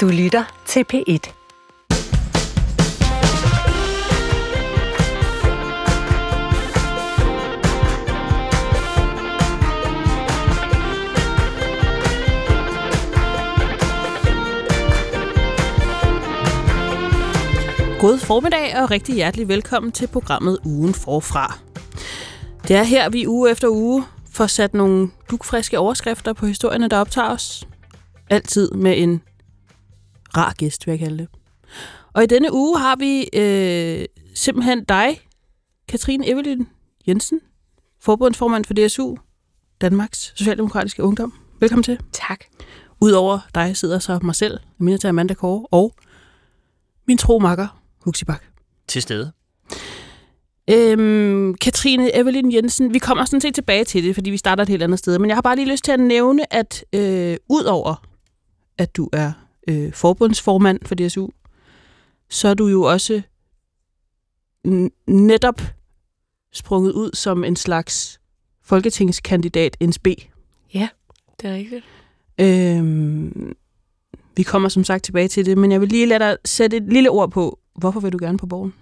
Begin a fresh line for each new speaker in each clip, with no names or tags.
Du lytter til P1.
God formiddag og rigtig hjertelig velkommen til programmet Ugen Forfra. Det er her, vi uge efter uge får sat nogle dukfriske overskrifter på historierne, der optager os. Altid med en rar gæst, vil jeg kalde det. Og i denne uge har vi øh, simpelthen dig, Katrine Evelyn Jensen, forbundsformand for DSU, Danmarks Socialdemokratiske Ungdom. Velkommen til.
Tak.
Udover dig sidder så mig selv, Aminata Amanda Kåre, og min tro makker, Huxi Bak.
til stede.
Øhm, Katrine Evelyn Jensen, vi kommer sådan set tilbage til det, fordi vi starter et helt andet sted. Men jeg har bare lige lyst til at nævne, at øh, udover at du er øh, forbundsformand for DSU, så er du jo også netop sprunget ud som en slags folketingskandidat NSB.
Det er rigtigt.
Øhm, vi kommer som sagt tilbage til det, men jeg vil lige lade dig sætte et lille ord på, hvorfor vil du gerne på borgen?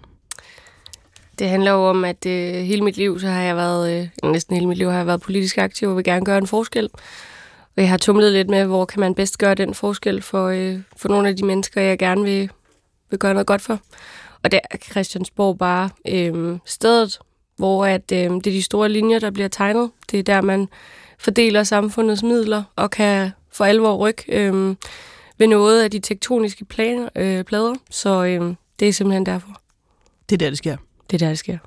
Det handler jo om, at øh, hele mit liv, så har jeg været, øh, næsten hele mit liv har jeg været politisk aktiv og vil gerne gøre en forskel. Og jeg har tumlet lidt med, hvor kan man bedst gøre den forskel for, øh, for nogle af de mennesker, jeg gerne vil, vil gøre noget godt for. Og det er Christiansborg bare øh, stedet, hvor at, øh, det er de store linjer, der bliver tegnet. Det er der, man fordeler samfundets midler og kan for alvor rykke øh, ved noget af de tektoniske planer, øh, plader. Så øh, det er simpelthen derfor.
Det er der, det sker.
Det er der, det sker.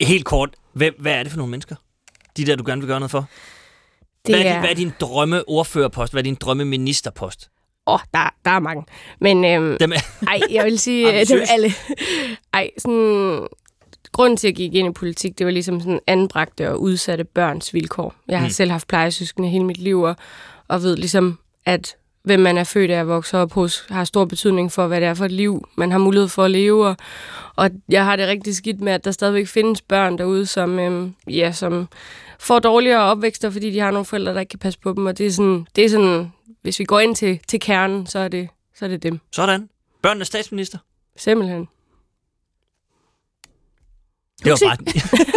Helt kort, hvem, hvad er det for nogle mennesker? De der, du gerne vil gøre noget for?
Det
hvad, er, din- hvad er din drømme ordførerpost? Hvad er din drømme ministerpost?
Åh, oh, der, der er mange. Men øhm,
Dem er,
ej, jeg vil sige, øh, dem alle. Ej, sådan... Grunden til, at jeg gik ind i politik, det var ligesom sådan anbragte og udsatte børns vilkår. Jeg har
Mm.
selv haft plejesøskende hele mit liv, og, og ved ligesom, at hvem man er født af at vokse op hos, har stor betydning for, hvad det er for et liv, man har mulighed for at leve. Og, og jeg har det rigtig skidt med, at der stadigvæk findes børn derude, som, øhm, ja, som får dårligere opvækster, fordi de har nogle forældre, der ikke kan passe på dem. Og det er sådan, det er sådan hvis vi går ind til, til kernen, så er, det, så er det dem.
sådan. Børnenes statsminister.
Simpelthen.
Det var bare...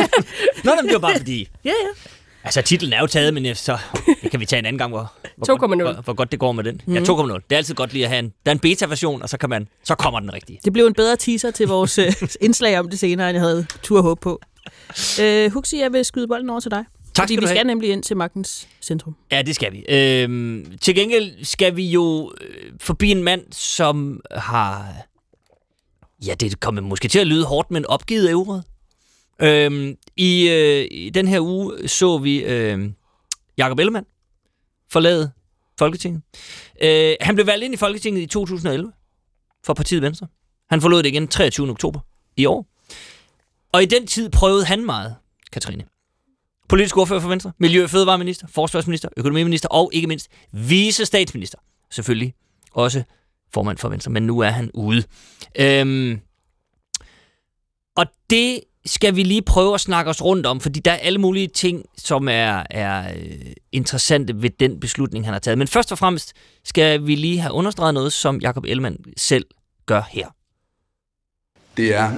Nå, men det var bare fordi...
Ja, ja.
Altså, titlen er jo taget, men så det kan vi tage en anden gang, hvor, hvor,
2,0.
godt, hvor, hvor godt det går med den. Mm. Ja, 2,0. Det er altid godt lige at have en... Der er en beta-version, og så, kan man, så kommer den rigtige.
Det blev en bedre teaser til vores øh, indslag om det senere, end jeg havde tur håb på. Øh, Huxi, jeg vil skyde bolden over til dig.
Tak
fordi
skal
vi skal
have.
nemlig ind til magtens centrum.
Ja, det skal vi. Øhm, til gengæld skal vi jo øh, forbi en mand, som har... Ja, det kommer måske til at lyde hårdt, men opgivet ævret. Øhm, i, øh, I den her uge så vi øh, Jakob Ellemann forlade Folketinget. Øh, han blev valgt ind i Folketinget i 2011 for partiet Venstre. Han forlod det igen 23. oktober i år. Og i den tid prøvede han meget, Katrine politisk ordfører for Venstre, miljø- og fødevareminister, forsvarsminister, økonomiminister og ikke mindst vice statsminister. Selvfølgelig også formand for Venstre, men nu er han ude. Øhm, og det skal vi lige prøve at snakke os rundt om, fordi der er alle mulige ting, som er, er øh, interessante ved den beslutning, han har taget. Men først og fremmest skal vi lige have understreget noget, som Jakob Ellemann selv gør her.
Det er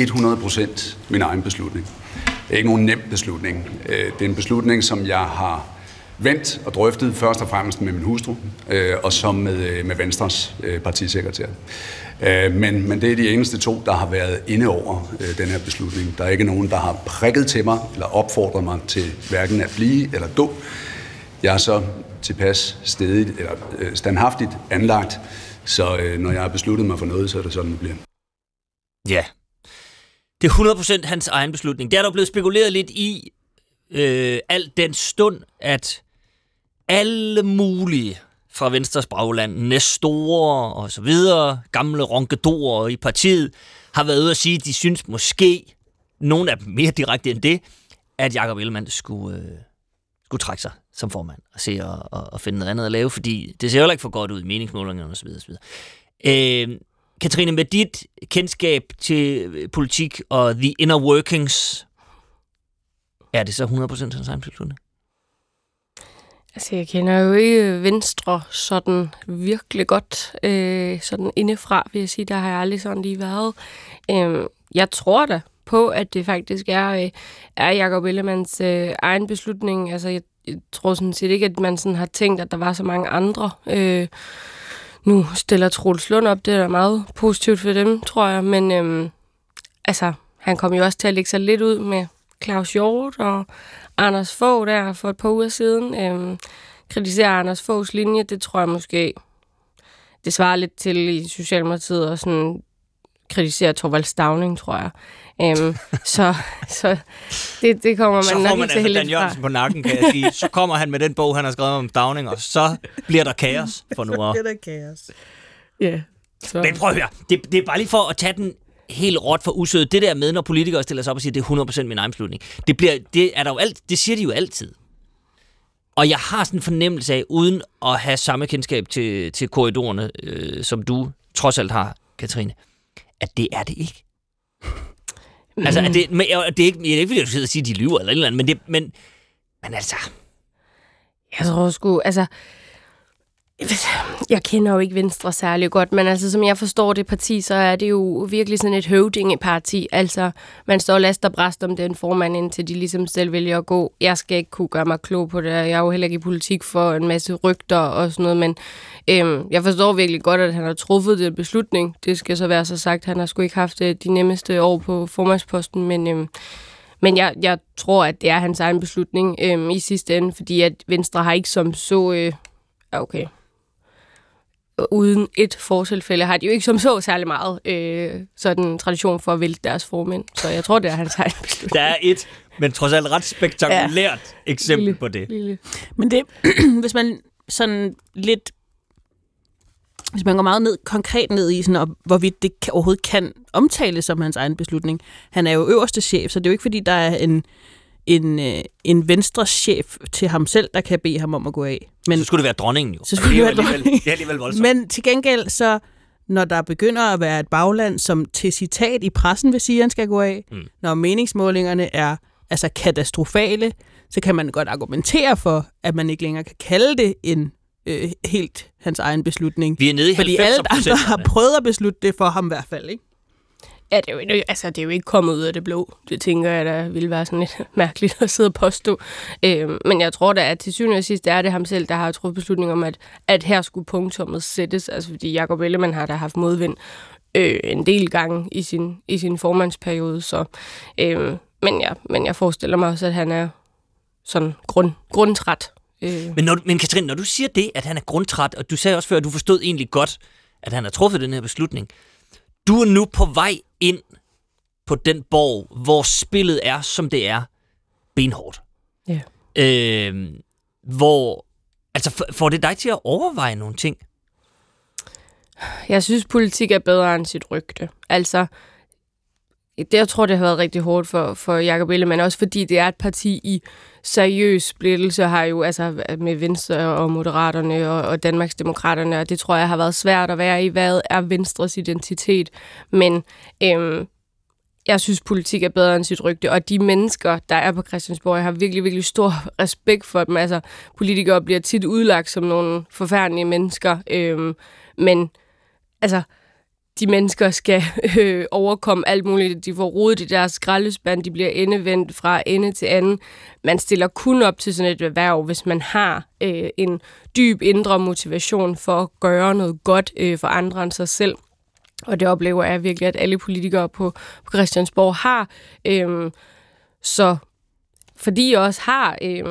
100% min egen beslutning. Det er ikke nogen nem beslutning. Øh, det er en beslutning, som jeg har vendt og drøftet først og fremmest med min hustru, øh, og så med, øh, med Venstres øh, partisekretær. Øh, Men, men det er de eneste to, der har været inde over øh, den her beslutning. Der er ikke nogen, der har prikket til mig eller opfordret mig til hverken at blive eller gå. Jeg er så tilpas stedigt, eller øh, standhaftigt anlagt, så øh, når jeg har besluttet mig for noget, så er det sådan, det bliver.
Ja. Det er 100% hans egen beslutning. Det er der blevet spekuleret lidt i øh, alt den stund, at alle mulige fra Venstres bagland, næstorer og så videre, gamle ronkedorer i partiet, har været ude at sige, at de synes måske, nogen af dem mere direkte end det, at Jakob Ellemann skulle, øh, skulle trække sig som formand og se og, og, og finde noget andet at lave, fordi det ser jo ikke for godt ud i meningsmålingerne osv. osv. Øh, Katrine, med dit kendskab til øh, politik og the inner workings, er det så 100% hans egen beslutning?
Altså, jeg kender jo ikke Venstre sådan virkelig godt. Øh, sådan indefra, vil jeg sige, der har jeg aldrig sådan lige været. Øh, jeg tror da på, at det faktisk er, øh, er Jacob Ellemanns øh, egen beslutning. Altså, jeg, jeg tror sådan set ikke, at man sådan har tænkt, at der var så mange andre. Øh, nu stiller Troels Lund op, det er da meget positivt for dem, tror jeg. Men øhm, altså, han kom jo også til at lægge sig lidt ud med Claus Hjort og Anders Fogh der for et par uger siden. Øhm, kritiserer Anders Foghs linje, det tror jeg måske, det svarer lidt til i Socialdemokratiet og sådan kritisere Torvald Stavning, tror jeg. Øhm, så så det, det kommer man
så
nok
får man
ikke til
altså Dan. Jørgensen på nakken, kan jeg sige. Så kommer han med den bog, han har skrevet om Downing, og så bliver der kaos for nu. af.
der kaos.
Ja. Så.
Men prøv at høre, det, det er bare lige for at tage den helt råt for usødet. Det der med, når politikere stiller sig op og siger, det er 100% min egen beslutning. Det, bliver, det, er der jo alt, det siger de jo altid. Og jeg har sådan en fornemmelse af, uden at have samme kendskab til, til korridorerne, øh, som du trods alt har, Katrine, at det er det ikke. Altså, at det, men, og det er ikke, det er ikke, fordi jeg og siger, at de lyver eller et eller andet, men, det, men, men altså,
Jeg tror sgu, altså... Jeg kender jo ikke Venstre særlig godt, men altså, som jeg forstår det parti, så er det jo virkelig sådan et høvdingeparti. Altså, man står last og bræst om den formand, indtil de ligesom selv vælger at gå. Jeg skal ikke kunne gøre mig klog på det. Jeg er jo heller ikke i politik for en masse rygter og sådan noget, men øhm, jeg forstår virkelig godt, at han har truffet den beslutning. Det skal så være så sagt. Han har sgu ikke haft det de nemmeste år på formandsposten, men... Øhm, men jeg, jeg tror, at det er hans egen beslutning øhm, i sidste ende, fordi at Venstre har ikke som så... Øh, okay. Uden et fortilfælde har de jo ikke som så særlig meget øh, sådan tradition for at vælte deres formænd. Så jeg tror, det er hans egen beslutning.
der er et, men trods alt ret spektakulært ja. eksempel
Lille.
på det.
Lille.
Men det, hvis man sådan lidt... Hvis man går meget ned, konkret ned i, sådan, og hvorvidt det overhovedet kan omtales som hans egen beslutning. Han er jo øverste chef, så det er jo ikke, fordi der er en, en, øh, en venstre chef til ham selv, der kan bede ham om at gå af. Men,
Så skulle det være dronningen jo.
Så skulle
det
det være
alligevel, det er alligevel voldsomt.
men til gengæld, så når der begynder at være et bagland, som til citat i pressen vil sige, at han skal gå af,
Mm.
når meningsmålingerne er altså katastrofale, så kan man godt argumentere for, at man ikke længere kan kalde det en øh, helt hans egen beslutning.
Vi er nede i
Fordi
90
alle andre har prøvet at beslutte det for ham i hvert fald, ikke?
Ja, det er, jo, altså, det er jo ikke kommet ud af det blå. Det tænker jeg, der ville være sådan lidt mærkeligt at sidde og påstå. Øhm, men jeg tror da, at til syvende og sidst er det ham selv, der har truffet beslutning om, at, at her skulle punktummet sættes. Altså fordi Jacob Ellemann har da haft modvind øh, en del gange i sin, i sin formandsperiode. Så, øh, men, ja, men jeg forestiller mig også, at han er sådan grund, grundtræt. Øh,
Men, når, men Katrine, når du siger det, at han er grundtræt, og du sagde også før, at du forstod egentlig godt, at han har truffet den her beslutning. Du er nu på vej ind på den borg, hvor spillet er, som det er, benhårdt.
Ja.
Øh, hvor, altså, får det dig til at overveje nogle ting?
Jeg synes, politik er bedre end sit rygte. Altså, det, jeg tror, det har været rigtig hårdt for, for Jacob Ellemann, også fordi det er et parti i seriøs splittelse, har jo altså med Venstre og Moderaterne og, og Danmarksdemokraterne, og det tror jeg har været svært at være i, hvad er Venstres identitet. Men øhm, jeg synes, politik er bedre end sit rygte, og de mennesker, der er på Christiansborg, jeg har virkelig, virkelig stor respekt for dem. Altså, politikere bliver tit udlagt som nogle forfærdelige mennesker, øhm, men altså, de mennesker skal øh, overkomme alt muligt. De får rodet i deres skraldespand, de bliver endevendt fra ende til anden. Man stiller kun op til sådan et erhverv, hvis man har øh, en dyb indre motivation for at gøre noget godt øh, for andre end sig selv. Og det oplever jeg virkelig, at alle politikere på, på Christiansborg har. Øh, så fordi jeg også har øh,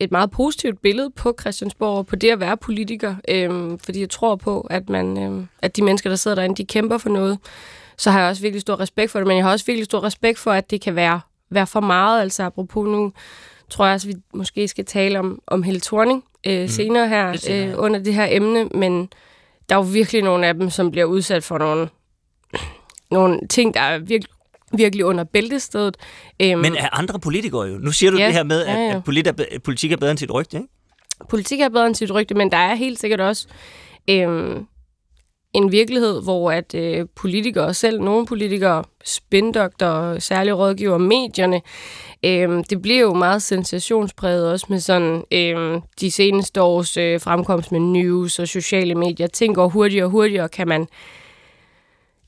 et meget positivt billede på Christiansborg på det at være politiker, øhm, fordi jeg tror på, at, man, øhm, at de mennesker, der sidder derinde, de kæmper for noget, så har jeg også virkelig stor respekt for det, men jeg har også virkelig stor respekt for, at det kan være, være for meget. Altså apropos nu, tror jeg også, at vi måske skal tale om, om Helle Thorning øh, mm. senere her
senere,
øh, under det her emne, men der er jo virkelig nogle af dem, som bliver udsat for nogle, nogle ting, der er virkelig, virkelig under bæltestedet. Øhm,
Men er andre politikere jo? Nu siger du
Ja,
det her med, at,
ja, ja.
at polit er, politik er bedre end sit rygte, ikke?
politik er bedre end sit rygte, men der er helt sikkert også øhm, en virkelighed, hvor at øh, politikere, selv nogle politikere, spindokter, særlige rådgiver, medierne, øh, det bliver jo meget sensationspræget også med sådan øh, de seneste års øh, fremkomst med news og sociale medier. Ting går hurtigere og hurtigere, kan man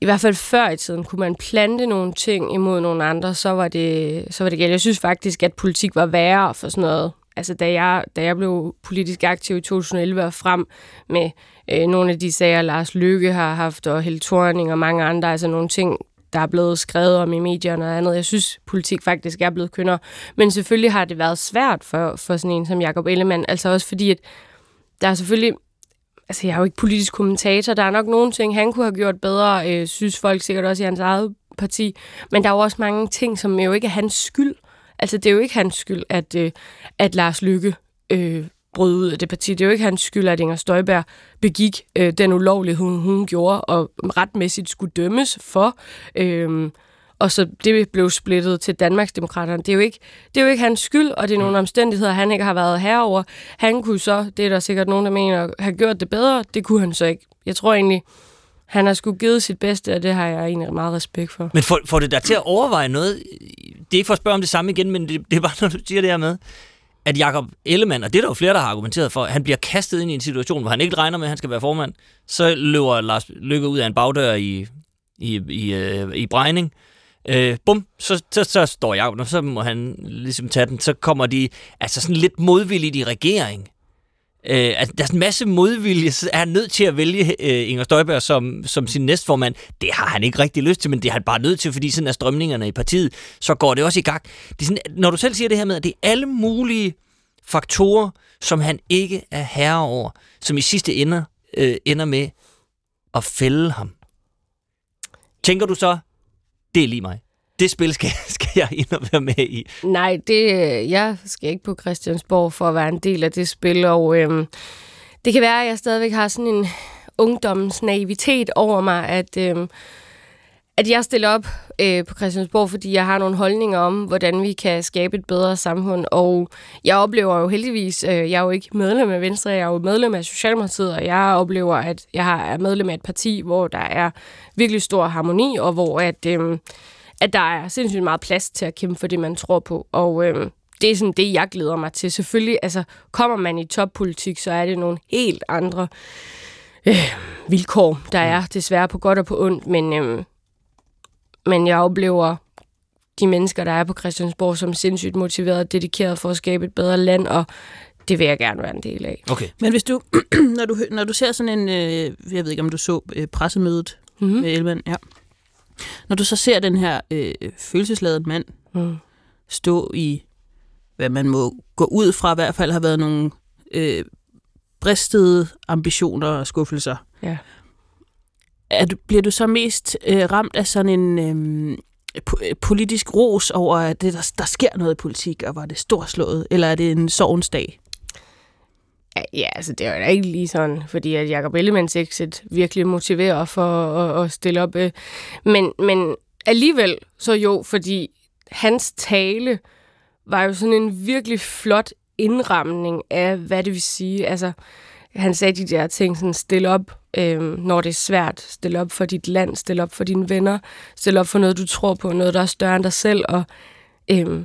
i hvert fald før i tiden, kunne man plante nogle ting imod nogle andre, så var det, så var det galt. Jeg synes faktisk, at politik var værre for sådan noget. Altså, da jeg, da jeg blev politisk aktiv i 2011 og frem med øh, nogle af de sager, Lars Lykke har haft, og Held Thorning og mange andre, altså nogle ting, der er blevet skrevet om i medierne og andet. Jeg synes, politik faktisk er blevet kønnere. Men selvfølgelig har det været svært for, for sådan en som Jacob Ellemann. Altså også fordi, at der er selvfølgelig altså jeg er jo ikke politisk kommentator, der er nok nogle ting, han kunne have gjort bedre, øh, synes folk sikkert også i hans eget parti, men der er jo også mange ting, som jo ikke er hans skyld. Altså det er jo ikke hans skyld, at, øh, at Lars Lykke øh, brød ud af det parti. Det er jo ikke hans skyld, at Inger Støjberg begik øh, den ulovlighed, hun, hun gjorde, og retmæssigt skulle dømmes for. Øh, og så det blev splittet til Danmarksdemokraterne. Det er jo ikke, det er jo ikke hans skyld, og det er nogle mm. omstændigheder, han ikke har været herover. Han kunne så, det er der sikkert nogen, der mener, have gjort det bedre. Det kunne han så ikke. Jeg tror egentlig, han har sgu givet sit bedste, og det har jeg egentlig meget respekt for.
Men får, får det der til at overveje noget? Det er ikke for at spørge om det samme igen, men det, det er bare, når du siger det her med, at Jakob Ellemann, og det er der jo flere, der har argumenteret for, han bliver kastet ind i en situation, hvor han ikke regner med, at han skal være formand. Så løber Lars Lykke ud af en bagdør i, i, i, øh, i Brejning, Øh, Øh, bum, så, så, så står jeg og så må han ligesom tage den. Så kommer de altså sådan lidt modvilligt i regering. Øh, altså, der er en masse modvilje, så er han nødt til at vælge øh, Inger Støjberg som, som sin næstformand. Det har han ikke rigtig lyst til, men det er han bare nødt til, fordi sådan er strømningerne i partiet, så går det også i gang. Det er sådan, når du selv siger det her med, at det er alle mulige faktorer, som han ikke er herre over, som i sidste ende øh, ender med at fælde ham. Tænker du så, det er lige mig. Det spil skal, skal jeg ind og være med i.
Nej, det, øh, jeg skal ikke på Christiansborg for at være en del af det spil, og øhm, det kan være, at jeg stadigvæk har sådan en ungdommens naivitet over mig, at, øhm, at jeg stiller op øh, på Christiansborg, fordi jeg har nogle holdninger om, hvordan vi kan skabe et bedre samfund, og jeg oplever jo heldigvis, øh, jeg er jo ikke medlem af Venstre, jeg er jo medlem af Socialdemokratiet, og jeg oplever, at jeg er medlem af et parti, hvor der er virkelig stor harmoni, og hvor at, øh, at der er sindssygt meget plads til at kæmpe for det, man tror på. Og øh, det er sådan det, jeg glæder mig til. Selvfølgelig, altså, kommer man i toppolitik, så er det nogle helt andre øh, vilkår, der er desværre på godt og på ondt, men, øh, men jeg oplever de mennesker, der er på Christiansborg, som sindssygt motiveret og dedikeret for at skabe et bedre land, og det vil jeg gerne være en del af.
Okay.
Men hvis du, når du, når du ser sådan en, øh, jeg ved ikke om du så øh, pressemødet mm-hmm. med Elman, ja. Når du så ser den her øh, følelsesladede mand mm. stå i, hvad man må gå ud fra i hvert fald har været nogle øh, bristede ambitioner og skuffelser.
Ja.
Er du, bliver du så mest øh, ramt af sådan en øhm, øh, politisk ros over, at det, der, der sker noget i politik, og var det storslået, eller er det en sovens dag?
Ja, altså det er jo ikke lige sådan, fordi at Jacob Ellemanns exit virkelig motiverer for at, at stille op. Øh. Men, men alligevel så jo, fordi hans tale var jo sådan en virkelig flot indramning af, hvad det vil sige. Altså, han sagde de der ting, sådan stille op, øh, når det er svært. Stille op for dit land, stille op for dine venner, stille op for noget, du tror på, noget, der er større end dig selv. Og øh,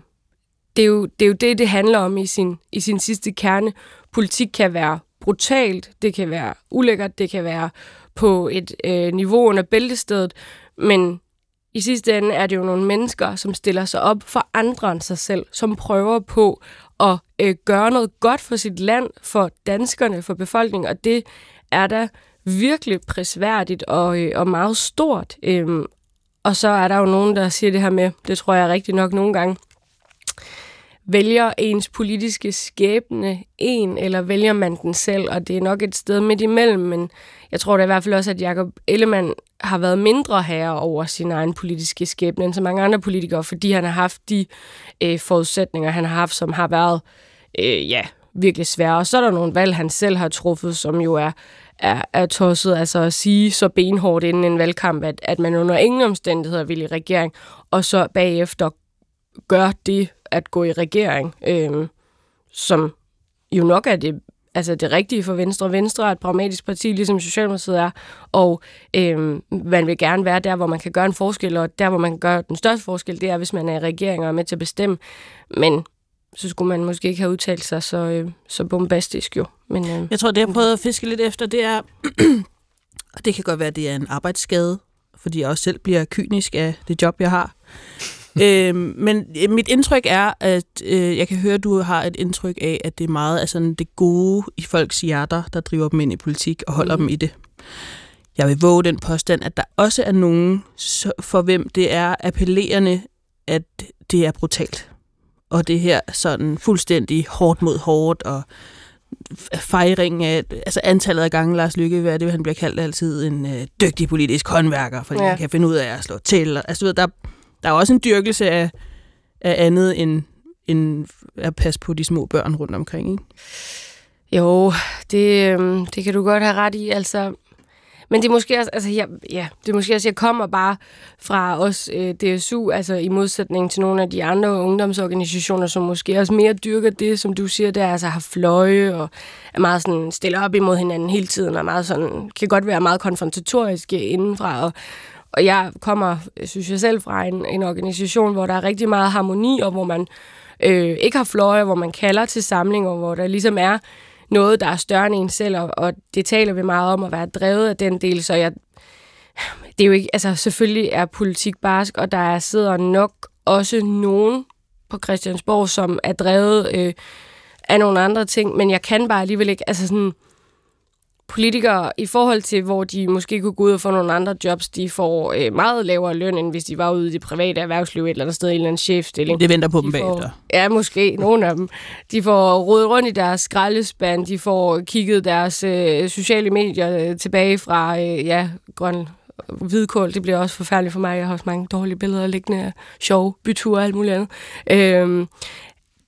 det, er jo, det er jo det, det handler om i sin, i sin sidste kerne. Politik kan være brutalt, det kan være ulækkert, det kan være på et øh, niveau under bæltestedet, men i sidste ende er det jo nogle mennesker, som stiller sig op for andre end sig selv, som prøver på at øh, gøre noget godt for sit land, for danskerne, for befolkningen, og det er da virkelig prisværdigt og, øh, og meget stort. Øhm, og så er der jo nogen, der siger det her med, det tror jeg rigtig nok nogle gange, vælger ens politiske skæbne en, eller vælger man den selv? Og det er nok et sted midt imellem, men jeg tror da i hvert fald også, at Jacob Ellemann har været mindre herre over sin egen politiske skæbne end så mange andre politikere, fordi han har haft de øh, forudsætninger, han har haft, som har været øh, ja, virkelig svære. Og så er der nogle valg, han selv har truffet, som jo er, er, er tosset. Altså at sige så benhårdt inden en valgkamp, at, at man under ingen omstændigheder vil i regering, og så bagefter gør det at gå i regering, øh, som jo nok er det altså det rigtige for Venstre. Venstre er et pragmatisk parti, ligesom Socialdemokratiet er, og øh, man vil gerne være der, hvor man kan gøre en forskel, og der, hvor man kan gøre den største forskel, det er, hvis man er i regering og er med til at bestemme. Men så skulle man måske ikke have udtalt sig så, øh, så bombastisk jo. Men, øh,
Jeg tror, det jeg prøvede at fiske lidt efter, det er, og det kan godt være, det er en arbejdsskade, fordi jeg også selv bliver kynisk af det job, jeg har. øhm, men øh, mit indtryk er, at øh, jeg kan høre, at du har et indtryk af, at det er meget af sådan det gode i folks hjerter, der driver dem ind i politik og holder mm. dem i det. Jeg vil våge den påstand, at der også er nogen, for hvem det er appellerende, at det er brutalt. Og det her sådan fuldstændig hårdt mod hårdt, og fejring af, altså antallet af gange Lars Lykke, hvad er det, han bliver kaldt altid, en øh, dygtig politisk håndværker, fordi ja. Han kan finde ud af at slå til. Og, altså, du ved, der, der er også en dyrkelse af, af andet end, end at passe på de små børn rundt omkring. Ikke?
Jo, det, øhm, det kan du godt have ret i. Altså, men det er måske også, altså, jeg, ja, det er måske også, jeg kommer bare fra os øh, DSU, altså i modsætning til nogle af de andre ungdomsorganisationer, som måske også mere dyrker det, som du siger, der altså har fløje og er meget sådan stiller op imod hinanden hele tiden, og er meget sådan, kan godt være meget konfrontatoriske indenfra, og, og jeg kommer, synes jeg selv, fra en, en organisation, hvor der er rigtig meget harmoni, og hvor man øh, ikke har fløje, hvor man kalder til samlinger, hvor der ligesom er noget, der er større end en selv, og, og det taler vi meget om at være drevet af den del, så jeg, det er jo ikke, altså selvfølgelig er politik barsk, og der er, sidder nok også nogen på Christiansborg, som er drevet øh, af nogle andre ting, men jeg kan bare alligevel ikke, altså sådan, politikere i forhold til, hvor de måske kunne gå ud og få nogle andre jobs, de får øh, meget lavere løn, end hvis de var ude i det private erhvervsliv et eller andet sted i en eller anden chefstilling.
Det venter på dem
De får-
bagefter.
Ja, måske. Nogle af dem. De får rodet rundt i deres skraldespand. De får kigget deres øh, sociale medier øh, tilbage fra øh, ja, grøn hvidkål. Det bliver også forfærdeligt for mig. Jeg har også mange dårlige billeder liggende af sjove byture og alt muligt andet. Øhm,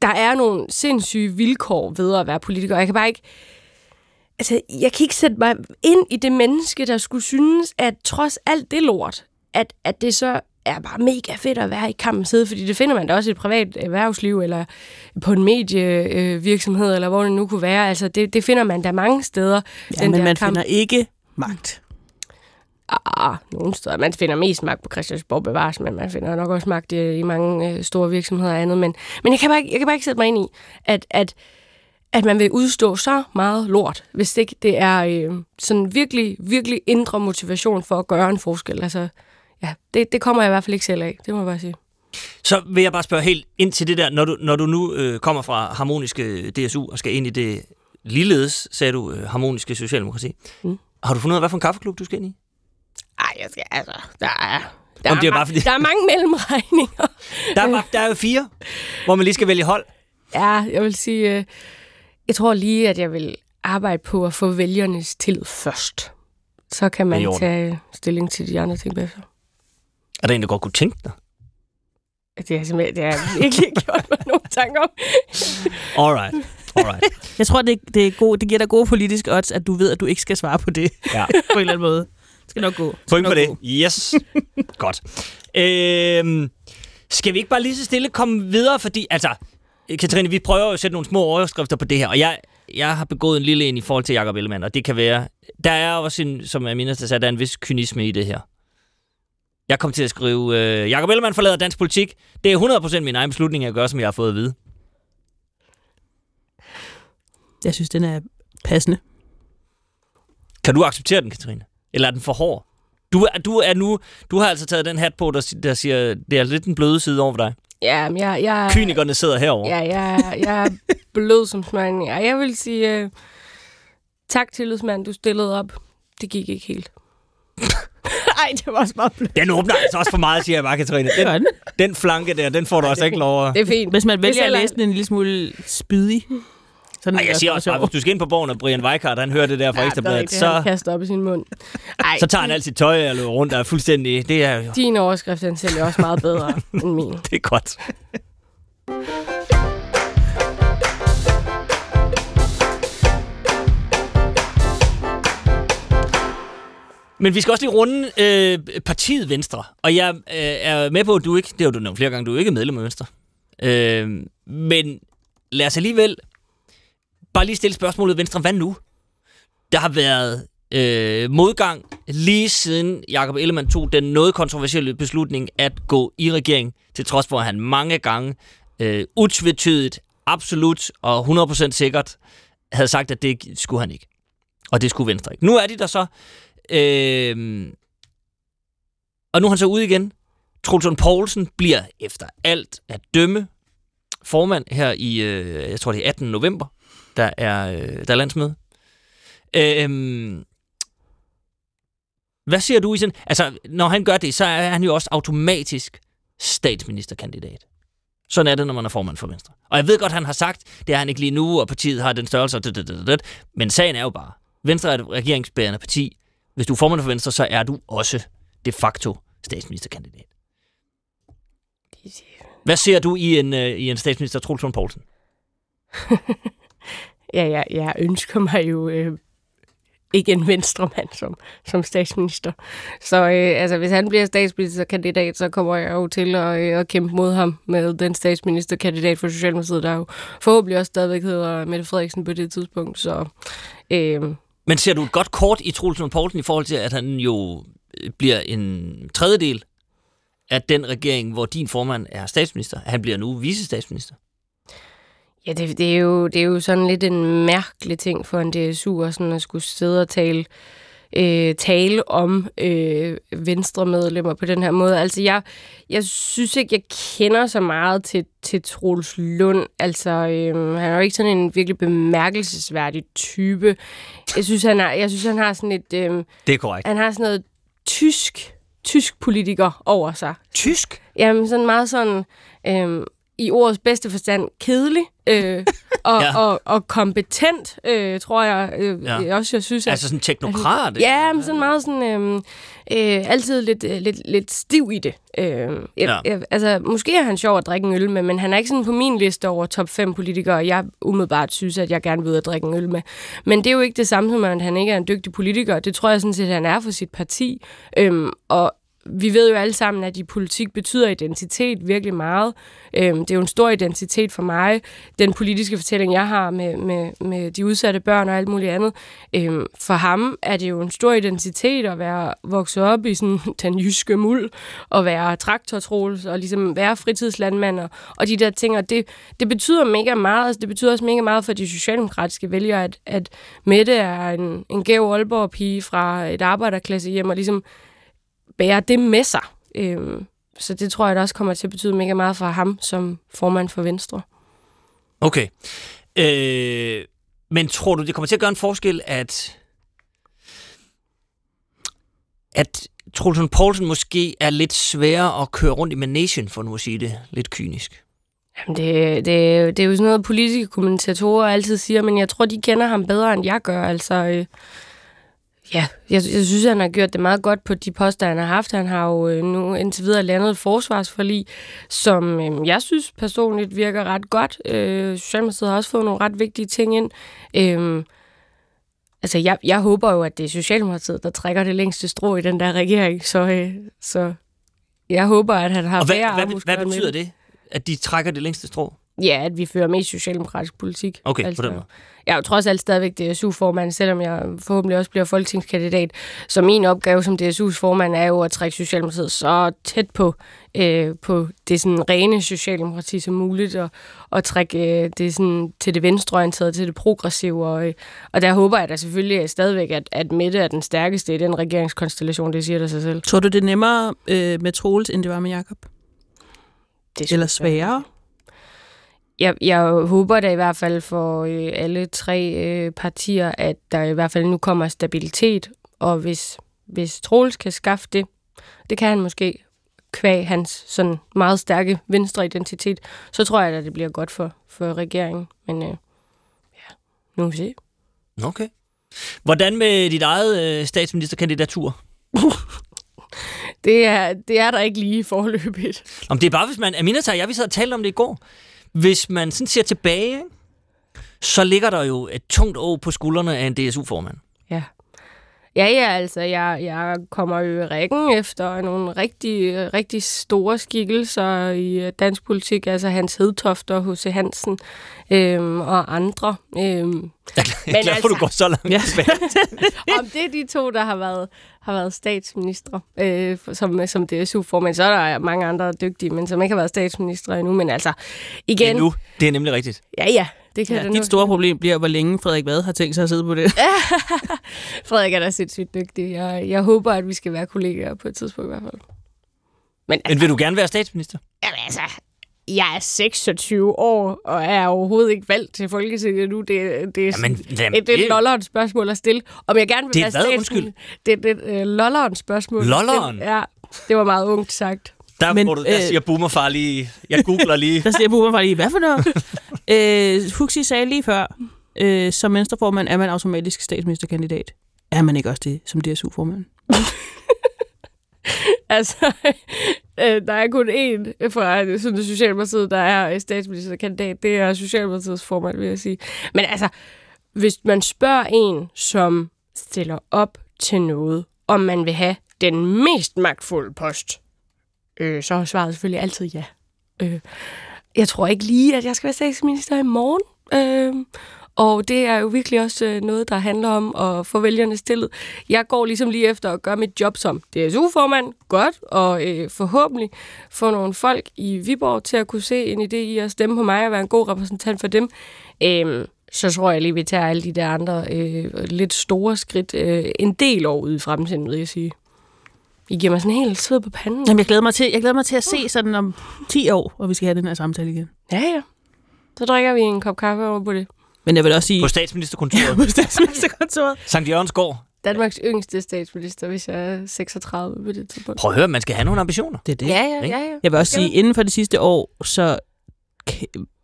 der er nogle sindssyge vilkår ved at være politiker. Jeg kan bare ikke... Altså, jeg kan ikke sætte mig ind i det menneske, der skulle synes, at trods alt det lort, at, at det så er bare mega fedt at være i kampen sidde, fordi det finder man da også i et privat erhvervsliv, eller på en medievirksomhed, eller hvor det nu kunne være. Altså, det, det finder man da mange steder.
Ja, men man finder ikke magt.
Ah, nogle steder. Man finder mest magt på Christiansborg bevares, men man finder nok også magt i, i mange øh, store virksomheder og andet. Men, men jeg, kan bare ikke, jeg kan bare ikke sætte mig ind i, at, at, at man vil udstå så meget lort, hvis ikke det er øh, sådan virkelig, virkelig indre motivation for at gøre en forskel. Altså, ja, det, det kommer jeg i hvert fald ikke selv af, det må jeg bare sige.
Så vil jeg bare spørge helt ind til det der, når du, når du nu øh, kommer fra harmoniske DSU og skal ind i det ligeledes, sagde du, øh, harmoniske Socialdemokrati.
Mm.
Har du fundet ud af, hvad for en kaffeklub du skal ind i?
Ej, jeg skal, altså, der er... Der,
Om
er,
det er bare fordi-
der er mange mellemregninger.
Der er, bare- der er jo fire, hvor man lige skal vælge hold.
Ja, jeg vil sige, øh, jeg tror lige, at jeg vil arbejde på at få vælgernes tillid først. Så kan
Det er
man tage stilling til de andre ting bagefter.
Er der en, der godt kunne tænke dig?
Det har jeg simpelthen det har jeg virkelig ikke gjort mig nogen tanker om.
Alright. Alright.
Jeg tror, det, det, er god, det giver dig gode politiske odds, at du ved, at du ikke skal svare på det
Ja.
på en eller anden måde. Det skal nok gå. Det skal
Point for det.
gå.
Yes. Godt. Øhm, skal vi ikke bare lige så stille komme videre? Fordi, altså, Katrine, vi prøver jo at sætte nogle små overskrifter på det her, og jeg, jeg har begået en lille en i forhold til Jacob Ellemann, og det kan være... Der er også, en, som jeg mindes, der er en vis kynisme i det her. Jeg kom til at skrive, øh, Jacob Ellemann forlader dansk politik. Det er 100% min egen beslutning at gøre, som jeg har fået at vide.
Jeg synes, den er passende.
Kan du acceptere den, Katrine? Eller er den for hård? Du, er- du, er nu, du har altså taget den hat på, der, der siger, det er lidt den bløde side over dig.
Ja, men jeg, jeg,
Kynikerne sidder herovre.
ja, jeg, jeg er blød som smøring. Ja, jeg vil sige, uh, tak tillidsmand, du stillede op. Det gik ikke helt. Ej, det var også meget blødt.
Den åbner altså også for meget, siger jeg bare, Katrine. Den,
den?
flanke der, den får du også ikke lov at...
Det er fint.
Hvis man vælger at læse den en lille smule spydig. Så den
Ej, jeg siger også bare, hvis du skal ind på borgen, og Brian Weikart, han hører det der fra
Ja,
ja,
det
Ekstrabladet,
rigtigt, han
så,
kaster op i sin mund. Ej,
så tager han alt sit tøj og løber rundt og er fuldstændig... Det er jo
din overskrift, den sælger også meget bedre end min.
det er godt. Men vi skal også lige runde øh, partiet Venstre. Og jeg øh, er med på, at du ikke... Det har du nævnt flere gange, du er ikke medlem af Venstre. Øh, men lad os alligevel bare lige stille spørgsmålet, Venstre, hvad nu? Der har været øh, modgang lige siden Jakob Ellemann tog den noget kontroversielle beslutning at gå i regering, til trods for, at han mange gange øh, utvetydigt, absolut og 100% sikkert havde sagt, at det skulle han ikke. Og det skulle Venstre ikke. Nu er de der så. Øh, og nu er han så ude igen. Trulsund Poulsen bliver efter alt at dømme formand her i, øh, jeg tror det er 18. november, der er, øh, der er landsmøde. Øh, hvad siger du i sådan... Altså, når han gør det, så er han jo også automatisk statsministerkandidat. Sådan er det, når man er formand for Venstre. Og jeg ved godt, han har sagt, det er han ikke lige nu, og partiet har den størrelse, men sagen er jo bare, Venstre er et regeringsbærende parti. Hvis du er formand for Venstre, så er du også de facto statsministerkandidat. Hvad ser du i en, uh, i en statsminister, Troels Poulsen?
ja, jeg, jeg ønsker mig jo øh, ikke en venstremand som, som statsminister. Så øh, altså, hvis han bliver statsministerkandidat, så kommer jeg jo til at, øh, at kæmpe mod ham med den statsministerkandidat for Socialdemokratiet, der jo forhåbentlig også stadigvæk hedder Mette Frederiksen på det tidspunkt. Så, øh,
Men ser du et godt kort i Troels Lund Poulsen i forhold til, at han jo øh, bliver en tredjedel af den regering, hvor din formand er statsminister? Han bliver nu visestatsminister.
Ja, det, det, er jo, det er jo sådan lidt en mærkelig ting for en DSU at, sådan at skulle sidde og tale, øh, tale om øh, venstre medlemmer på den her måde. Altså, jeg, jeg synes ikke, jeg kender så meget til, til Troels Lund. Altså, øh, han er jo ikke sådan en virkelig bemærkelsesværdig type. Jeg synes, han, er, jeg synes, han har sådan et... Øh,
det er korrekt.
Han har sådan noget tysk tysk politiker over sig.
Tysk?
Jamen, sådan meget sådan... Øh, i ordets bedste forstand kedelig øh, og, ja. og, og kompetent, øh, tror jeg øh, ja. også, jeg synes.
At, altså sådan teknokrat?
Altså, ja, men sådan meget sådan, øh, øh, altid lidt, øh, lidt, lidt stiv i det. Øh, jeg, ja. jeg, altså, måske er han sjov at drikke en øl med, men han er ikke sådan på min liste over top 5 politikere, jeg umiddelbart synes, at jeg gerne vil ud og drikke en øl med. Men det er jo ikke det samme som, at han ikke er en dygtig politiker. Det tror jeg sådan set, at han er for sit parti. Øh, og vi ved jo alle sammen, at i politik betyder identitet virkelig meget. Øhm, det er jo en stor identitet for mig, den politiske fortælling, jeg har med, med, med de udsatte børn og alt muligt andet. Øhm, for ham er det jo en stor identitet at være vokset op i sådan den jyske muld, og være traktortrols, og ligesom være fritidslandmand, og, og de der ting. Og det, det betyder mega meget. Altså, det betyder også mega meget for de socialdemokratiske vælgere, at, at Mette er en, en gæv Aalborg-pige fra et arbejderklasse hjem, og ligesom bære det med sig. Øh, så det tror jeg da også kommer til at betyde mega meget for ham som formand for Venstre.
Okay. Øh, men tror du, det kommer til at gøre en forskel, at at Troelsen Poulsen måske er lidt sværere at køre rundt i managen, for nu at sige det lidt kynisk?
Jamen det, det, det er jo sådan noget, politiske kommentatorer altid siger, men jeg tror, de kender ham bedre, end jeg gør. Altså, øh, Ja, jeg, jeg synes, han har gjort det meget godt på de poster, han har haft. Han har jo øh, nu indtil videre landet et forsvarsforlig, som øh, jeg synes personligt virker ret godt. Øh, Socialdemokratiet har også fået nogle ret vigtige ting ind. Øh, altså, jeg, jeg håber jo, at det er Socialdemokratiet, der trækker det længste strå i den der regering, så, øh, så jeg håber, at han har
Og hvad, hvad, hvad, hvad betyder det, at de trækker det længste strå?
Ja, at vi fører mest socialdemokratisk politik.
Okay, altså, på den måde.
Jeg er jo trods alt stadigvæk DSU-formand, selvom jeg forhåbentlig også bliver folketingskandidat. Så min opgave som DSU's formand er jo at trække Socialdemokratiet så tæt på, øh, på det sådan rene Socialdemokrati som muligt, og, og trække øh, det sådan til det venstreorienterede, til det progressive. Og, øh, og der håber jeg da selvfølgelig stadigvæk, at, at Mette er den stærkeste i den regeringskonstellation, det siger der sig selv.
Tror du, det er nemmere øh, med Troels, end det var med Jakob?
Det
Eller sværere?
jeg, jeg håber da i hvert fald for øh, alle tre øh, partier, at der i hvert fald nu kommer stabilitet, og hvis, hvis Troels kan skaffe det, det kan han måske kvæg hans sådan meget stærke venstre identitet, så tror jeg, at det bliver godt for, for regeringen. Men øh, ja, nu må vi se.
Okay. Hvordan med dit eget øh, statsministerkandidatur?
det, er, det er der ikke lige forløbet.
Om det er bare, hvis man... Aminata og jeg, vi sad og talte om det i går. Hvis man sådan ser tilbage, så ligger der jo et tungt år på skuldrene af en DSU-formand.
Ja. Ja, altså, jeg, jeg kommer jo i rækken efter nogle rigtig, rigtig store skikkelser i dansk politik, altså Hans Hedtoft og H.C. Hansen øhm, og andre. Øhm,
Jeg er glad, altså, for, du går så langt.
Ja.
om det er de to, der har været, har været statsministre, øh, som, som DSU-formand. Så er der mange andre dygtige, men som ikke har været statsministre endnu. Men altså, igen...
Endnu. Det er nemlig rigtigt.
Ja, ja. Det kan
Ja,
det nu.
dit store problem bliver, hvor længe Frederik Vad har tænkt sig at sidde på det.
Frederik er da sindssygt dygtig. Jeg, jeg håber, at vi skal være kollegaer på et tidspunkt i hvert fald. Men
Men vil du gerne være statsminister?
Jamen altså, jeg er 26 år, og er overhovedet ikke valgt til Folketinget nu. Det, det er
Jamen,
sådan,
jamen,
et, det er
det-
et lollerens spørgsmål at stille. Om jeg gerne vil
Det er
være
hvad?
statsminister- Det er det er et lollerens spørgsmål.
Lolleren?
Ja, det var meget ungt sagt.
Der,
Men,
du, der
øh,
siger boomerfar lige... Jeg googler lige.
Der siger Bubber lige, hvad for noget? øh, Huxi sagde lige før, øh, som venstreformand er man automatisk statsministerkandidat. Er man ikke også det som DSU-formand?
Altså, øh, der er kun én fra sådan Socialdemokratiet, der er øh, statsministerkandidat. Det er Socialdemokratiets formand, vil jeg sige. Men altså, hvis man spørger en, som stiller op til noget, om man vil have den mest magtfulde post, øh, så er svaret selvfølgelig altid ja. Øh, jeg tror ikke lige, at jeg skal være statsminister i morgen. Øh, og det er jo virkelig også øh, noget, der handler om at få vælgerne stillet. Jeg går ligesom lige efter at gøre mit job som DSU-formand godt, og øh, forhåbentlig få nogle folk i Viborg til at kunne se en idé i at stemme på mig og være en god repræsentant for dem. Øh, så tror jeg lige, vi tager alle de der andre øh, lidt store skridt øh, en del år ude i fremtiden, vil jeg sige. I giver mig sådan helt sved på panden.
Jamen, jeg glæder mig til, jeg glæder mig til at se sådan om 10 år, hvor vi skal have den her samtale igen.
Ja, ja. Så drikker vi en kop kaffe over på det.
Men jeg vil også sige,
På statsministerkontoret.
på statsministerkontoret.
Sankt Jørgensgård.
Danmarks yngste statsminister, hvis jeg er 36 på det tidspunkt.
Prøv at høre, man skal have nogle ambitioner.
Det er det.
Ja, ja,
ikke?
ja, ja.
Jeg vil også
Ja.
sige, inden for det sidste år, så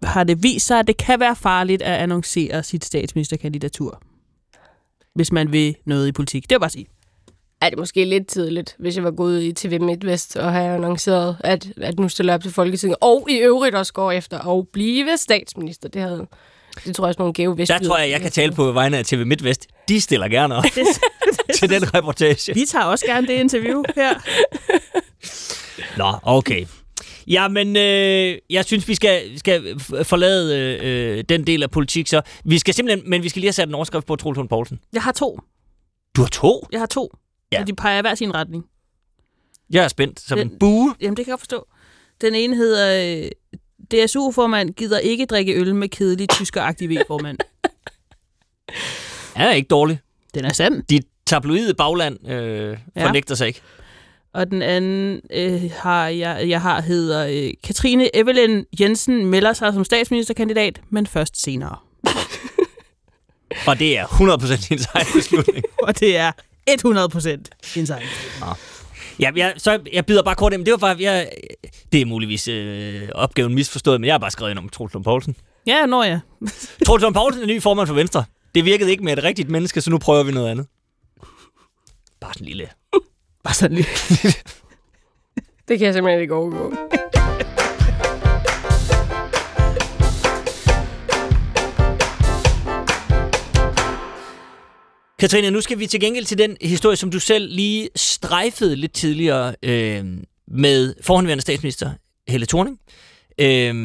har det vist sig, at det kan være farligt at annoncere sit statsministerkandidatur. Hvis man vil noget i politik. Det vil jeg bare sige.
Er det måske lidt tidligt, hvis jeg var gået i TV MidtVest og have annonceret, at, at nu stiller jeg op til Folketinget, og i øvrigt også går efter at blive statsminister. Det havde det tror jeg også nogle gave vest.
Der tror jeg, jeg kan tale på vegne af TV MidtVest. De stiller gerne op til den reportage.
Vi tager også gerne det interview her.
Nå, okay. Jamen, øh, jeg synes, vi skal, skal forlade øh, den del af politik, så vi skal simpelthen, men vi skal lige have sat en overskrift på Troels Poulsen.
Jeg har to.
Du har to?
Jeg har to.
Ja.
Og de peger hver sin retning.
Jeg er spændt. Som
Den-
en bue.
Jamen, det kan jeg godt forstå. Den ene hedder, øh, DSU-formand gider ikke drikke øl med kedelig tyskeragtig V-formand.
Ja, ikke dårlig.
Den er sand.
De tabloide bagland øh,
Ja.
fornægter sig ikke.
Og den anden øh, har jeg, jeg har hedder øh, Katrine Evelyn Jensen melder sig som statsministerkandidat, men først senere.
Og det er 100% hendes egen beslutning.
Og det er 100% inside.
ja, jeg, så jeg bider bare kort ind. Det var bare, jeg, det er muligvis øh, opgaven misforstået, men jeg har bare skrevet ind om Troels Lund Poulsen.
Ja, når jeg.
Troels Lund Poulsen er ny formand for Venstre. Det virkede ikke med et rigtigt menneske, så nu prøver vi noget andet. Bare sådan en lille...
Bare sådan lige.
Det kan jeg simpelthen ikke overgå.
Katrine, nu skal vi til gengæld til den historie, som du selv lige strejfede lidt tidligere øh, med forhåndværende statsminister Helle Thorning. Øh,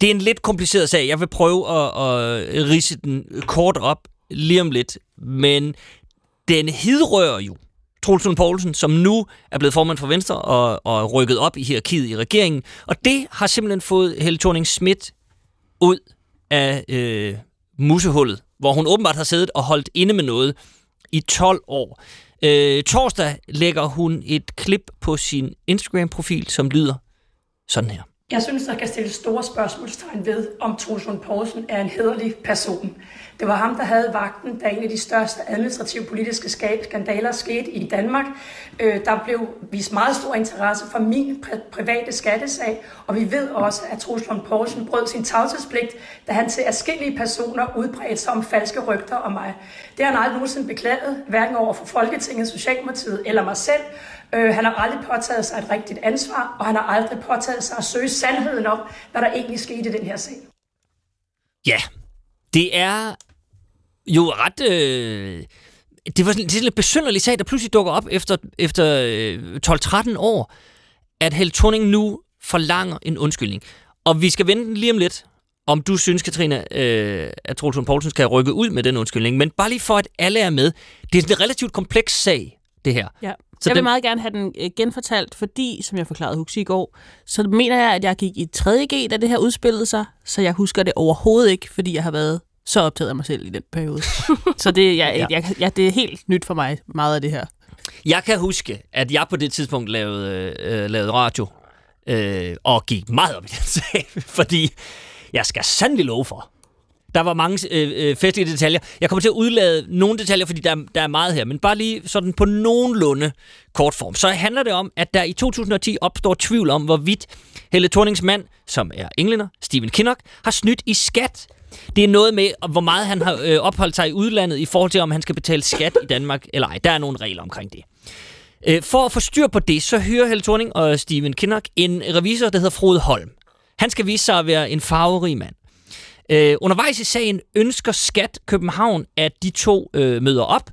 det er en lidt kompliceret sag. Jeg vil prøve at, at rise den kort op lige om lidt. Men den hidrører jo Troels Lund Poulsen, som nu er blevet formand for Venstre og, og rykket op i hierarkiet i regeringen. Og det har simpelthen fået Helle thorning Schmidt ud af øh, musehullet, hvor hun åbenbart har siddet og holdt inde med noget i 12 år. Øh, torsdag lægger hun et klip på sin Instagram-profil, som lyder sådan her.
Jeg synes, der kan stilles store spørgsmålstegn ved, om Troels Poulsen er en hederlig person. Det var ham, der havde vagten, da en af de største administrative politiske skandaler skete i Danmark. Øh, der blev vist meget stor interesse for min pri- private skattesag, og vi ved også, at Troels Lund Poulsen brød sin tavshedspligt, da han til forskellige personer udbredte sig om falske rygter om mig. Det har han aldrig nogensinde beklaget, hverken over for Folketinget, Socialdemokratiet eller mig selv. Øh, han har aldrig påtaget sig et rigtigt ansvar, og han har aldrig påtaget sig at søge sandheden om, hvad der egentlig skete i den her sag.
Ja, det er jo ret... Øh, det var sådan, det er sådan lidt besynderlig sag, der pludselig dukker op efter, efter øh, 12-13 år, at Held Thorning nu forlanger en undskyldning. Og vi skal vente lige om lidt, om du synes, Katrine, øh, at Troels Poulsen skal rykke ud med den undskyldning. Men bare lige for, at alle er med. Det er en relativt kompleks sag, det her.
Ja. Så jeg vil den... meget gerne have den øh, genfortalt, fordi, som jeg forklarede Huxi i går, så mener jeg, at jeg gik i 3.G, da det her udspillede sig, så jeg husker det overhovedet ikke, fordi jeg har været så optaget af mig selv i den periode. så det, jeg, ja. jeg, jeg, det er helt nyt for mig, meget af det her.
Jeg kan huske, at jeg på det tidspunkt lavede, øh, lavede radio, øh, og gik meget op i den sag, fordi jeg skal sandelig love for, der var mange øh, øh, festlige detaljer. Jeg kommer til at udlade nogle detaljer, fordi der, der er meget her, men bare lige sådan på nogenlunde kort form. Så handler det om, at der i 2010 opstår tvivl om, hvorvidt Helle Thornings mand, som er englænder, Stephen Kinnock, har snydt i skat. Det er noget med, hvor meget han har øh, opholdt sig i udlandet i forhold til, om han skal betale skat i Danmark eller ej. Der er nogle regler omkring det. Øh, for at få styr på det, så hører Helle Thorning og Steven Kinnock en revisor, der hedder Frode Holm. Han skal vise sig at være en farverig mand. Øh, undervejs i sagen ønsker Skat København, at de to øh, møder op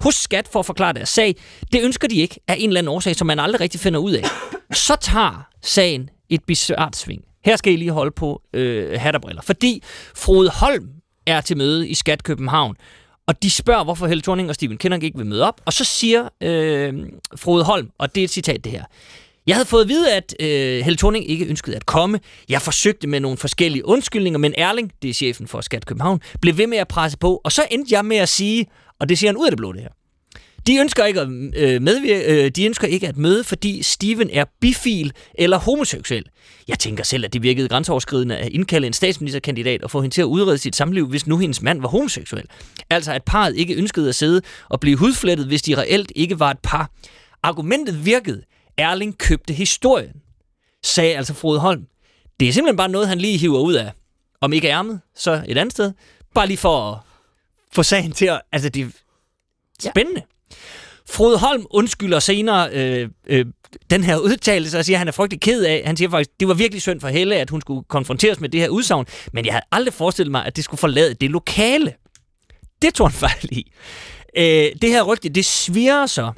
hos Skat for at forklare deres sag. Det ønsker de ikke af en eller anden årsag, som man aldrig rigtig finder ud af. Så tager sagen et bizart sving. Her skal I lige holde på øh, hatterbriller. Fordi Frode Holm er til møde i Skat København, og de spørger, hvorfor Helle Thorning og Steven Kinnock ikke vil møde op. Og så siger øh, Frode Holm, og det er et citat det her. Jeg havde fået at vide, at øh, Helle Thorning ikke ønskede at komme. Jeg forsøgte med nogle forskellige undskyldninger, men Erling, det er chefen for Skat København, blev ved med at presse på. Og så endte jeg med at sige, og det siger han ud af det blå det her. De ønsker ikke at øh, medvirke, øh, de ønsker ikke at møde, fordi Steven er bifil eller homoseksuel. Jeg tænker selv, at det virkede grænseoverskridende at indkalde en statsministerkandidat og få hende til at udrede sit samliv, hvis nu hendes mand var homoseksuel. Altså at parret ikke ønskede at sidde og blive hudflettet, hvis de reelt ikke var et par. Argumentet virkede. Erling købte historien, sagde altså Frode Holm. Det er simpelthen bare noget, han lige hiver ud af. Om ikke ærmet, så et andet sted. Bare lige for at få sagen til at... Altså, det er spændende. Ja. Frode Holm undskylder senere øh, øh, den her udtalelse og siger, at han er frygtelig ked af. Han siger faktisk, det var virkelig synd for Helle, at hun skulle konfronteres med det her udsagn, men jeg havde aldrig forestillet mig, at det skulle forlade det lokale. Det tog han fejl i. Øh, det her rygte, det sviger så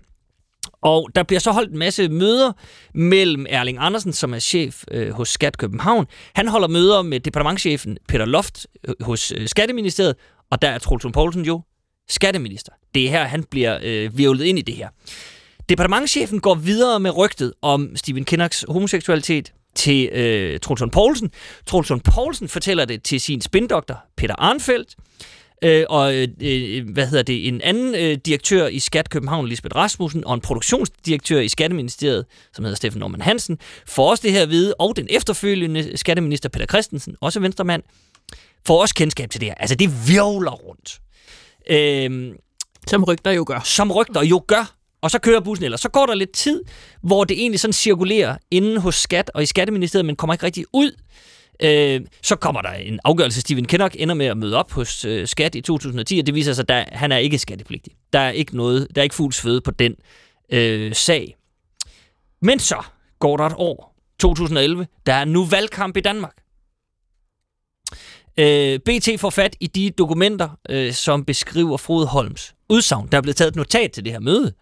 og der bliver så holdt en masse møder mellem Erling Andersen, som er chef øh, hos Skat København. Han holder møder med departementchefen Peter Loft øh, hos øh, Skatteministeriet, og der er Troelsen Poulsen jo skatteminister. Det er her, han bliver øh, virvlet ind i det her. Departementchefen går videre med rygtet om Stephen Kinnocks homoseksualitet til øh, Trulsund Poulsen. Trulsund Poulsen fortæller det til sin spindoktor Peter Arnfeldt øh, og øh, øh, hvad hedder det, en anden øh, direktør i Skat København, Lisbeth Rasmussen, og en produktionsdirektør i Skatteministeriet, som hedder Steffen Norman Hansen, får også det her at vide, og den efterfølgende skatteminister Peter Christensen, også venstremand, får også kendskab til det her. Altså, det virvler rundt.
Øh, som rygter jo gør.
Som rygter jo gør. Og så kører bussen ellers. Så går der lidt tid, hvor det egentlig sådan cirkulerer inde hos Skat og i Skatteministeriet, men kommer ikke rigtig ud. Øh, så kommer der en afgørelse. Steven Kinnock ender med at møde op hos øh, Skat i 2010, og det viser sig, at han er ikke skattepligtig. Der er ikke noget, der er ikke fugls føde på den øh, sag. Men så går der et år, 2011, der er nu valgkamp i Danmark. Øh, BT får fat i de dokumenter, øh, som beskriver Frode Holms udsagn. Der er blevet taget et notat til det her møde.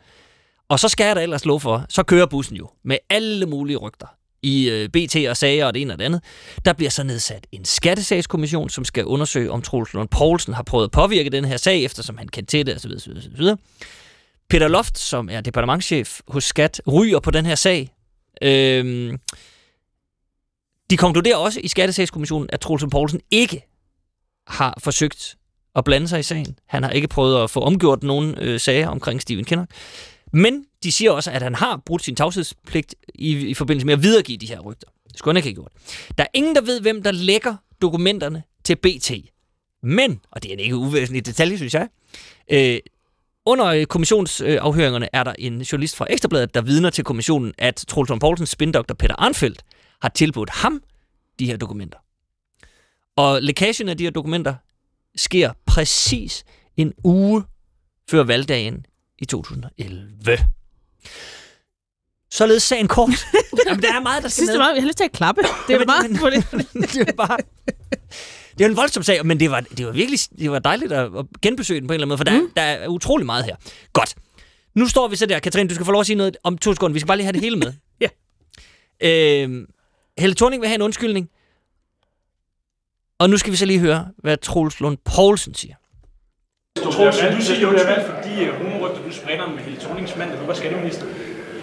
Og så skal jeg da ellers lov for, så kører bussen jo med alle mulige rygter i øh, BT og sager og det ene og det andet. Der bliver så nedsat en skattesagskommission, som skal undersøge, om Troels Lund Poulsen har prøvet at påvirke den her sag, eftersom han kendte til det osv. osv., osv. Peter Loft, som er departementchef hos Skat, ryger på den her sag. Øhm, de konkluderer også i Skattesagskommissionen, at Troels Poulsen ikke har forsøgt at blande sig i sagen. Han har ikke prøvet at få omgjort nogen øh, sager omkring Steven Kinnock. Men de siger også, at han har brudt sin tavshedspligt i, i forbindelse med at videregive de her rygter. Det skulle han ikke have gjort. Der er ingen, der ved, hvem der lægger dokumenterne til BT. Men, og det er en ikke uvæsentlig detalje, synes jeg, øh, under kommissionsafhøringerne er der en journalist fra Ekstrabladet, der vidner til kommissionen, at Troels Poulsens spindoktor Peter Arnfeldt har tilbudt ham de her dokumenter. Og lækagen af de her dokumenter sker præcis en uge før valgdagen i 2011. Således sagen kort. Jamen, der er meget, der skal
med. Jeg har lyst til at klappe. Det er meget
det, det er bare... det er en voldsom sag, men det var, det var virkelig det var dejligt at, at genbesøge den på en eller anden måde, for der, mm. der er utrolig meget her. Godt. Nu står vi så der. Katrine, du skal få lov at sige noget om to sekunder. Vi skal bare lige have det hele med.
Ja.
Øh, Helle Thorning vil have en undskyldning. Og nu skal vi så lige høre, hvad Troels Lund Poulsen siger.
Troels, du siger jo, det er valgt, fordi øh, humorrygter, du spredte med Helle Thornings mand, der nu var skatteminister.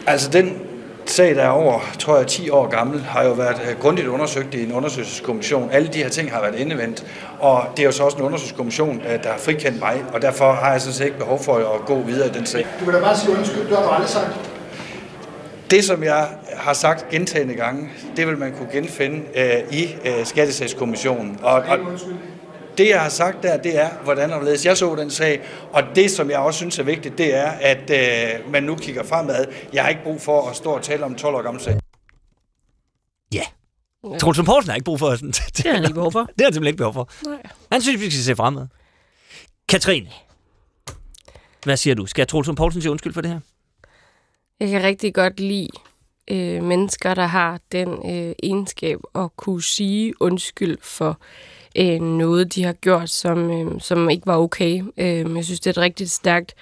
Altså den sag, der er over, tror jeg, 10 år gammel, har jo været øh, grundigt undersøgt i en undersøgelseskommission. Alle de her ting har været indevendt, og det er jo så også en undersøgelseskommission, øh, der har frikendt mig, og derfor har jeg sådan set ikke behov for at gå videre i den sag.
Du kan da bare sige undskyld, det har du aldrig sagt.
Det, som jeg har sagt gentagende gange, det vil man kunne genfinde øh, i øh, Skattesagskommissionen. Og, og det, jeg har sagt der, det er, hvordan og hvorledes jeg så den sag. Og det, som jeg også synes er vigtigt, det er, at øh, man nu kigger fremad. Jeg har ikke brug for at stå og tale om en 12 år gammel sag.
Ja. Troels Lund Poulsen har ikke brug for sådan.
Det har han ikke behov for.
Det har han simpelthen ikke behov for.
Nej.
Han synes, vi skal se fremad. Katrine. Hvad siger du? Skal Troels Poulsen sige undskyld for det her?
Jeg kan rigtig godt lide øh, mennesker, der har den øh, egenskab at kunne sige undskyld for øh, noget, de har gjort, som, øh, som ikke var okay. Øh, jeg synes, det er et rigtig stærkt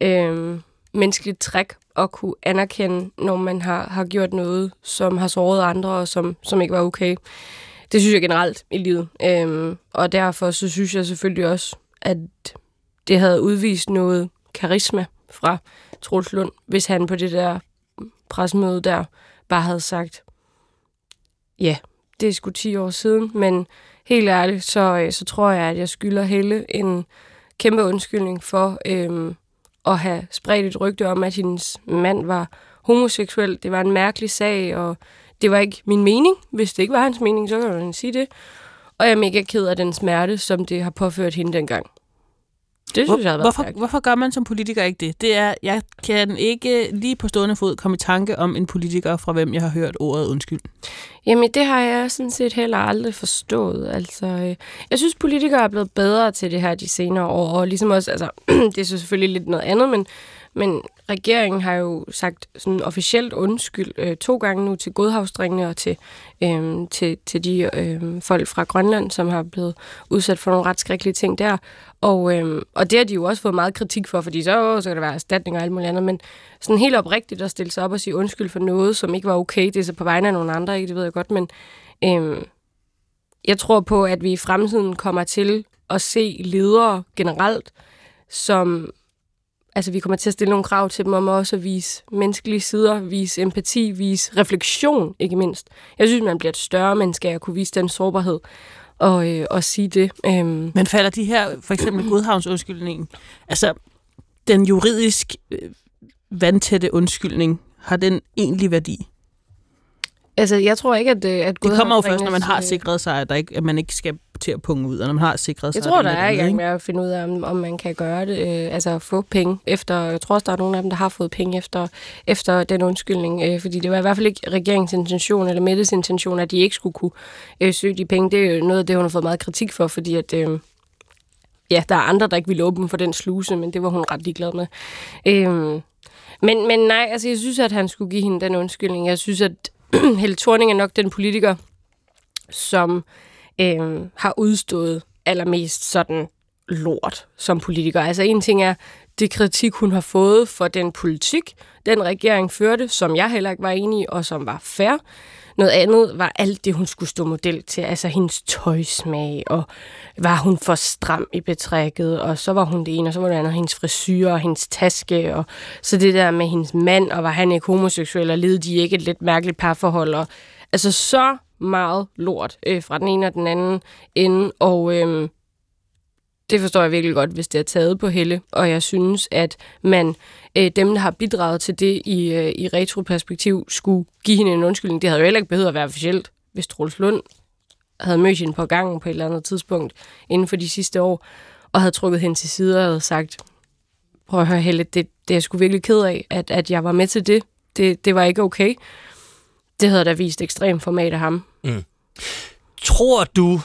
øh, menneskeligt træk at kunne anerkende, når man har, har gjort noget, som har såret andre, og som, som ikke var okay. Det synes jeg generelt i livet. Øh, og derfor så synes jeg selvfølgelig også, at det havde udvist noget karisma fra Troels Lund, hvis han på det der pressemøde der bare havde sagt, ja, det er sgu 10 år siden, men helt ærligt, så, øh, så tror jeg, at jeg skylder Helle en kæmpe undskyldning for øhm, at have spredt et rygte om, at hendes mand var homoseksuel. Det var en mærkelig sag, og det var ikke min mening. Hvis det ikke var hans mening, så kan man sige det. Og jeg er mega ked af den smerte, som det har påført hende dengang. Det synes jeg har været
hvorfor,
stærkt.
hvorfor gør man som politiker ikke det? Det er, jeg kan ikke lige på stående fod komme i tanke om en politiker, fra hvem jeg har hørt ordet undskyld.
Jamen, det har jeg sådan set heller aldrig forstået. Altså, øh, jeg synes, politikere er blevet bedre til det her de senere år, og ligesom også, altså, det er så selvfølgelig lidt noget andet, men, men regeringen har jo sagt sådan officielt undskyld øh, to gange nu til godhavsdrengene og til, øh, til, til de øh, folk fra Grønland, som har blevet udsat for nogle ret skrækkelige ting der. Og, øh, og det har de jo også fået meget kritik for, fordi så, så kan der være erstatning og alt muligt andet, men sådan helt oprigtigt at stille sig op og sige undskyld for noget, som ikke var okay, det er så på vegne af nogle andre, ikke? det ved jeg godt, men øh, jeg tror på, at vi i fremtiden kommer til at se ledere generelt, som altså vi kommer til at stille nogle krav til dem om også at vise menneskelige sider, vise empati, vise refleksion, ikke mindst. Jeg synes, man bliver et større menneske af at kunne vise den sårbarhed og, øh, og sige det. Øhm,
Men falder de her, for eksempel Godhavnsundskyldningen, altså den juridisk øh, vandtætte undskyldning, har den egentlig værdi?
Altså, jeg tror ikke, at, øh, at
Det kommer jo først, når man har
øh,
sikret sig, at, der ikke, at man ikke skal til at punge ud, og når man har sikret sig...
Jeg tror, der er i gang med at finde ud af, om, om man kan gøre det, øh, altså få penge efter, jeg tror også, der er nogle af dem, der har fået penge efter, efter den undskyldning, øh, fordi det var i hvert fald ikke regeringens intention, eller Mettes intention, at de ikke skulle kunne øh, søge de penge. Det er jo noget af det, hun har fået meget kritik for, fordi at, øh, ja, der er andre, der ikke ville åbne for den sluse, men det var hun ret ligeglad med. Øh, men, men nej, altså jeg synes, at han skulle give hende den undskyldning. Jeg synes, at Helle Thorning er nok den politiker, som øh, har udstået allermest sådan lort som politiker. Altså en ting er det kritik, hun har fået for den politik, den regering førte, som jeg heller ikke var enig i, og som var fair. Noget andet var alt det, hun skulle stå model til, altså hendes tøjsmag, og var hun for stram i betrækket, og så var hun det ene, og så var det andet hendes frisyr og hendes taske, og så det der med hendes mand, og var han ikke homoseksuel, og levede de ikke et lidt mærkeligt parforhold, og altså så meget lort øh, fra den ene og den anden ende, og øh, det forstår jeg virkelig godt, hvis det er taget på helle, og jeg synes, at man, øh, dem, der har bidraget til det i, øh, i retroperspektiv, skulle give hende en undskyldning. Det havde jo heller ikke behøvet at være officielt, hvis Troels Lund havde mødt hende på gangen på et eller andet tidspunkt inden for de sidste år, og havde trukket hende til side og havde sagt, prøv at høre Helle, det, det er jeg sgu virkelig ked af, at, at jeg var med til det. det. Det var ikke okay. Det havde da vist ekstrem format af ham. Mm.
Tror du,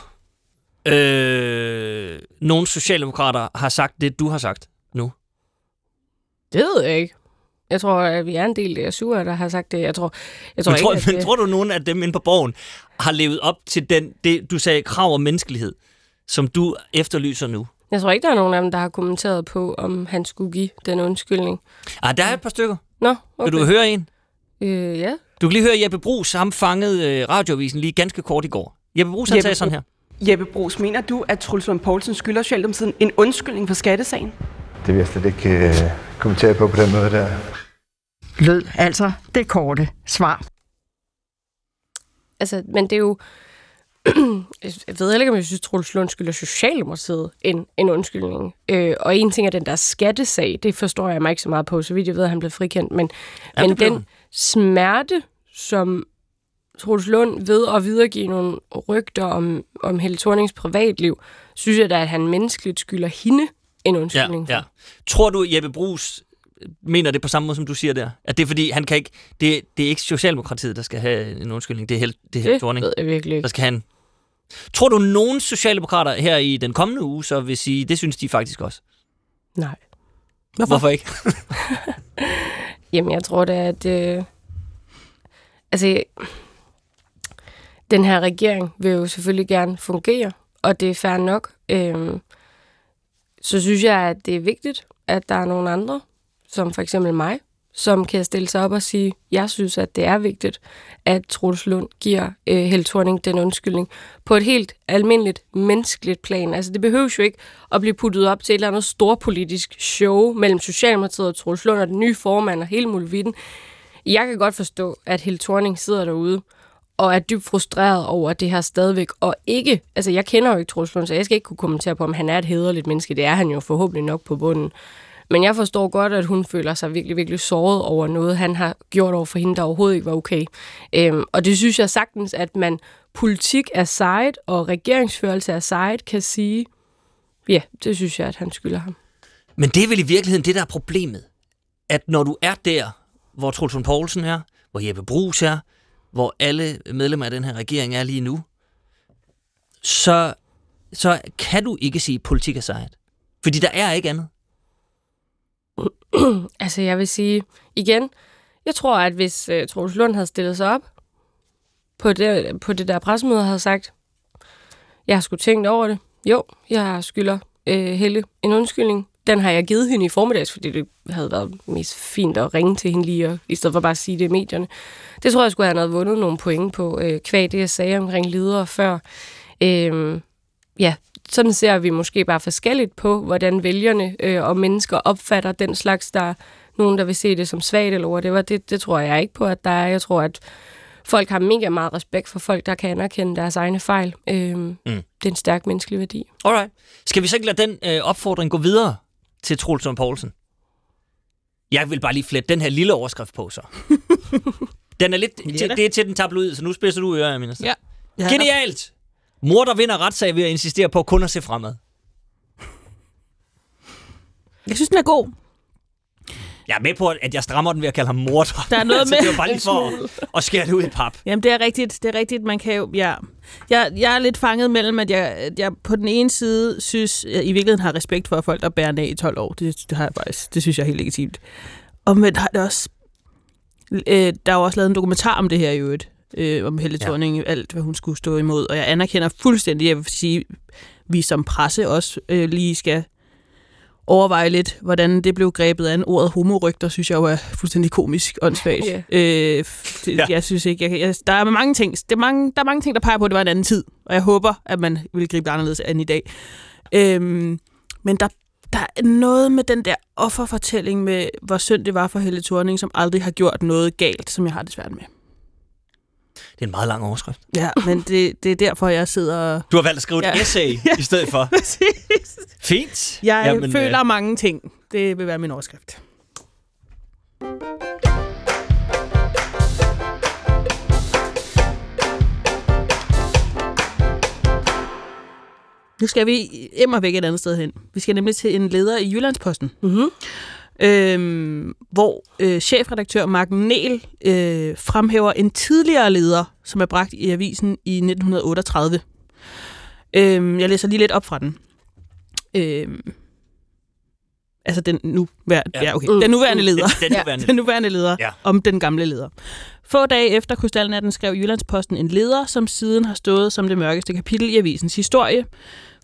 øh, nogle socialdemokrater har sagt det, du har sagt nu?
Det ved jeg ikke. Jeg tror, at vi er en del af sure, der har sagt det. Jeg tror, jeg tror
Men
ikke,
tror,
at
men
det...
tror du, nogen af dem inde på borgen har levet op til den, det, du sagde, krav om menneskelighed? som du efterlyser nu?
Jeg tror ikke, der er nogen af dem, der har kommenteret på, om han skulle give den undskyldning.
Ah, der er et par stykker.
Nå,
Okay.
okay.
Vil du høre en?
Øh, ja.
Du kan lige høre Jeppe Brugs, ham fangede øh, radioavisen lige ganske kort i går. Jeppe Brugs, han
Jeppe
sagde sådan her.
Jeppe Brugs, mener du, at Truls Lund Poulsen skylder Socialdemokratiet en undskyldning for skattesagen?
Det vil jeg slet ikke øh, kommentere på på den måde der.
Lød altså det korte svar.
Altså, men det er jo... jeg ved ikke, om jeg synes, Troels Lund skylder Socialdemokratiet en, en undskyldning. Øh, og en ting er den der skattesag, det forstår jeg mig ikke så meget på, så vidt jeg ved, at han blev frikendt. Men,
Ja,
men den
han.
smerte, som Troels Lund ved at videregive nogle rygter om, om Helle Thornings privatliv, synes jeg da, at han menneskeligt skylder hende en
Ja,
undskyldning. for.
ja. Tror du, Jeppe Brugs mener det på samme måde, som du siger der? At det er fordi, han kan ikke... Det, det er ikke Socialdemokratiet, der skal have en undskyldning. Det er Helle, det er Helle
Det
Thorning,
ved jeg virkelig
der
ikke.
skal have en... Tror du, nogen socialdemokrater her i den kommende uge så vil sige, det synes de faktisk også?
Nej.
Hvorfor?
Hvorfor ikke?
Jamen, jeg tror da, at... Øh, altså, den her regering vil jo selvfølgelig gerne fungere, og det er fair nok. Øhm, så synes jeg, at det er vigtigt, at der er nogle andre, som for eksempel mig, som kan stille sig op og sige, jeg synes, at det er vigtigt, at Troels Lund giver øh, Held Thorning den undskyldning på et helt almindeligt menneskeligt plan. Altså det behøves jo ikke at blive puttet op til et eller andet storpolitisk show mellem Socialdemokratiet og Troels Lund og den nye formand og hele muligheden. Jeg kan godt forstå, at Held Thorning sidder derude og er dybt frustreret over det her stadigvæk, og ikke, altså jeg kender jo ikke Troels Lund, så jeg skal ikke kunne kommentere på, om han er et hederligt menneske. Det er han jo forhåbentlig nok på bunden. Men jeg forstår godt, at hun føler sig virkelig, virkelig såret over noget, han har gjort over for hende, der overhovedet ikke var okay. Øhm, og det synes jeg sagtens, at man politik er sejt, og regeringsførelse er sejt, kan sige, ja, det synes jeg, at han skylder ham.
Men det er vel i virkeligheden det, der er problemet. At når du er der, hvor Troels Poulsen er, hvor Jeppe Brugs er, hvor alle medlemmer af den her regering er lige nu, så, så kan du ikke sige, at politik er sejt. Fordi der er ikke andet.
altså, jeg vil sige igen, jeg tror, at hvis uh, Troels Lund havde stillet sig op på det, på det der pressemøde og havde sagt, jeg har sgu tænkt over det. Jo, jeg skylder uh, Helle en undskyldning. Den har jeg givet hende i formiddags, fordi det havde været mest fint at ringe til hende lige, og, i stedet for bare at sige det i medierne. Det tror jeg skulle have havde vundet nogle point på, uh, kvæg det, jeg sagde omkring ledere før. Uh, ja, sådan ser vi måske bare forskelligt på, hvordan vælgerne øh, og mennesker opfatter den slags, der er nogen, der vil se det som svagt eller whatever. Det, det tror jeg ikke på, at der er. Jeg tror, at folk har mega meget respekt for folk, der kan anerkende deres egne fejl. Øhm, mm. Det er en stærk menneskelig værdi.
Alright. Skal vi så ikke lade den øh, opfordring gå videre til Troels Poulsen? Jeg vil bare lige flette den her lille overskrift på, så. den er lidt...
Ja
til, det er til den tabloid, så nu spidser du ører, minister.
Ja. Ja,
Genialt! Mor, der vinder retssag ved at insistere på kun at se fremad.
Jeg synes, den er god.
Jeg er med på, at jeg strammer den ved at kalde ham morder.
Der er noget
altså,
med-
Det var bare lige for at, at skære det ud i pap.
Jamen, det er rigtigt. Det er rigtigt. Man kan jo... Ja. Jeg, jeg er lidt fanget mellem, at jeg, at jeg på den ene side synes, jeg i virkeligheden har respekt for folk, der bærer ned i 12 år. Det, det, har jeg faktisk, det synes jeg er helt legitimt. Og men har det også... Øh, der er jo også lavet en dokumentar om det her i øvrigt. Øh, om Helle
Ja.
Thorning, alt hvad hun skulle stå imod. Og jeg anerkender fuldstændig, jeg vil sige, vi som presse også øh, lige skal overveje lidt, hvordan det blev grebet an. Ordet homorygter, synes jeg jo er fuldstændig komisk åndssvagt.
Ja.
Øh, det,
Ja.
Jeg synes ikke, jeg, jeg, der er mange ting, det er mange, der er mange ting, der peger på, at det var en anden tid. Og jeg håber, at man vil gribe det anderledes an i dag. Øhm, men der, der er noget med den der offerfortælling med, hvor synd det var for Helle Thorning, som aldrig har gjort noget galt, som jeg har det svært med.
Det er en meget lang overskrift.
Ja, men det, det er derfor, jeg sidder.
Du har valgt at skrive et
Ja.
essay i stedet for.
Præcis.
Fint.
Jeg
Jamen,
føler
øh,
mange ting. Det vil være min overskrift. Nu skal vi immer væk et andet sted hen. Vi skal nemlig til en leder i Jyllandsposten.
Mm-hmm.
Øhm, hvor øh, chefredaktør Mark Næl øh, fremhæver en tidligere leder, som er bragt i avisen i 1938. Øhm, jeg læser lige lidt op fra den. Øhm, altså den nu ja.
Ja.
Ja, okay. den nuværende leder.
Den, den nuværende.
Den nuværende leder
ja.
om den gamle leder. Få dage efter Krystalnatten skrev Jyllandsposten en leder, som siden har stået som det mørkeste kapitel i avisens historie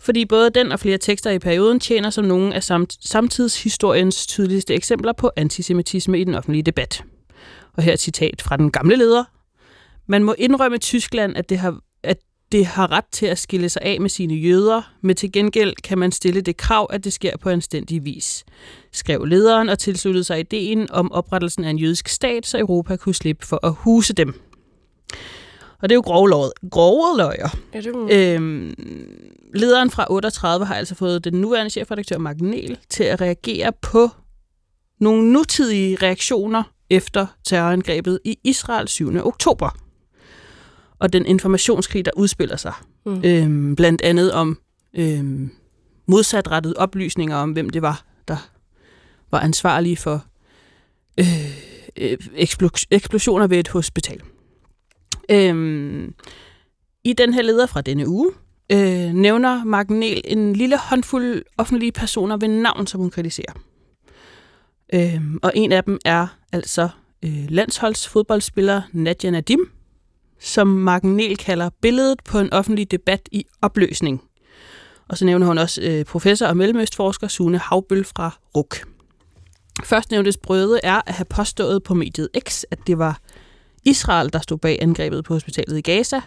fordi både den og flere tekster i perioden tjener som nogle af samt, samtidshistoriens tydeligste eksempler på antisemitisme i den offentlige debat. Og her et citat fra den gamle leder. Man må indrømme Tyskland, at det har at det har ret til at skille sig af med sine jøder, men til gengæld kan man stille det krav, at det sker på anstændig vis, skrev lederen og tilsluttede sig ideen om oprettelsen af en jødisk stat, så Europa kunne slippe for at huse dem. Og det er jo grove, grove løjer.
Ja, det må...
øhm, lederen fra 38 har altså fået den nuværende chefredaktør Mark Niel til at reagere på nogle nutidige reaktioner efter terrorangrebet i Israel 7. oktober. Og den informationskrig, der udspiller sig. Mm. Øhm, blandt andet om øhm, modsatrettede oplysninger om, hvem det var, der var ansvarlige for øh, øh, eksplosioner ved et hospital. Øhm, I den her leder fra denne uge øh, nævner Mark Niel en lille håndfuld offentlige personer ved navn, som hun kritiserer. Øhm, og en af dem er altså øh, landsholdsfodboldspiller Nadia Nadim, som Mark Niel kalder billedet på en offentlig debat i opløsning. Og så nævner hun også øh, professor og mellemøstforsker Sune Havbøl fra RUK. Først nævntes brøde er at have påstået på mediet X, at det var Israel, der stod bag angrebet på hospitalet i Gaza.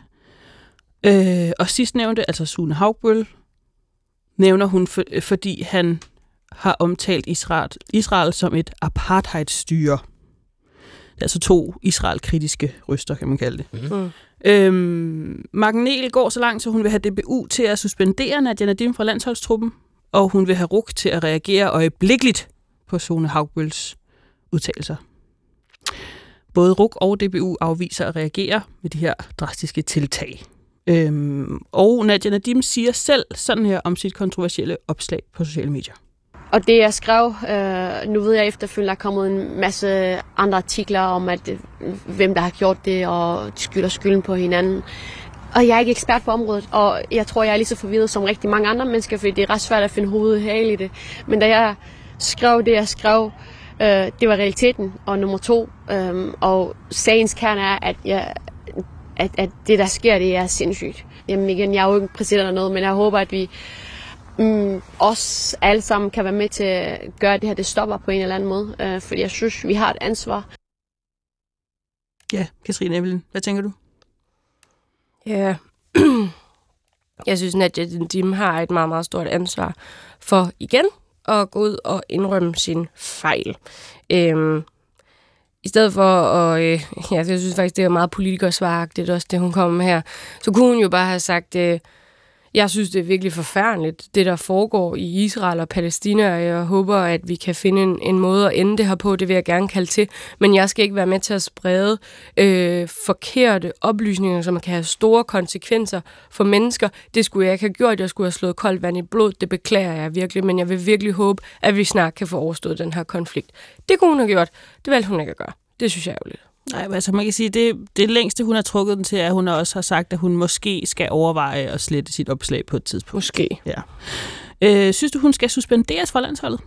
Øh, og sidst nævnte, altså Sune Havbøl, nævner hun, for, fordi han har omtalt Israel, Israel som et apartheidstyre. Det er altså to Israel-kritiske ryster, kan man kalde det. Mm. Øhm, Magnel går så langt, så hun vil have DBU til at suspendere Nadia Nadim fra landsholdstruppen, og hun vil have RUK til at reagere øjeblikkeligt på Sune Havbøls udtalelser. Både RUK og DBU afviser at reagere med de her drastiske tiltag. Øhm, og Nadia Nadim siger selv sådan her om sit kontroversielle opslag på sociale medier.
Og det jeg skrev, øh, nu ved jeg efterfølgende, der er kommet en masse andre artikler om, at øh, hvem der har gjort det, og de skylder skylden på hinanden. Og jeg er ikke ekspert på området, og jeg tror, jeg er lige så forvirret som rigtig mange andre mennesker, fordi det er ret svært at finde hovedet her i det. Men da jeg skrev det, jeg skrev, øh, det var realiteten. Og nummer to, øh, og sagens kerne er, at, jeg, at, at det, der sker, det er sindssygt. Jamen igen, jeg er jo ikke præsident eller noget, men jeg håber, at vi mm, os alle sammen kan være med til at gøre, at det her det stopper på en eller anden måde. Øh, fordi jeg synes, vi har et ansvar.
Ja, Katrine Evelyn, hvad tænker du?
Ja, jeg synes, at Dim har et meget, meget stort ansvar for igen at gå ud og indrømme sin fejl. Øhm, i stedet for at, øh, ja, jeg synes faktisk, det er meget politikersvaragtigt også, det hun kommer med her, så kunne hun jo bare have sagt, øh, jeg synes, det er virkelig forfærdeligt, det der foregår i Israel og Palæstina, og jeg håber, at vi kan finde en, en måde at ende det her på. Det vil jeg gerne kalde til. Men jeg skal ikke være med til at sprede øh, forkerte oplysninger, som kan have store konsekvenser for mennesker. Det skulle jeg ikke have gjort. Jeg skulle have slået koldt vand i blod. Det beklager jeg virkelig, men jeg vil virkelig håbe, at vi snart kan få overstået den her konflikt. Det kunne hun have gjort. Det valgte hun ikke at gøre. Det synes jeg er jo
Nej, altså man kan sige, det, det længste, hun har trukket den til, er, at hun også har sagt, at hun måske skal overveje at slette sit opslag på et tidspunkt.
Måske.
Ja. Øh, synes du, hun skal suspenderes fra landsholdet?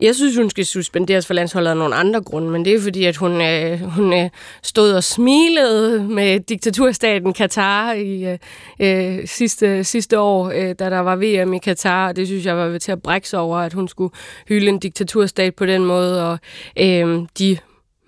Jeg synes, hun skal suspenderes for landsholdet af nogle andre grunde, men det er fordi, at hun, øh, hun øh, stod og smilede med diktaturstaten Katar i øh, øh sidste, sidste år, øh, da der var VM i Katar, og det synes jeg var ved til at brække sig over, at hun skulle hylde en diktaturstat på den måde, og øh, de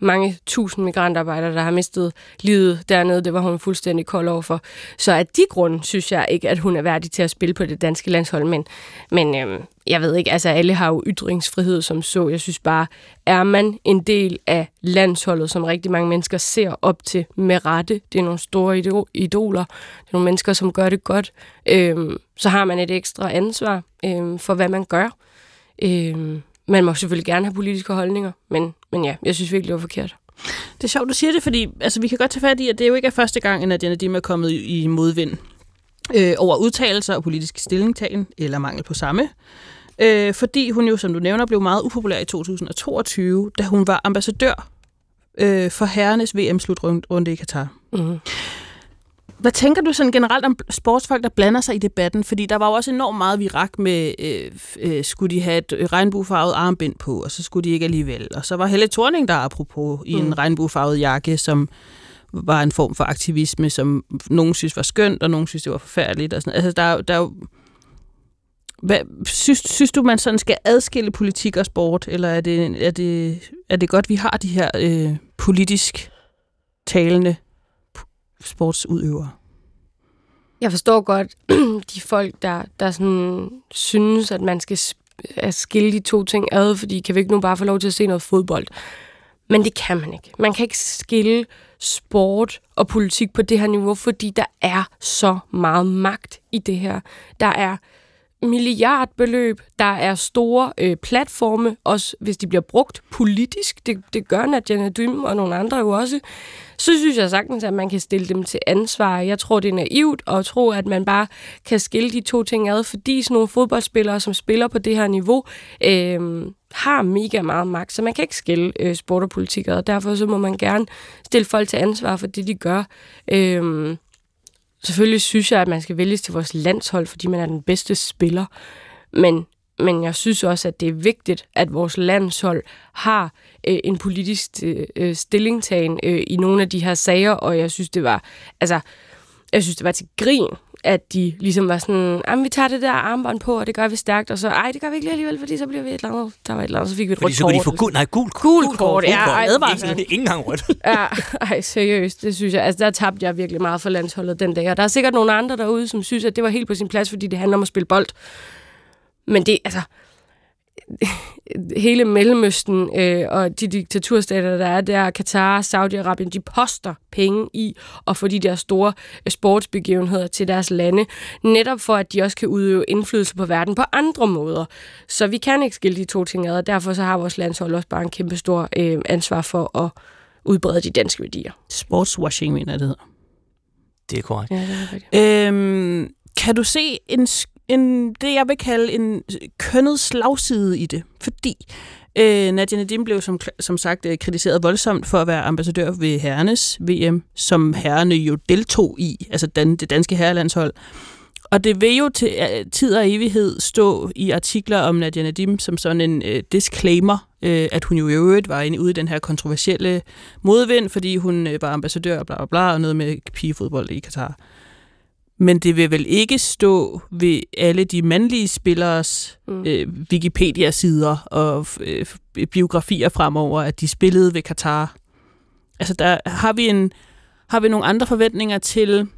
mange tusind migrantarbejdere, der har mistet livet dernede. Det var hun fuldstændig kold over for. Så af de grunde synes jeg ikke, at hun er værdig til at spille på det danske landshold. Men, men øhm, jeg ved ikke, altså alle har jo ytringsfrihed som så. Jeg synes bare, er man en del af landsholdet, som rigtig mange mennesker ser op til med rette. Det er nogle store idoler. Det er nogle mennesker, som gør det godt. Øhm, så har man et ekstra ansvar øhm, for, hvad man gør. Øhm, man må selvfølgelig gerne have politiske holdninger, men, men ja, jeg synes virkelig, det var forkert.
Det er sjovt, du siger det, fordi altså, vi kan godt tage fat i, at det jo ikke er første gang, at Diana Dim er kommet i modvind øh, over udtalelser og politisk stillingtagen, eller mangel på samme. Øh, fordi hun jo, som du nævner, blev meget upopulær i 2022, da hun var ambassadør øh, for herrenes VM-slutrunde i Katar. Mm-hmm. Hvad tænker du sådan generelt om sportsfolk, der blander sig i debatten? Fordi der var jo også enormt meget virak med, øh, øh, skulle de have et regnbuefarvet armbind på, og så skulle de ikke alligevel. Og så var Helle Thorning der apropos i en mm. regnbuefarvet jakke, som var en form for aktivisme, som nogen synes var skønt, og nogen synes, det var forfærdeligt. Og sådan. Altså, der, er- der er jo... Hvad, synes, synes du, man sådan skal adskille politik og sport, eller er det, er det, er det godt, vi har de her øh, politisk talende sportsudøvere?
Jeg forstår godt de folk, der, der sådan synes, at man skal at skille de to ting ad, fordi kan vi ikke nu bare få lov til at se noget fodbold? Men det kan man ikke. Man kan ikke skille sport og politik på det her niveau, fordi der er så meget magt i det her. Der er milliardbeløb, der er store øh, platforme, også hvis de bliver brugt politisk, det, det gør Nadia Dym og nogle andre jo også, så synes jeg sagtens, at man kan stille dem til ansvar. Jeg tror, det er naivt at tro, at man bare kan skille de to ting ad, fordi sådan nogle fodboldspillere, som spiller på det her niveau, øh, har mega meget magt, så man kan ikke skille øh, sport og politik og derfor så må man gerne stille folk til ansvar for det, de gør. Øh, selvfølgelig synes jeg, at man skal vælges til vores landshold, fordi man er den bedste spiller. Men, men jeg synes også, at det er vigtigt, at vores landshold har øh, en politisk øh, øh stillingtagen øh, i nogle af de her sager, og jeg synes, det var, altså, jeg synes, det var til grin, at de ligesom var sådan, jamen, vi tager det der armbånd på, og det gør vi stærkt, og så, ej, det gør vi ikke lige alligevel, fordi så bliver vi et eller andet, der var et eller andet, så fik vi et
Fordi
rødt
så kunne de
kort.
få gul, nej, gul,
Gul kort, ja, ej,
advarsel. Ikke, ikke engang rødt.
ja, ej, seriøst, det synes jeg. Altså, der tabte jeg virkelig meget for landsholdet den dag. Og der er sikkert nogle andre derude, som synes, at det var helt på sin plads, fordi det handler om at spille bold. Men det, altså... hele Mellemøsten øh, og de diktaturstater, der er der, Katar, Saudi-Arabien, de poster penge i at få de der store øh, sportsbegivenheder til deres lande, netop for, at de også kan udøve indflydelse på verden på andre måder. Så vi kan ikke skille de to ting ad, og derfor så har vores landshold også bare en kæmpe stor øh, ansvar for at udbrede de danske værdier.
Sportswashing, mener jeg, det hedder.
Det er korrekt.
Ja, det er rigtigt.
Øhm, kan du se en, en, det, jeg vil kalde en øh, kønnet slagside i det? Fordi øh, Nadia Nadim blev som, som sagt øh, kritiseret voldsomt for at være ambassadør ved herrenes VM, som herrene jo deltog i, altså den, det danske herrelandshold. Og det vil jo til øh, tid og evighed stå i artikler om Nadia Nadim som sådan en øh, disclaimer, øh, at hun jo i øvrigt var inde ude i den her kontroversielle modvind, fordi hun øh, var ambassadør og bla bla bla, og noget med pigefodbold i Katar. Men det vil vel ikke stå ved alle de mandlige spillers mm. øh, Wikipedia-sider og øh, biografier fremover, at de spillede ved Katar. Altså der har vi en har vi nogle andre forventninger til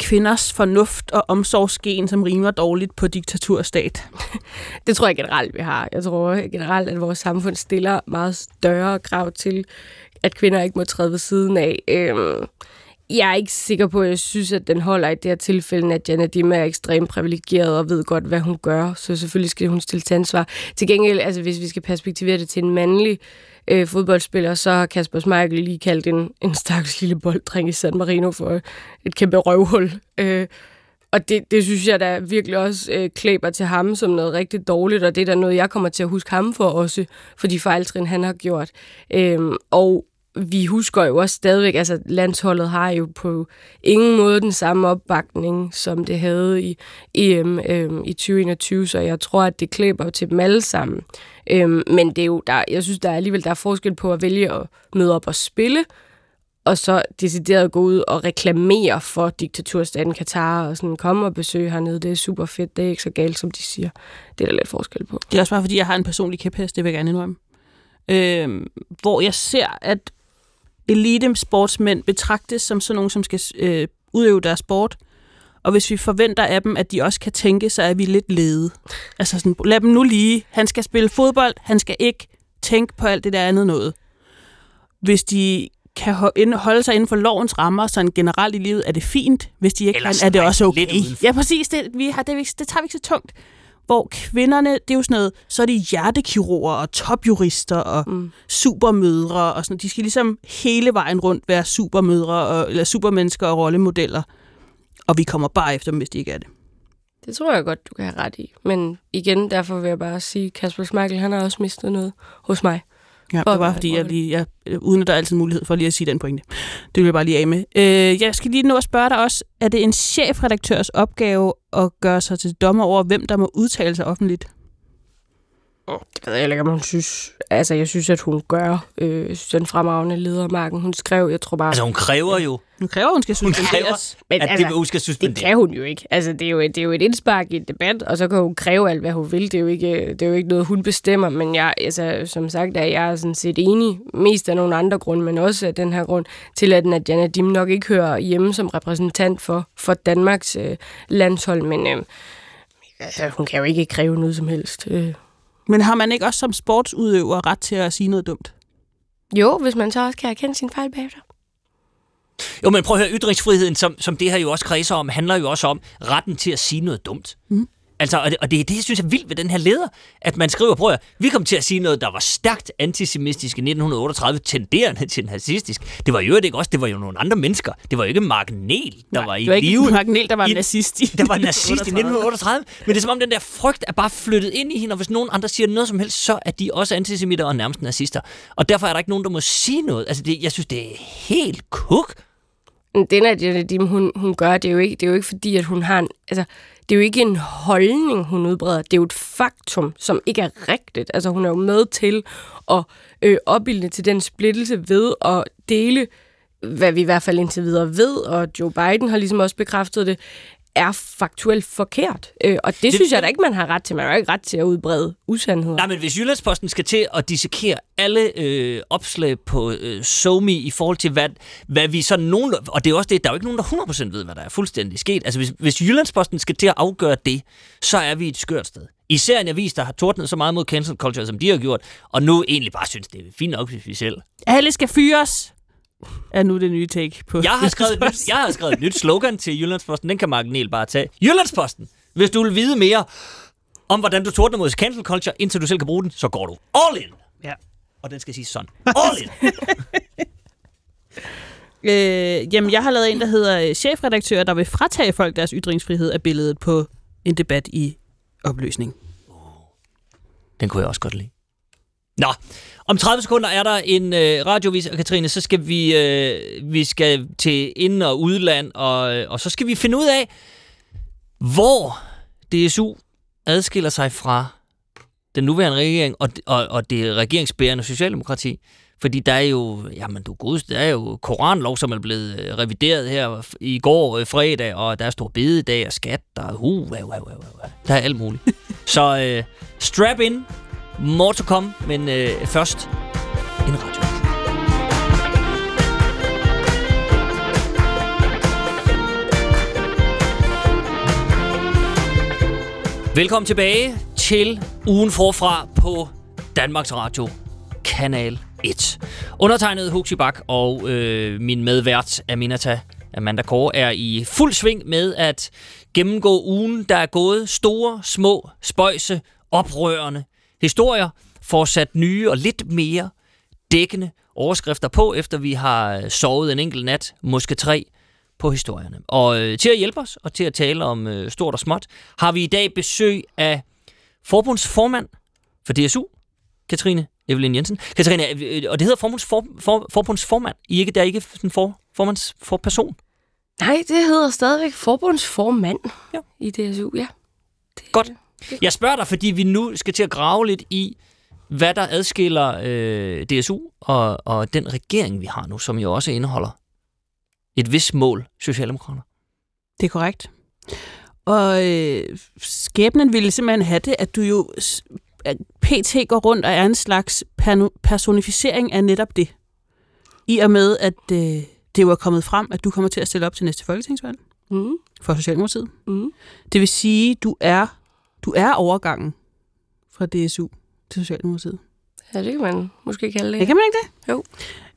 kvinders fornuft og omsorgsgen, som rimer dårligt på diktaturstat?
Det tror jeg generelt, vi har. Jeg tror generelt, at vores samfund stiller meget større krav til, at kvinder ikke må træde ved siden af. Øhm, jeg er ikke sikker på, at jeg synes, at den holder i det her tilfælde, at Jana Dima er ekstremt privilegeret og ved godt, hvad hun gør. Så selvfølgelig skal hun stille til ansvar. Til gengæld, altså, hvis vi skal perspektivere det til en mandlig øh, fodboldspiller, så har Kasper Schmeichel lige kaldt en, en stakkels lille bolddreng i San Marino for et kæmpe røvhul. Øh, og det, det synes jeg da virkelig også øh, klæber til ham som noget rigtig dårligt, og det er da noget, jeg kommer til at huske ham for også, for de fejltrin, han har gjort. Øhm, og vi husker jo også stadigvæk, altså landsholdet har jo på ingen måde den samme opbakning, som det havde i EM øhm, i 2021, så jeg tror, at det klæber til dem alle sammen. Øhm, men det er jo, der, jeg synes, der er alligevel der er forskel på at vælge at møde op og spille, og så decideret gå ud og reklamere for diktaturstaten Katar, og sådan komme og besøge hernede, det er super fedt, det er ikke så galt, som de siger. Det er der lidt forskel på.
Det er også bare, fordi jeg har en personlig kæphest, det vil jeg gerne indrømme. Øh, hvor jeg ser, at elite sportsmænd betragtes som sådan nogen, som skal øh, udøve deres sport. Og hvis vi forventer af dem, at de også kan tænke, så er vi lidt lede. Altså sådan, lad dem nu lige. Han skal spille fodbold, han skal ikke tænke på alt det der andet noget. Hvis de kan holde sig inden for lovens rammer, sådan generelt i livet, er det fint. Hvis de ikke
Ellers
kan, er det også okay.
lidt
Ja, præcis. Det, vi har, det, det tager vi ikke så tungt. Hvor kvinderne, det er jo sådan noget, så er de hjertekirurger og topjurister og mm. supermødre og sådan De skal ligesom hele vejen rundt være supermødre og, eller supermennesker og rollemodeller. Og vi kommer bare efter dem, hvis de ikke er det.
Det tror jeg godt, du kan have ret i. Men igen, derfor vil jeg bare sige, Kasper Schmeichel, han har også mistet noget hos mig.
Ja, det var fordi, jeg lige, jeg, uden at der er altid mulighed for lige at sige den pointe. Det vil jeg bare lige af med. Øh, jeg skal lige nå at spørge dig også, er det en chefredaktørs opgave at gøre sig til dommer over, hvem der må udtale sig offentligt?
Det ved jeg ikke, om hun synes. Altså, jeg synes, at hun gør øh, den fremragende ledermarken. Hun skrev, jeg tror bare...
Altså, hun kræver jo...
Hun kræver, hun skal
Hun
suspenderes.
kræver, at det, hun skal
det
suspenderes.
kan hun jo ikke. Altså, det er jo, det er jo et indspark i en debat, og så kan hun kræve alt, hvad hun vil. Det er jo ikke, det er jo ikke noget, hun bestemmer. Men jeg, altså, som sagt, er jeg sådan set enig, mest af nogle andre grunde, men også af den her grund, til at Nadia Dim nok ikke hører hjemme som repræsentant for, for Danmarks øh, landshold. Men øh, altså, hun kan jo ikke kræve noget som helst. Øh.
Men har man ikke også som sportsudøver ret til at sige noget dumt?
Jo, hvis man så også kan erkende sin fejl bagefter.
Jo, men prøv at høre, ytringsfriheden, som, som det her jo også kredser om, handler jo også om retten til at sige noget dumt.
Mm.
Altså, og det, og det er det, jeg synes er vildt ved den her leder, at man skriver, prøv at, vi kom til at sige noget, der var stærkt antisemitisk i 1938, tenderende til nazistisk. Det var jo ikke også, det var jo nogle andre mennesker. Det var jo ikke Mark Niel, der
Nej,
var i
det var ikke
live.
Mark Niel, der var
i-
nazist i
Der var nazist i
1938.
1938. Men det er som om, den der frygt er bare flyttet ind i hende, og hvis nogen andre siger noget som helst, så er de også antisemitter og nærmest nazister. Og derfor er der ikke nogen, der må sige noget. Altså, det, jeg synes, det er helt kuk.
Men det, Nadia Nadim, hun, hun gør, det er, jo ikke, det er jo ikke fordi, at hun har en... Altså, det er jo ikke en holdning, hun udbreder. Det er jo et faktum, som ikke er rigtigt. Altså, hun er jo med til at øh, opbilde til den splittelse ved at dele, hvad vi i hvert fald indtil videre ved, og Joe Biden har ligesom også bekræftet det, er faktuelt forkert. Øh, og det, det synes jeg da ikke, man har ret til. Man har ikke ret til at udbrede usandheder.
Nej, men hvis Jyllandsposten skal til at dissekere alle øh, opslag på øh, SoMe i forhold til, hvad, hvad vi sådan nogen... Og det er også det, der er jo ikke nogen, der 100% ved, hvad der er fuldstændig sket. Altså, hvis, hvis Jyllandsposten skal til at afgøre det, så er vi et skørt sted. Især en avis, der har tordnet så meget mod cancel culture, som de har gjort, og nu egentlig bare synes, det er fint nok, hvis vi selv...
Alle skal fyres, er nu det nye take på
Jeg har skrevet, et nyt, jeg har skrevet et nyt slogan til Jyllandsposten, den kan Mark Niel bare tage. Jyllandsposten, hvis du vil vide mere om, hvordan du tordner mod cancel culture, indtil du selv kan bruge den, så går du all in.
Ja.
Og den skal sige sådan. All in.
Øh, jamen, jeg har lavet en, der hedder øh, chefredaktør, der vil fratage folk deres ytringsfrihed af billedet på en debat i opløsning.
Den kunne jeg også godt lide. Nå, om 30 sekunder er der en øh, radiovis, og Katrine, så skal vi, øh, vi skal til ind- og udland, og, øh, og så skal vi finde ud af, hvor DSU adskiller sig fra den nuværende regering og, og, og det regeringsbærende Socialdemokrati. Fordi der er jo, jamen du god, der er jo koranlov, som er blevet øh, revideret her i går øh, fredag, og der er stor bededag og skat, der er hu, wow, wow, wow, wow. Der er alt muligt. Så øh, strap in, more to come, men øh, først en radio. Velkommen tilbage til ugen forfra på Danmarks Radio, Kanal 1. Undertegnet Huxi Bak og øh, min medvært Aminata Amanda Kåre er i fuld sving med at gennemgå ugen, der er gået store, små, spøjse, oprørende historier, får sat nye og lidt mere dækkende overskrifter på, efter vi har sovet en enkelt nat, måske tre, på historierne. Og øh, til at hjælpe os, og til at tale om øh, stort og småt, har vi i dag besøg af forbundsformand for DSU, Katrine Evelyn Jensen. Katrine, øh, og det hedder forbunds for, for, forbundsformand. I ikke, der er ikke sådan for, formands for person.
Nej, det hedder stadigvæk forbundsformand
ja.
i DSU, ja.
Det, Godt. Jeg spørger dig, fordi vi nu skal til at grave lidt i, hvad der adskiller øh, DSU og, og den regering, vi har nu, som jo også indeholder et vis mål, Socialdemokrater.
Det er korrekt. Og øh, skæbnen ville simpelthen have det, at du jo at PT går rundt og er en slags personificering af netop det. I og med, at øh, det jo er kommet frem, at du kommer til at stille op til næste folketingsvalg
mm.
for Socialdemokratiet.
Mm.
Det vil sige, du er du er overgangen fra DSU til Socialdemokratiet.
Ja, det kan man måske kalde det.
Ja, kan man ikke det?
Jo.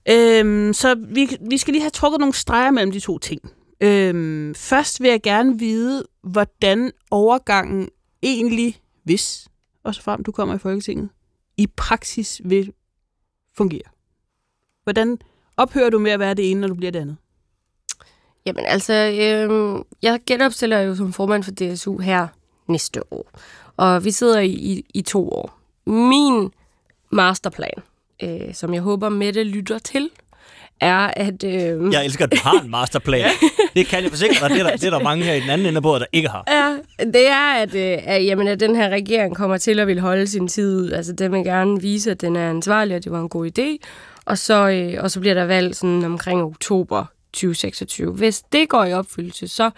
Øhm, så vi, vi skal lige have trukket nogle streger mellem de to ting. Øhm, først vil jeg gerne vide, hvordan overgangen egentlig, hvis og så frem du kommer i Folketinget, i praksis vil fungere. Hvordan ophører du med at være det ene, når du bliver det andet?
Jamen altså, øh, jeg genopstiller jo som formand for DSU her næste år. Og vi sidder i, i, i to år. Min masterplan, øh, som jeg håber Mette lytter til, er, at... Øh...
Jeg elsker, at du har en masterplan. det kan jeg forsikre dig. Det er, der, det er der mange her i den anden ende af bordet, der ikke har.
Ja, det er, at, øh, at, jamen, at den her regering kommer til at vil holde sin tid ud. Altså, den vil gerne vise, at den er ansvarlig, og det var en god idé. Og så, øh, og så bliver der valg sådan omkring oktober 2026. Hvis det går i opfyldelse, så,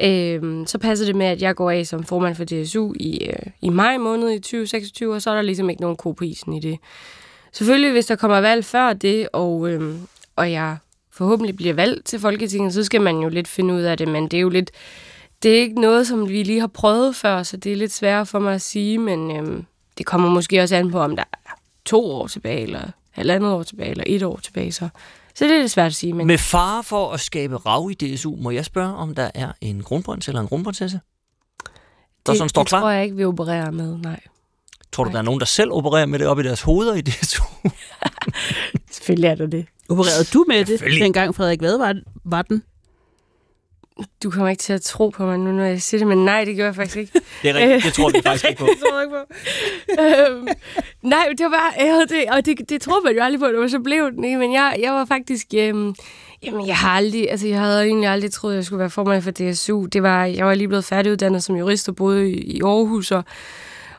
øh, så passer det med, at jeg går af som formand for DSU i, øh, i maj måned i 2026, og så er der ligesom ikke nogen ko på isen i det. Selvfølgelig, hvis der kommer valg før det, og, øh, og jeg forhåbentlig bliver valgt til Folketinget, så skal man jo lidt finde ud af det, men det er jo lidt, det er ikke noget, som vi lige har prøvet før, så det er lidt sværere for mig at sige, men øh, det kommer måske også an på, om der er to år tilbage, eller halvandet år tilbage, eller et år tilbage, så, så det er lidt svært at sige. Men...
Med fare for at skabe rav i DSU, må jeg spørge, om der er en grundbrøns eller en grundbrønsesse? Der
det,
sådan står
det
klar?
tror jeg ikke, vi opererer med, nej.
Tror du, der er nogen, der selv opererer med det op i deres hoveder i DSU?
Selvfølgelig er der det.
Opererede du med det, dengang Frederik Vad var, var den?
Du kommer ikke til at tro på mig nu, når jeg siger det, men nej, det gør jeg faktisk ikke.
Det er rigtigt, det tror vi faktisk ikke på.
det tror jeg ikke på. øhm, nej, det var bare, jeg havde det, og det, det tror man jo aldrig på, det var så blev den, ikke? men jeg, jeg var faktisk, øhm, jamen jeg har aldrig, altså jeg havde egentlig aldrig troet, at jeg skulle være formand for DSU. Det var, jeg var lige blevet færdiguddannet som jurist og boede i, i Aarhus, og,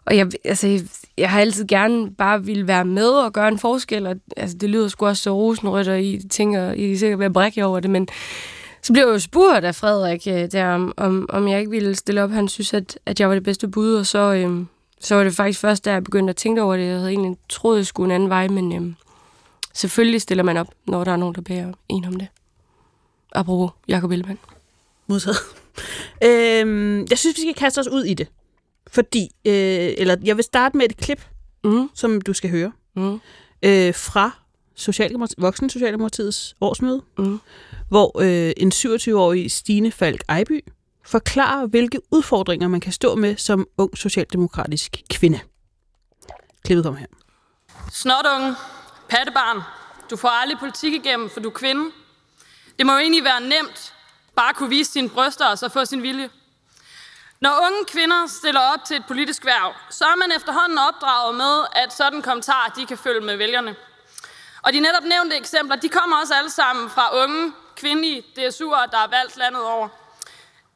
og jeg, altså, jeg, jeg har altid gerne bare ville være med og gøre en forskel, og altså, det lyder sgu også så rosenrødt, og I tænker, I er sikkert at brække over det, men så blev jeg jo spurgt af Frederik øh, der, om, om, om jeg ikke ville stille op. Han synes, at, at jeg var det bedste bud, og så, øhm, så var det faktisk først, da jeg begyndte at tænke over det. Jeg havde egentlig troet, jeg skulle en anden vej, men øhm, selvfølgelig stiller man op, når der er nogen, der beder en om det. Apropos Jacob Ellemann.
Modtaget. øhm, jeg synes, vi skal kaste os ud i det. Fordi, øh, eller jeg vil starte med et klip,
mm.
som du skal høre,
mm.
øh, fra Socialdemokrati- Voksen Socialdemokratiets årsmøde,
mm
hvor øh, en 27-årig Stine Falk Ejby forklarer, hvilke udfordringer man kan stå med som ung socialdemokratisk kvinde. Klippet kommer her.
Snotunge, pattebarn, du får aldrig politik igennem, for du er kvinde. Det må jo egentlig være nemt bare kunne vise sine bryster og så få sin vilje. Når unge kvinder stiller op til et politisk værv, så er man efterhånden opdraget med, at sådan kommentarer de kan følge med vælgerne. Og de netop nævnte eksempler, de kommer også alle sammen fra unge, kvindelige DSU'ere, der er valgt landet over.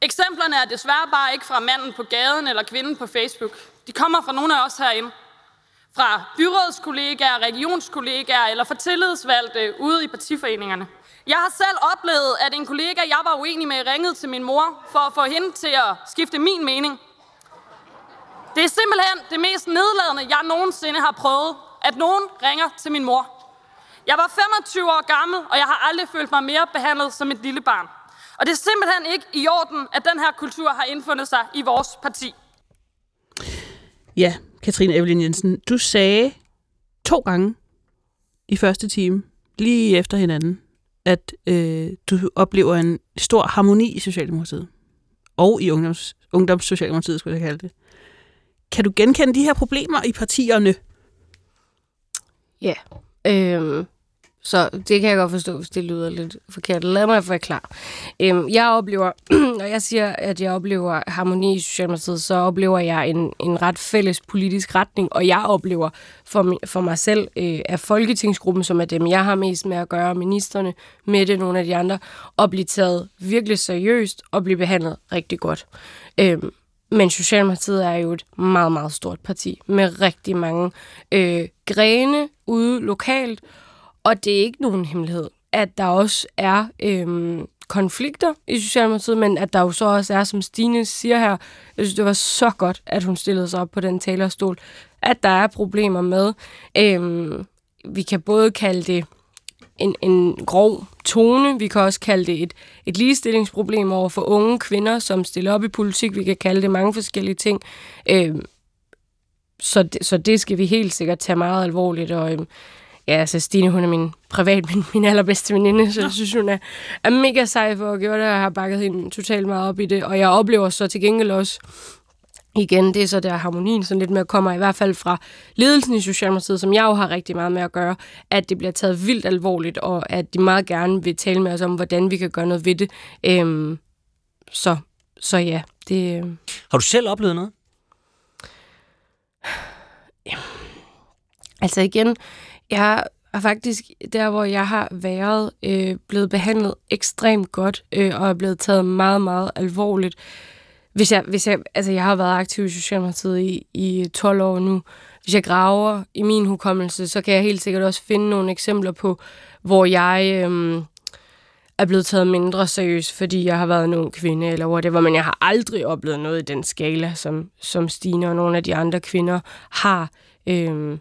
Eksemplerne er desværre bare ikke fra manden på gaden eller kvinden på Facebook. De kommer fra nogle af os herinde. Fra byrådskollegaer, regionskollegaer eller fra tillidsvalgte ude i partiforeningerne. Jeg har selv oplevet, at en kollega, jeg var uenig med, ringede til min mor for at få hende til at skifte min mening. Det er simpelthen det mest nedladende, jeg nogensinde har prøvet, at nogen ringer til min mor. Jeg var 25 år gammel, og jeg har aldrig følt mig mere behandlet som et lille barn. Og det er simpelthen ikke i orden, at den her kultur har indfundet sig i vores parti.
Ja, Katrine Evelyn Jensen, du sagde to gange i første time, lige efter hinanden, at øh, du oplever en stor harmoni i Socialdemokratiet. Og i ungdoms, ungdomssocialdemokratiet, skulle jeg kalde det. Kan du genkende de her problemer i partierne?
Ja, øhm, så det kan jeg godt forstå, hvis det lyder lidt forkert. Lad mig forklare. Øhm, jeg oplever, når jeg siger, at jeg oplever harmoni i Socialdemokratiet, så oplever jeg en, en ret fælles politisk retning, og jeg oplever for, for mig selv, øh, at Folketingsgruppen, som er dem, jeg har mest med at gøre, ministerne, med det, nogle af de andre, at blive taget virkelig seriøst og blive behandlet rigtig godt. Øhm, men Socialdemokratiet er jo et meget, meget stort parti med rigtig mange øh, grene ude lokalt, og det er ikke nogen hemmelighed, at der også er øh, konflikter i Socialdemokratiet, men at der jo så også er, som Stine siger her, jeg synes, det var så godt, at hun stillede sig op på den talerstol, at der er problemer med, øh, vi kan både kalde det en, en grov tone. Vi kan også kalde det et, et ligestillingsproblem over for unge kvinder, som stiller op i politik. Vi kan kalde det mange forskellige ting. Øh, så, det, så det skal vi helt sikkert tage meget alvorligt. Og øh, ja, altså Stine, hun er min privat, min, min allerbedste veninde, så jeg synes, hun er, er mega sej for at gøre det, og jeg har bakket hende totalt meget op i det. Og jeg oplever så til gengæld også, igen, det er så der harmonien sådan lidt med at komme i hvert fald fra ledelsen i Socialdemokratiet, som jeg jo har rigtig meget med at gøre, at det bliver taget vildt alvorligt, og at de meget gerne vil tale med os om, hvordan vi kan gøre noget ved det. Øhm, så, så ja, det...
Har du selv oplevet noget?
Altså igen, jeg er faktisk der, hvor jeg har været, øh, blevet behandlet ekstremt godt, øh, og er blevet taget meget, meget alvorligt. Hvis jeg, hvis jeg, altså jeg har været aktiv i Socialdemokratiet i, i 12 år nu. Hvis jeg graver i min hukommelse, så kan jeg helt sikkert også finde nogle eksempler på, hvor jeg øh, er blevet taget mindre seriøst, fordi jeg har været en ung kvinde, eller whatever, men jeg har aldrig oplevet noget i den skala, som, som Stine og nogle af de andre kvinder har. Øh,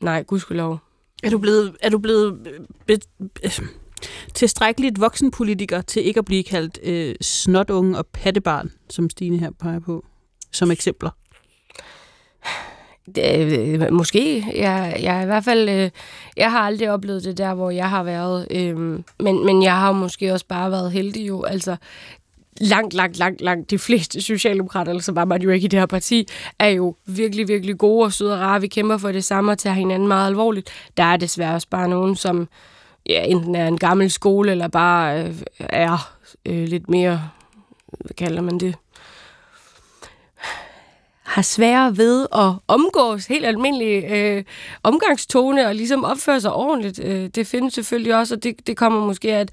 nej, gudskelov.
Er du blevet, er du blevet øh, be, be, tilstrækkeligt voksenpolitiker til ikke at blive kaldt øh, snotunge og pattebarn, som Stine her peger på, som eksempler?
Det, øh, måske. Jeg, jeg i hvert fald, øh, jeg har aldrig oplevet det der, hvor jeg har været. Øh, men, men jeg har måske også bare været heldig jo. Altså, langt, langt, langt, langt de fleste socialdemokrater, eller så var man jo ikke i det her parti, er jo virkelig, virkelig gode og søde og rare. Vi kæmper for det samme og tager hinanden meget alvorligt. Der er desværre også bare nogen, som ja, enten er en gammel skole, eller bare øh, er øh, lidt mere, hvad kalder man det, har svære ved at omgås helt almindelig øh, omgangstone og ligesom opføre sig ordentligt. Øh, det findes selvfølgelig også, og det, det kommer måske at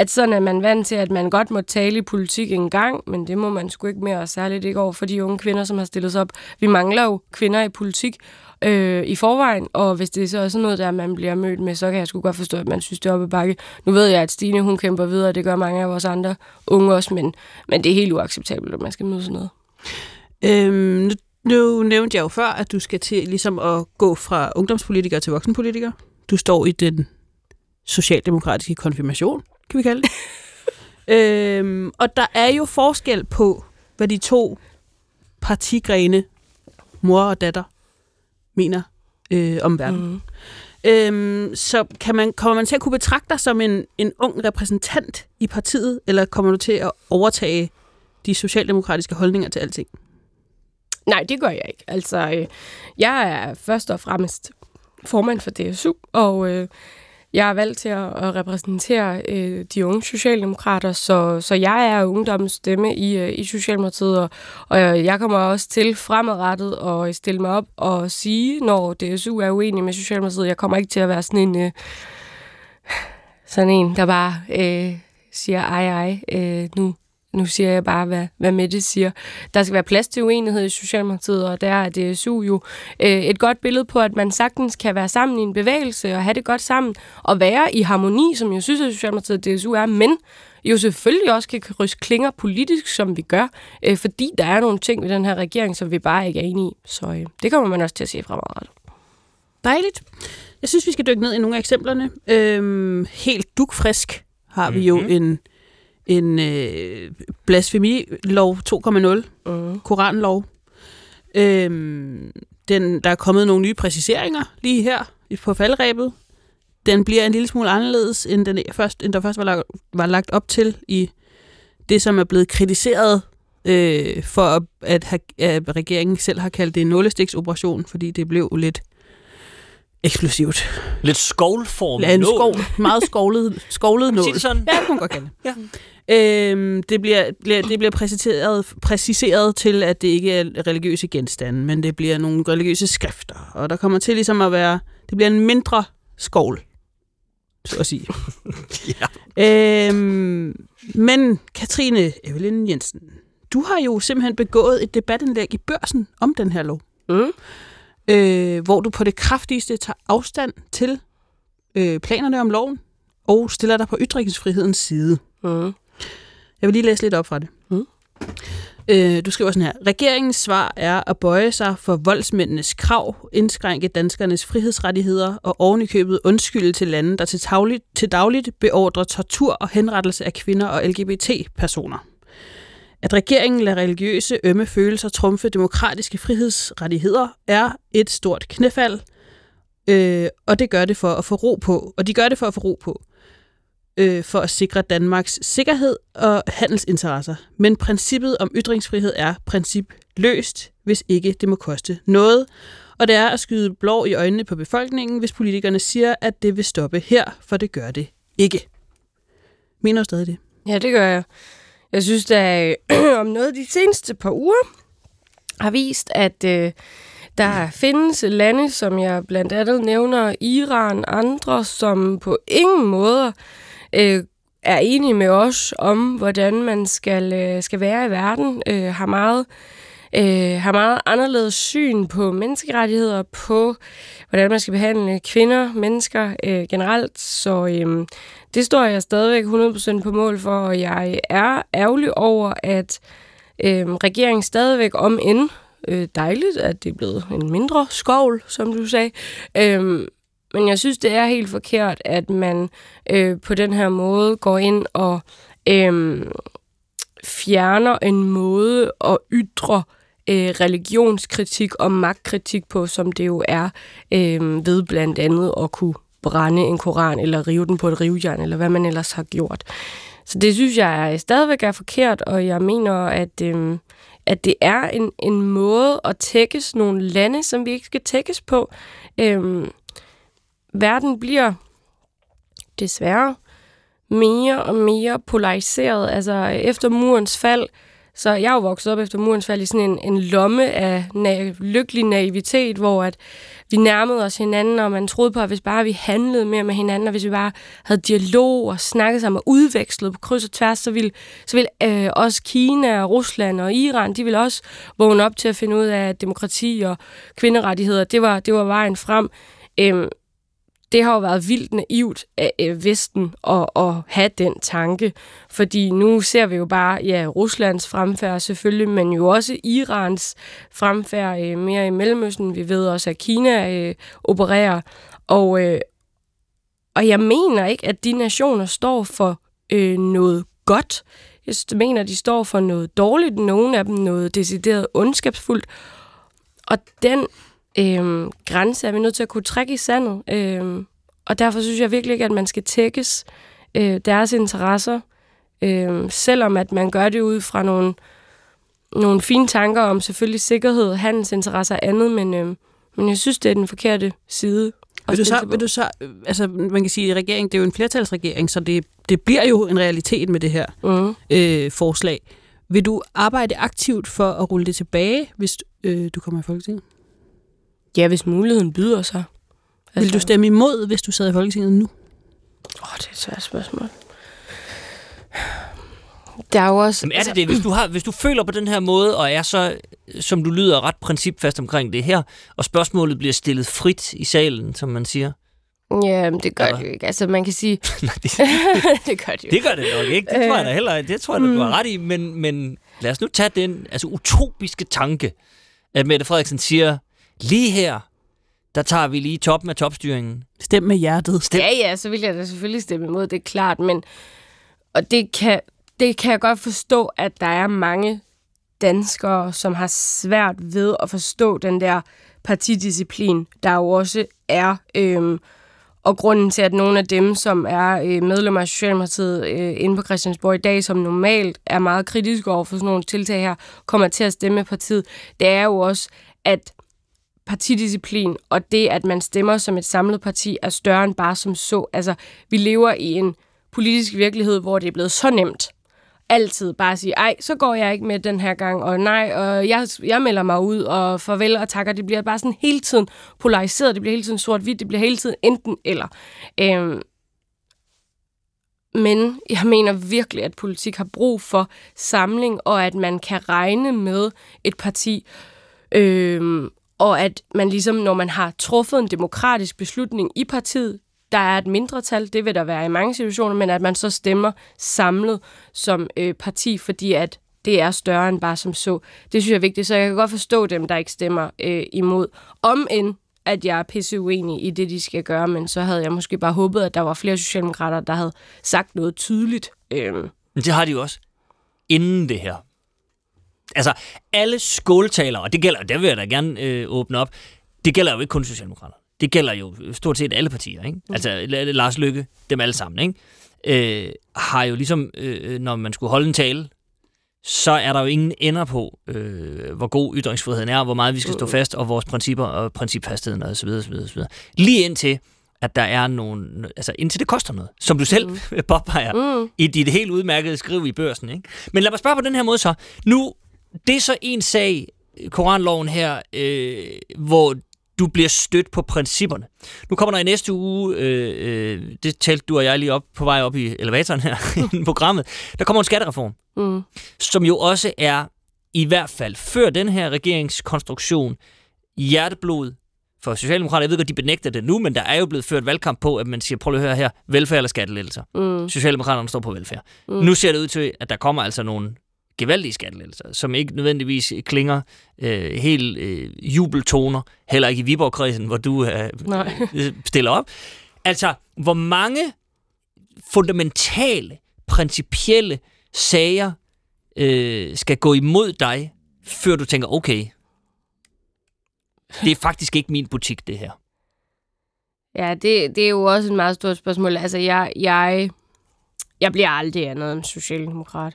at sådan er man vant til, at man godt må tale i politik en gang, men det må man sgu ikke mere, og særligt ikke over for de unge kvinder, som har stillet sig op. Vi mangler jo kvinder i politik øh, i forvejen, og hvis det er så sådan noget, der man bliver mødt med, så kan jeg sgu godt forstå, at man synes, det er oppe bakke. Nu ved jeg, at Stine hun kæmper videre, og det gør mange af vores andre unge også, men, men det er helt uacceptabelt, at man skal møde sådan noget.
Øhm, nu, nu nævnte jeg jo før, at du skal til ligesom at gå fra ungdomspolitiker til voksenpolitiker. Du står i den socialdemokratiske konfirmation kan vi kalde det. øhm, og der er jo forskel på, hvad de to partigrene, mor og datter, mener øh, om verden. Mm. Øhm, så kan man, kommer man til at kunne betragte dig som en, en ung repræsentant i partiet, eller kommer du til at overtage de socialdemokratiske holdninger til alting?
Nej, det gør jeg ikke. Altså, øh, jeg er først og fremmest formand for DSU, og øh, jeg er valgt til at, at repræsentere øh, de unge socialdemokrater, så, så jeg er ungdommens stemme i, øh, i Socialdemokratiet, og, og jeg kommer også til fremadrettet at stille mig op og sige, når DSU er uenig med Socialdemokratiet. Jeg kommer ikke til at være sådan en, øh, sådan en der bare øh, siger ej ej, øh, nu nu siger jeg bare, hvad, hvad Mette siger. Der skal være plads til uenighed i Socialdemokratiet, og der er DSU jo øh, et godt billede på, at man sagtens kan være sammen i en bevægelse og have det godt sammen, og være i harmoni, som jeg synes, at Socialdemokratiet og DSU er, men jo selvfølgelig også kan ryste klinger politisk, som vi gør, øh, fordi der er nogle ting ved den her regering, som vi bare ikke er enige i. Så øh, det kommer man også til at se fremadrettet.
Dejligt. Jeg synes, vi skal dykke ned i nogle af eksemplerne. Øhm, helt dukfrisk har vi jo mm-hmm. en en øh, blasfemilov 2.0, uh. koranlov. Øhm, den, der er kommet nogle nye præciseringer lige her på faldrebet. Den bliver en lille smule anderledes, end, den først, end der først var lagt, var lagt op til i det, som er blevet kritiseret øh, for, at, at, have, at regeringen selv har kaldt det en nålestiksoperation, fordi det blev lidt eksplosivt.
Lidt skovlformet
Ja, en skov, meget skovlet, skovlet nål.
Sig det sådan.
Ja, det man godt kalde det. Ja. Øhm, det bliver, bliver, det bliver præciseret, præciseret til, at det ikke er religiøse genstande, men det bliver nogle religiøse skrifter. Og der kommer til ligesom at være, det bliver en mindre skovl, så at sige.
ja.
øhm, men Katrine Evelyn Jensen, du har jo simpelthen begået et debatindlæg i børsen om den her lov.
Mm
øh, hvor du på det kraftigste tager afstand til øh, planerne om loven, og stiller dig på ytringsfrihedens side.
Mm.
Jeg vil lige læse lidt op fra det.
Mm.
Øh, du skriver sådan her. Regeringens svar er at bøje sig for voldsmændenes krav, indskrænke danskernes frihedsrettigheder og ovenikøbet undskylde til lande, der til, tagligt, til dagligt beordrer tortur og henrettelse af kvinder og LGBT-personer. At regeringen lader religiøse ømme følelser trumfe demokratiske frihedsrettigheder er et stort knæfald, øh, og det gør det for at få ro på. Og de gør det for at få ro på, øh, for at sikre Danmarks sikkerhed og handelsinteresser. Men princippet om ytringsfrihed er princip løst, hvis ikke det må koste noget. Og det er at skyde blå i øjnene på befolkningen, hvis politikerne siger, at det vil stoppe her, for det gør det ikke. Mener du stadig det?
Ja, det gør jeg. Jeg synes, at om noget de seneste par uger har vist, at øh, Der findes lande, som jeg blandt andet nævner, Iran, andre, som på ingen måde øh, er enige med os om, hvordan man skal, øh, skal være i verden, øh, har meget øh, har meget anderledes syn på menneskerettigheder, på hvordan man skal behandle kvinder, mennesker øh, generelt. Så øh, det står jeg stadigvæk 100% på mål for, og jeg er ærgerlig over, at øh, regeringen stadigvæk om end øh, dejligt, at det er blevet en mindre skovl, som du sagde. Øh, men jeg synes, det er helt forkert, at man øh, på den her måde går ind og øh, fjerner en måde at ytre øh, religionskritik og magtkritik på, som det jo er øh, ved blandt andet at kunne brænde en koran eller rive den på et rivjern, eller hvad man ellers har gjort. Så det synes jeg er, stadigvæk er forkert, og jeg mener, at, øh, at det er en, en måde at tækkes nogle lande, som vi ikke skal tækkes på. Øh, verden bliver desværre mere og mere polariseret. Altså efter murens fald, så jeg er jo vokset op efter murens fald i sådan en, en lomme af na- lykkelig naivitet, hvor at vi nærmede os hinanden, og man troede på, at hvis bare vi handlede mere med hinanden, og hvis vi bare havde dialog og snakkede sammen og udvekslet på kryds og tværs, så ville, så ville øh, også Kina og Rusland og Iran, de ville også vågne op til at finde ud af, at demokrati og kvinderettigheder, det var, det var vejen frem. Øhm, det har jo været vildt naivt af øh, Vesten at, at have den tanke, fordi nu ser vi jo bare ja, Ruslands fremfærd selvfølgelig, men jo også Irans fremfærd øh, mere i Mellemøsten. Vi ved også, at Kina øh, opererer, og, øh, og jeg mener ikke, at de nationer står for øh, noget godt. Jeg mener, de står for noget dårligt, nogle af dem noget decideret ondskabsfuldt, og den øh, grænse er vi nødt til at kunne trække i sandet. Øh, og derfor synes jeg virkelig ikke, at man skal tækkes øh, deres interesser, øh, selvom at man gør det ud fra nogle, nogle fine tanker om selvfølgelig sikkerhed, handels interesser og andet, men, øh, men jeg synes, det er den forkerte side.
Vil du, så, vil du så, altså man kan sige, at regeringen, det er jo en flertalsregering, så det, det bliver jo en realitet med det her
mm.
øh, forslag. Vil du arbejde aktivt for at rulle det tilbage, hvis øh, du kommer i Folketinget?
Ja, hvis muligheden byder sig.
Altså, Vil du stemme imod, hvis du sad i Folketinget nu?
Åh, oh, det er et svært spørgsmål. Der er jo også...
Jamen er det det? Hvis du, har, hvis du føler på den her måde, og er så, som du lyder, ret principfast omkring det her, og spørgsmålet bliver stillet frit i salen, som man siger,
Ja, men det gør det jo ikke. Altså, man kan sige...
Nej, det,
det gør det jo.
Det gør det nok ikke. Det tror jeg da heller Det tror jeg, du har ret i. Men, men lad os nu tage den altså, utopiske tanke, at Mette Frederiksen siger, lige her, der tager vi lige toppen af topstyringen.
Stem med hjertet.
Stem. Ja, ja, så vil jeg da selvfølgelig stemme imod, det er klart, men og det kan, det kan jeg godt forstå, at der er mange danskere, som har svært ved at forstå den der partidisciplin, der jo også er. Øhm, og grunden til, at nogle af dem, som er øh, medlemmer af Socialdemokratiet øh, inde på Christiansborg i dag, som normalt er meget kritiske over for sådan nogle tiltag her, kommer til at stemme partiet, det er jo også, at partidisciplin og det, at man stemmer som et samlet parti, er større end bare som så. Altså, vi lever i en politisk virkelighed, hvor det er blevet så nemt altid bare at sige, ej, så går jeg ikke med den her gang, og nej, og jeg, jeg melder mig ud, og farvel og takker. Det bliver bare sådan hele tiden polariseret, det bliver hele tiden sort-hvidt, det bliver hele tiden enten eller. Øhm, men jeg mener virkelig, at politik har brug for samling, og at man kan regne med et parti, øhm, og at man ligesom, når man har truffet en demokratisk beslutning i partiet, der er et mindretal, det vil der være i mange situationer, men at man så stemmer samlet som øh, parti, fordi at det er større end bare som så. Det synes jeg er vigtigt, så jeg kan godt forstå dem, der ikke stemmer øh, imod. Om end at jeg er pisse uenig i det, de skal gøre, men så havde jeg måske bare håbet, at der var flere socialdemokrater, der havde sagt noget tydeligt. Øh.
Men det har de jo også inden det her altså, alle skåltalere, og det gælder, der vil jeg da gerne øh, åbne op, det gælder jo ikke kun Socialdemokrater. Det gælder jo stort set alle partier, ikke? Mm. Altså, Lars Lykke, dem alle sammen, ikke? Øh, har jo ligesom, øh, når man skulle holde en tale, så er der jo ingen ender på, øh, hvor god ytringsfriheden er, hvor meget vi skal stå mm. fast, og vores principper og principfastheden og så videre, så videre, så videre. Lige indtil, at der er nogle, altså indtil det koster noget, som du selv mm. påpeger mm. i dit helt udmærkede skriv i børsen. Ikke? Men lad mig spørge på den her måde så. Nu det er så en sag, koranloven her, øh, hvor du bliver stødt på principperne. Nu kommer der i næste uge, øh, øh, det talte du og jeg lige op på vej op i elevatoren her i programmet, der kommer en skattereform,
Mm.
som jo også er, i hvert fald før den her regeringskonstruktion, hjerteblod for Socialdemokrater. Jeg ved godt, de benægter det nu, men der er jo blevet ført valgkamp på, at man siger, prøv lige at høre her, velfærd eller skattelettelser.
Mm.
Socialdemokraterne står på velfærd.
Mm.
Nu ser det ud til, at der kommer altså nogle gevaldige skattelettelser, som ikke nødvendigvis klinger øh, helt øh, jubeltoner, heller ikke i Viborg-kredsen, hvor du øh,
Nej.
øh, stiller op. Altså, hvor mange fundamentale, principielle sager øh, skal gå imod dig, før du tænker, okay, det er faktisk ikke min butik, det her.
Ja, det, det er jo også et meget stort spørgsmål. Altså, jeg, jeg, jeg bliver aldrig andet end socialdemokrat.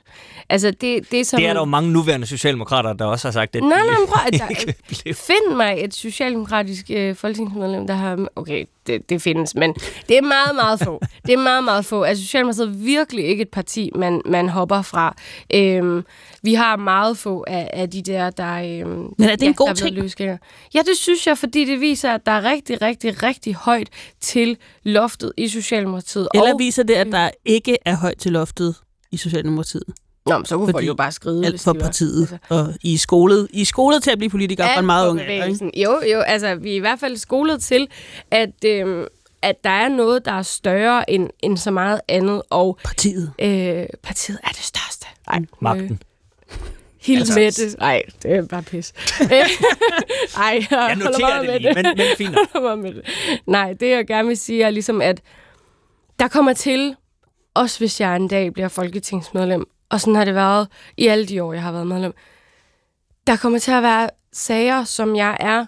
Altså, det, det er som...
Det er der jo mange nuværende socialdemokrater, der også har sagt, at
Nej, nej, prøv at. Find mig et socialdemokratisk øh, folketingsmedlem, der har... Okay, det, det findes, men det er meget, meget få. Det er meget, meget få. Altså, Socialdemokratiet er virkelig ikke et parti, man, man hopper fra. Øhm, vi har meget få af, af de der, der... Øhm,
Men er det en god ting?
løsgængere. Ja, det synes jeg, fordi det viser, at der er rigtig, rigtig, rigtig højt til loftet i Socialdemokratiet.
Eller
og,
viser det, at der ikke er højt til loftet i Socialdemokratiet?
Nå, men så kunne folk
Fordi
jo bare skrive,
alt for partiet,
altså.
og I er skolet, I er skolet til at blive politikere fra en meget ung alder, ikke?
Jo, jo, altså vi er i hvert fald skolet til, at, øhm, at der er noget, der er større end, end så meget andet. Og
partiet.
Øh, partiet er det største. Ej,
Magten.
Helt
Altså-
med det. Nej, det er bare pis. Ej, jeg,
Jeg noterer det lige, men, men fint
med det. Nej, det jeg gerne vil sige er ligesom, at der kommer til, også hvis jeg en dag bliver folketingsmedlem, og sådan har det været i alle de år, jeg har været medlem, der kommer til at være sager, som jeg er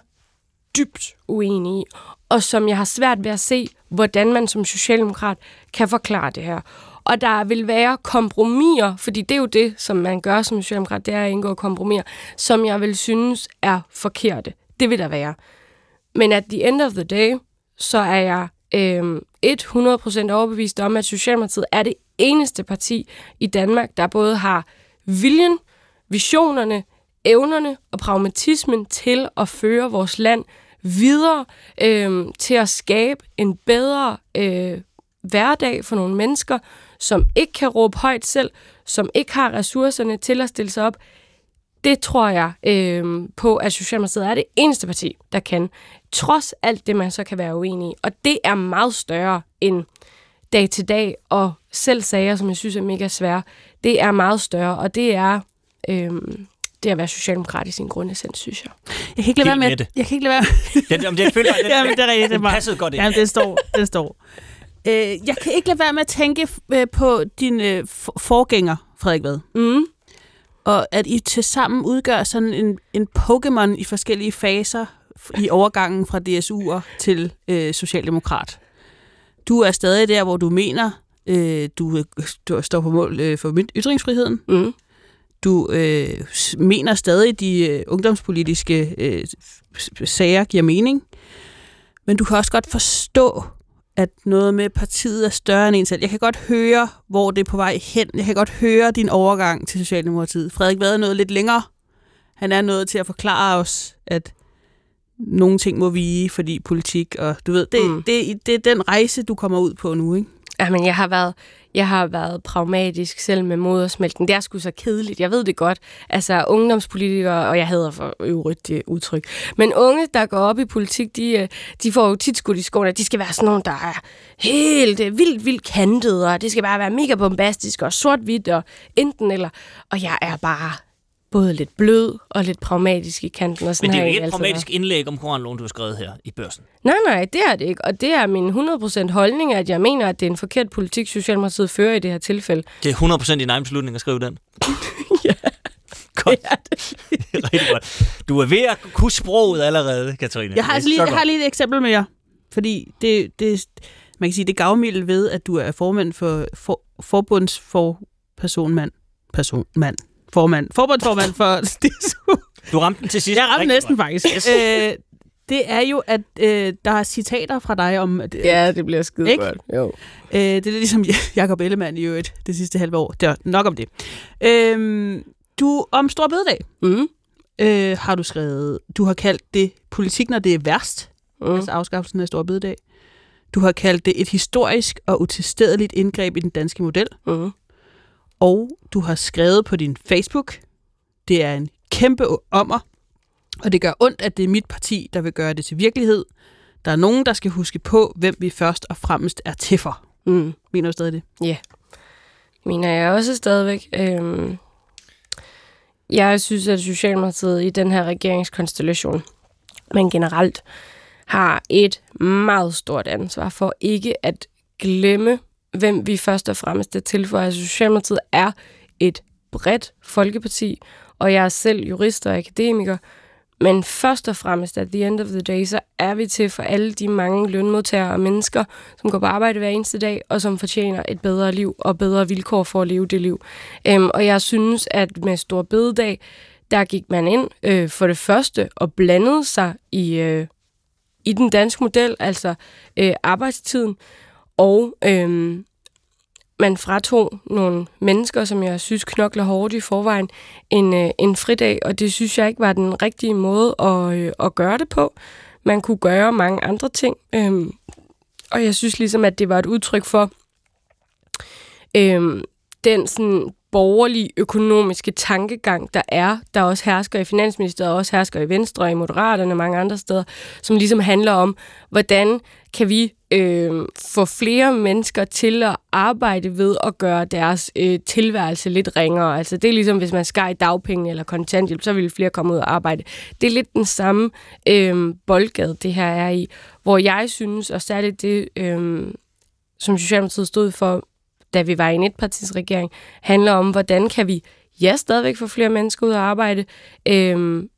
dybt uenig i, og som jeg har svært ved at se, hvordan man som socialdemokrat kan forklare det her. Og der vil være kompromiser, fordi det er jo det, som man gør som socialdemokrat, det er at indgå kompromiser, som jeg vil synes er forkerte. Det vil der være. Men at the end of the day, så er jeg øh, 100% overbevist om, at Socialdemokratiet er det eneste parti i Danmark, der både har viljen, visionerne, evnerne og pragmatismen til at føre vores land videre, øh, til at skabe en bedre øh, hverdag for nogle mennesker, som ikke kan råbe højt selv, som ikke har ressourcerne til at stille sig op. Det tror jeg øh, på, at Socialdemokratiet er det eneste parti, der kan. Trods alt det, man så kan være uenig i. Og det er meget større end dag til dag, og selv sager, som jeg synes er mega svære. Det er meget større, og det er... Øh, det at være socialdemokrat i sin grundessens, synes jeg.
Jeg kan ikke lade være med,
med det.
jeg kan ikke lade være
Den, om det føler, den,
Jamen, det er rigtigt.
den passede godt ind.
Jamen, det står. Det står. Øh, jeg kan ikke lade være med at tænke øh, på din øh, for- forgænger, Frederik Vad.
Mm.
Og at I til sammen udgør sådan en, en Pokémon i forskellige faser i overgangen fra DSU'er til øh, Socialdemokrat. Du er stadig der, hvor du mener, øh, du, du står på mål øh, for ytringsfriheden.
Mm.
Du øh, mener stadig, de øh, ungdomspolitiske øh, sager giver mening. Men du kan også godt forstå, at noget med partiet er større end en selv. Jeg kan godt høre, hvor det er på vej hen. Jeg kan godt høre din overgang til Socialdemokratiet. Frederik Vad er noget lidt længere. Han er nået til at forklare os, at nogle ting må vige, fordi politik, og du ved, det,
Mm.
mm. det, det er den rejse, du kommer ud på nu, ikke?
Jamen, jeg har været, jeg har været pragmatisk selv med modersmælken. Det er sgu så kedeligt, jeg ved det godt. Altså, ungdomspolitikere, og jeg hader for øvrigt det udtryk, men unge, der går op i politik, de, øh, de får jo tit skudt i skoene, at de skal være sådan nogle, der er helt øh, vildt, vildt kantet, og det skal bare være mega bombastisk og sort-hvidt og enten eller. Og jeg er bare både lidt blød og lidt pragmatisk i kanten. Og sådan
Men det er jo ikke et pragmatisk indlæg om koranloven, du har skrevet her i børsen.
Nej, nej, det er det ikke. Og det er min 100% holdning, at jeg mener, at det er en forkert politik, Socialdemokratiet fører i det her tilfælde.
Det er 100% din egen beslutning at skrive den. ja. Godt. Det er rigtig godt. Du er ved at kunne sproget allerede, Katrine.
Jeg har,
Det
altså lige, jeg har lige et eksempel mere. Fordi det, det, man kan sige, det er gavmildt ved, at du er formand for, for forbundsforpersonmand. Personmand. Formand. Forbundsformand for DSU.
Du ramte den til sidst.
Jeg ramte
Rigtig
næsten
godt.
faktisk.
Yes.
Øh, det er jo, at øh, der er citater fra dig om... At,
Ja, det bliver skide
Ikke?
godt. Jo.
Øh, det er lidt ligesom Jacob Ellemann i øvrigt det sidste halve år. Det er nok om det. Øh, du om Stor Bededag.
Mm.
øh, har du skrevet, du har kaldt det politik, når det er værst, mm. altså afskaffelsen af Stor Bededag. Du har kaldt det et historisk og utilstedeligt indgreb i den danske model.
Mm.
Og du har skrevet på din Facebook, det er en kæmpe ommer, og det gør ondt, at det er mit parti, der vil gøre det til virkelighed. Der er nogen, der skal huske på, hvem vi først og fremmest er til for.
Mm.
Mener du stadig det?
Ja. Mener jeg også stadigvæk. Øhm, jeg synes, at Socialdemokratiet i den her regeringskonstellation, men generelt, har et meget stort ansvar for ikke at glemme, hvem vi først og fremmest er til for. Altså Socialdemokratiet er et bredt folkeparti, og jeg er selv jurist og akademiker, men først og fremmest, at the end of the day, så er vi til for alle de mange lønmodtagere og mennesker, som går på arbejde hver eneste dag, og som fortjener et bedre liv og bedre vilkår for at leve det liv. Øhm, og jeg synes, at med Stor Bededag, der gik man ind øh, for det første og blandede sig i, øh, i den danske model, altså øh, arbejdstiden, og øhm, man fratog nogle mennesker, som jeg synes knokler hårdt i forvejen, en, øh, en fridag, og det synes jeg ikke var den rigtige måde at, øh, at gøre det på. Man kunne gøre mange andre ting, øhm, og jeg synes ligesom, at det var et udtryk for øhm, den sådan borgerlige økonomiske tankegang, der er, der også hersker i Finansministeriet, og også hersker i Venstre og i Moderaterne og mange andre steder, som ligesom handler om, hvordan kan vi øh, få flere mennesker til at arbejde ved at gøre deres øh, tilværelse lidt ringere. Altså det er ligesom, hvis man skar i dagpenge eller kontanthjælp, så ville flere komme ud og arbejde. Det er lidt den samme øh, boldgade, det her er i, hvor jeg synes, og særligt det, øh, som Socialdemokratiet stod for da vi var i en etpartisregering, handler om, hvordan kan vi, ja, stadigvæk få flere mennesker ud at arbejde, øhm,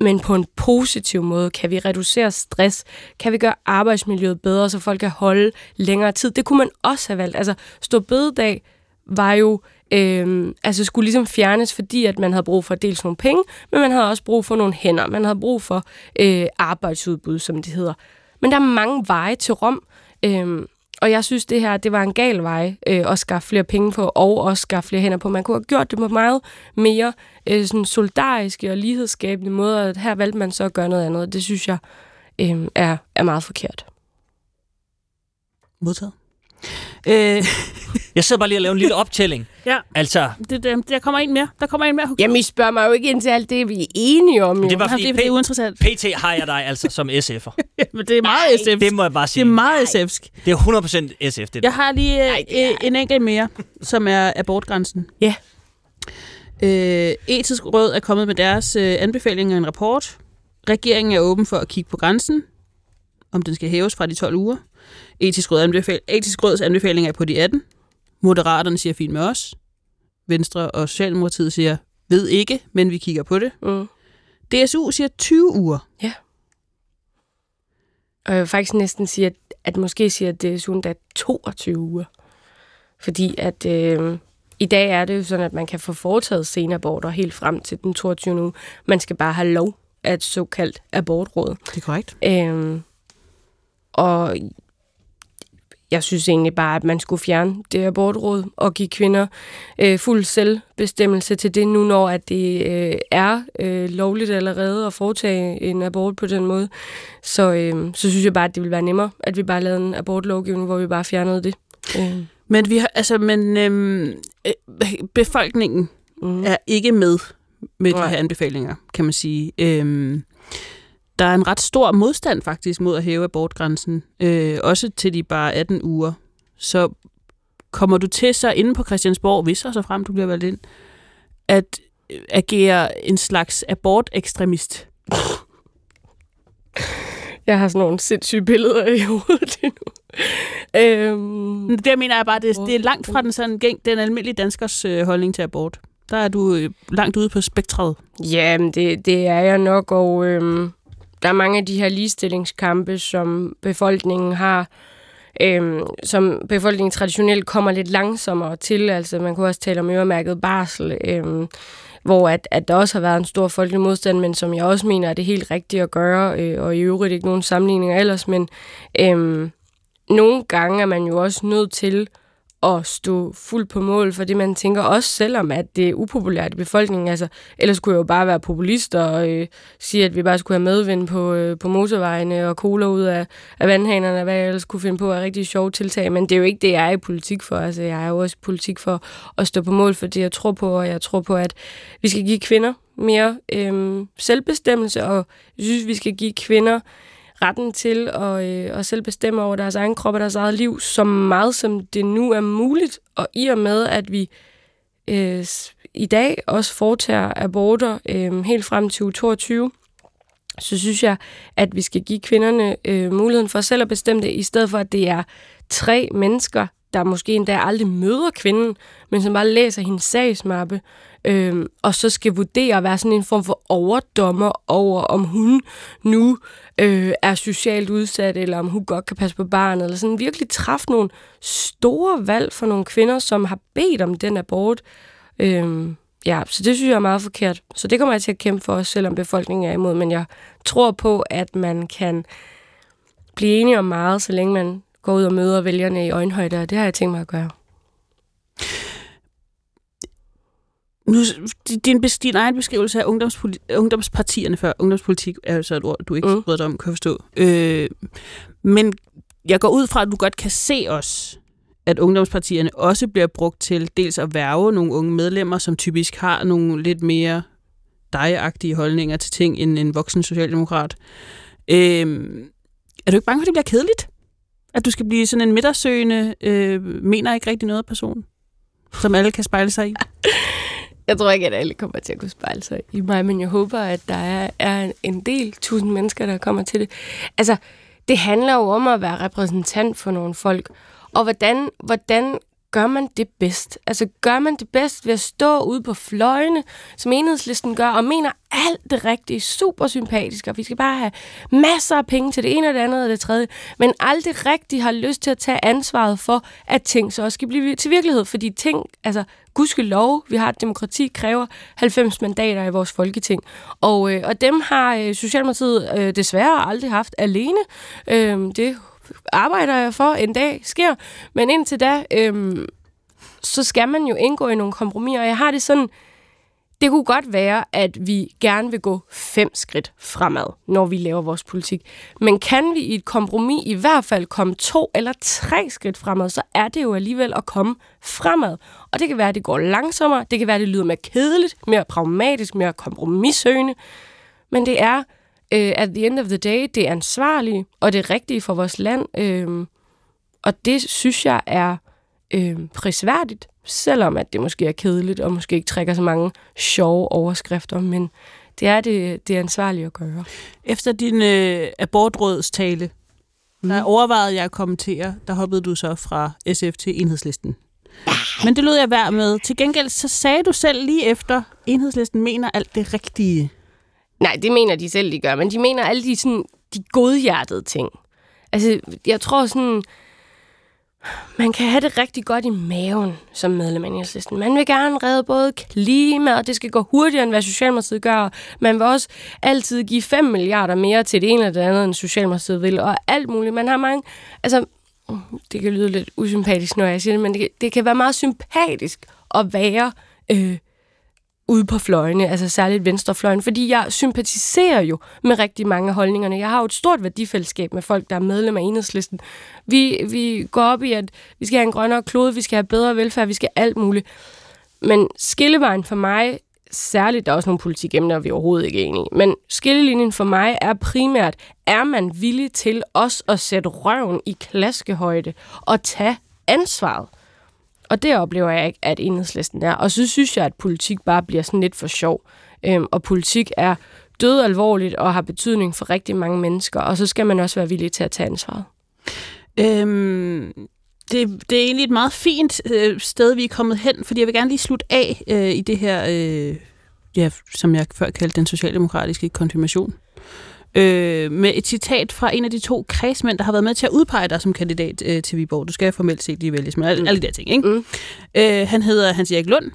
men på en positiv måde. Kan vi reducere stress? Kan vi gøre arbejdsmiljøet bedre, så folk kan holde længere tid? Det kunne man også have valgt. Altså, stå bededag var jo øhm, altså skulle ligesom fjernes, fordi at man havde brug for dels nogle penge, men man havde også brug for nogle hænder. Man havde brug for øh, arbejdsudbud, som det hedder. Men der er mange veje til Rom. Øhm, og jeg synes, det her det var en gal vej øh, at skaffe flere penge på, og også skaffe flere hænder på. Man kunne have gjort det på meget mere øh, sådan solidariske og lighedsskabende måder. Her valgte man så at gøre noget andet. Det synes jeg øh, er, er meget forkert.
Modtaget. Øh.
Jeg sidder bare lige og laver en lille optælling.
ja.
Altså,
Det, det, der kommer en mere. Der kommer en mere.
Jamen, I spørger mig jo ikke ind til alt det, vi er enige om. Jo.
det var fordi,
det, er- det er uinteressant.
PT har jeg dig altså som SF'er.
Men det er meget SF.
Det må jeg bare
Det
sige.
er meget SF'sk.
Det er 100% SF, det der.
Jeg har lige øh, øh, en enkelt mere, som er abortgrænsen.
Ja.
Øh, etisk råd er kommet med deres øh, anbefalinger i en rapport. Regeringen er åben for at kigge på grænsen, om den skal hæves fra de 12 uger. Etisk, råd anbefal- Etisk råds anbefalinger er på de 18. Moderaterne siger fint med os. Venstre og Socialdemokratiet siger, ved ikke, men vi kigger på det.
Mm.
DSU siger 20 uger.
Ja. Og jeg vil faktisk næsten sige, at, at måske siger er sådan, der 22 uger. Fordi at øh, i dag er det jo sådan, at man kan få foretaget senaborter helt frem til den 22. uge. Man skal bare have lov af et såkaldt abortråd.
Det er korrekt.
Øhm, og jeg synes egentlig bare, at man skulle fjerne det abortråd og give kvinder øh, fuld selvbestemmelse til det nu, når at det øh, er øh, lovligt allerede at foretage en abort på den måde. Så, øh, så synes jeg bare, at det ville være nemmere, at vi bare lavede en abortlovgivning, hvor vi bare fjernede det. Øh.
Men vi har, altså, men øhm, øh, befolkningen mm. er ikke med med de
Nej.
her anbefalinger, kan man sige. Øhm, der er en ret stor modstand faktisk mod at hæve abortgrænsen, øh, også til de bare 18 uger. Så kommer du til så inde på Christiansborg, hvis og så frem du bliver valgt ind, at øh, agere en slags abortekstremist?
Jeg har sådan nogle sindssyge billeder i hovedet lige nu. Øhm,
Det mener jeg bare, det, det er langt fra den, sådan, den almindelige danskers øh, holdning til abort. Der er du øh, langt ude på spektret.
Jamen, det, det er jeg nok, og øhm, der er mange af de her ligestillingskampe, som befolkningen har, øhm, som befolkningen traditionelt kommer lidt langsommere til. Altså, man kunne også tale om øremærket barsel, øhm, hvor at, at der også har været en stor folkelig modstand, men som jeg også mener er det helt rigtige at gøre, øh, og i øvrigt ikke nogen sammenligninger ellers, men øhm, nogle gange er man jo også nødt til at stå fuldt på mål for det, man tænker, også selvom at det er upopulært i befolkningen. Altså, ellers kunne jeg jo bare være populist og øh, sige, at vi bare skulle have medvind på, øh, på motorvejene og cola ud af, af vandhanerne, hvad jeg ellers kunne finde på af rigtig sjove tiltag. Men det er jo ikke det, jeg er i politik for. Altså, jeg er jo også i politik for at stå på mål for det, jeg tror på, og jeg tror på, at vi skal give kvinder mere øh, selvbestemmelse, og jeg synes, vi skal give kvinder retten til at, øh, at selv bestemme over deres egen krop og deres eget liv, så meget som det nu er muligt. Og i og med, at vi øh, i dag også foretager aborter øh, helt frem til 2022, så synes jeg, at vi skal give kvinderne øh, muligheden for selv at bestemme det, i stedet for, at det er tre mennesker, der måske endda aldrig møder kvinden, men som bare læser hendes sagsmappe, øh, og så skal vurdere at være sådan en form for overdommer over, om hun nu øh, er socialt udsat, eller om hun godt kan passe på barnet, eller sådan virkelig træffe nogle store valg for nogle kvinder, som har bedt om den abort. Øh, ja, så det synes jeg er meget forkert. Så det kommer jeg til at kæmpe for, selvom befolkningen er imod, men jeg tror på, at man kan blive enige om meget, så længe man går ud og møder vælgerne i øjenhøjde, og det har jeg tænkt mig at gøre.
Nu, din, din egen beskrivelse af ungdomspartierne før, ungdomspolitik er jo så et ord, du ikke mm. bryder dig om, kan jeg forstå. Øh, men jeg går ud fra, at du godt kan se os, at ungdomspartierne også bliver brugt til dels at værve nogle unge medlemmer, som typisk har nogle lidt mere dejagtige holdninger til ting end en voksen socialdemokrat. Øh, er du ikke bange for, at det bliver kedeligt? At du skal blive sådan en midtersøgende, øh, mener ikke rigtig noget person, som alle kan spejle sig i?
Jeg tror ikke, at alle kommer til at kunne spejle sig i mig, men jeg håber, at der er, er en del tusind mennesker, der kommer til det. Altså, det handler jo om at være repræsentant for nogle folk. Og hvordan, hvordan gør man det bedst? Altså, gør man det bedst ved at stå ude på fløjene, som enhedslisten gør, og mener alt det rigtige, super sympatisk, og vi skal bare have masser af penge til det ene og det andet og det tredje, men aldrig rigtig har lyst til at tage ansvaret for, at ting så også skal blive til virkelighed, fordi ting, altså, lov, vi har et demokrati, kræver 90 mandater i vores folketing. Og, øh, og dem har øh, Socialdemokratiet øh, desværre aldrig haft alene. Øh, det arbejder jeg for en dag sker. Men indtil da, øhm, så skal man jo indgå i nogle kompromiser. Og jeg har det sådan, det kunne godt være, at vi gerne vil gå fem skridt fremad, når vi laver vores politik. Men kan vi i et kompromis i hvert fald komme to eller tre skridt fremad, så er det jo alligevel at komme fremad. Og det kan være, at det går langsommere, det kan være, at det lyder mere kedeligt, mere pragmatisk, mere kompromissøgende. Men det er øh, at the end of the day, det er ansvarlige, og det er rigtige for vores land. Øh, og det synes jeg er øh, prisværdigt, selvom at det måske er kedeligt, og måske ikke trækker så mange sjove overskrifter, men det er det, det er ansvarligt at gøre.
Efter din øh, abortrådstale, mm. der overvejede jeg at kommentere, der hoppede du så fra SF til enhedslisten. Men det lød jeg værd med. Til gengæld så sagde du selv lige efter, enhedslisten mener alt det rigtige.
Nej, det mener de selv, de gør, men de mener alle de, sådan, de godhjertede ting. Altså, jeg tror sådan, man kan have det rigtig godt i maven som medlem af enhedslisten. Man vil gerne redde både klima, og det skal gå hurtigere, end hvad Socialdemokratiet gør. Man vil også altid give 5 milliarder mere til det ene eller det andet, end Socialdemokratiet vil, og alt muligt. Man har mange... Altså, det kan lyde lidt usympatisk, når jeg siger det, men det, det kan være meget sympatisk at være øh, ude på fløjene, altså særligt venstrefløjen, fordi jeg sympatiserer jo med rigtig mange af holdningerne. Jeg har jo et stort værdifællesskab med folk, der er medlem af enhedslisten. Vi, vi går op i, at vi skal have en grønnere klode, vi skal have bedre velfærd, vi skal alt muligt. Men skillevejen for mig, særligt, der er også nogle politikemner, vi er overhovedet ikke er enige men skillelinjen for mig er primært, er man villig til os at sætte røven i klaskehøjde og tage ansvaret? Og det oplever jeg ikke, at enhedslisten er. Og så synes jeg, at politik bare bliver sådan lidt for sjov. Øhm, og politik er død alvorligt og har betydning for rigtig mange mennesker. Og så skal man også være villig til at tage ansvaret.
Øhm, det, det er egentlig et meget fint øh, sted, vi er kommet hen, fordi jeg vil gerne lige slutte af øh, i det her, øh, ja, som jeg før kaldte den socialdemokratiske konfirmation øh, med et citat fra en af de to kredsmænd, der har været med til at udpege dig som kandidat øh, til Viborg. Du skal formelt set lige vælges, men alle, mm. alle de der ting. Ikke? Mm. Øh, han hedder Hans Erik Lund,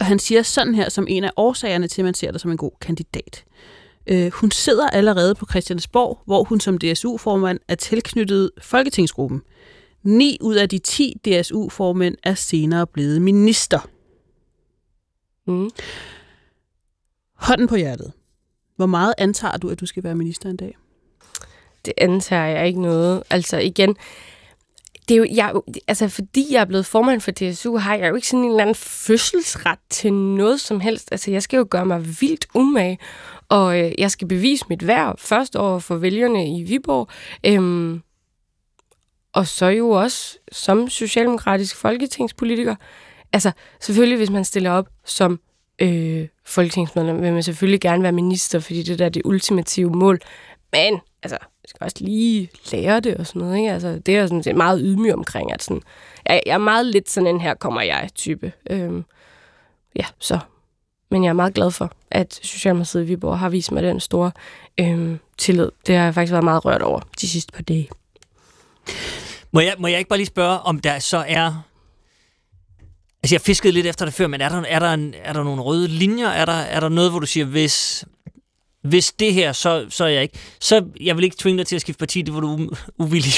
og han siger sådan her som en af årsagerne til, at man ser dig som en god kandidat. Øh, hun sidder allerede på Christiansborg, hvor hun som DSU-formand er tilknyttet Folketingsgruppen. 9 ud af de 10 DSU-formænd er senere blevet minister.
Mm.
Hånden på hjertet. Hvor meget antager du, at du skal være minister en dag?
Det antager jeg ikke noget. Altså igen, det er jo, jeg, altså fordi jeg er blevet formand for DSU, har jeg jo ikke sådan en eller anden fødselsret til noget som helst. Altså jeg skal jo gøre mig vildt umage, og øh, jeg skal bevise mit værd først over for vælgerne i Viborg. Øhm, og så jo også som socialdemokratisk folketingspolitiker. Altså selvfølgelig, hvis man stiller op som øh, folketingsmedlem, vil man selvfølgelig gerne være minister, fordi det der er det ultimative mål. Men altså, jeg skal også lige lære det og sådan noget. Ikke? Altså, det er jeg sådan set meget ydmyg omkring. At sådan, jeg, jeg er meget lidt sådan en her kommer jeg type. Øhm, ja, så. Men jeg er meget glad for, at Socialdemokratiet i Viborg har vist mig den store øhm, tillid. Det har jeg faktisk været meget rørt over de sidste par dage.
Må jeg, må jeg ikke bare lige spørge, om der så er... Altså, jeg fiskede lidt efter det før, men er der, er der, en, er der nogle røde linjer? Er der, er der noget, hvor du siger, hvis, hvis det her, så, så er jeg ikke... Så jeg vil ikke tvinge dig til at skifte parti, det var du uvillig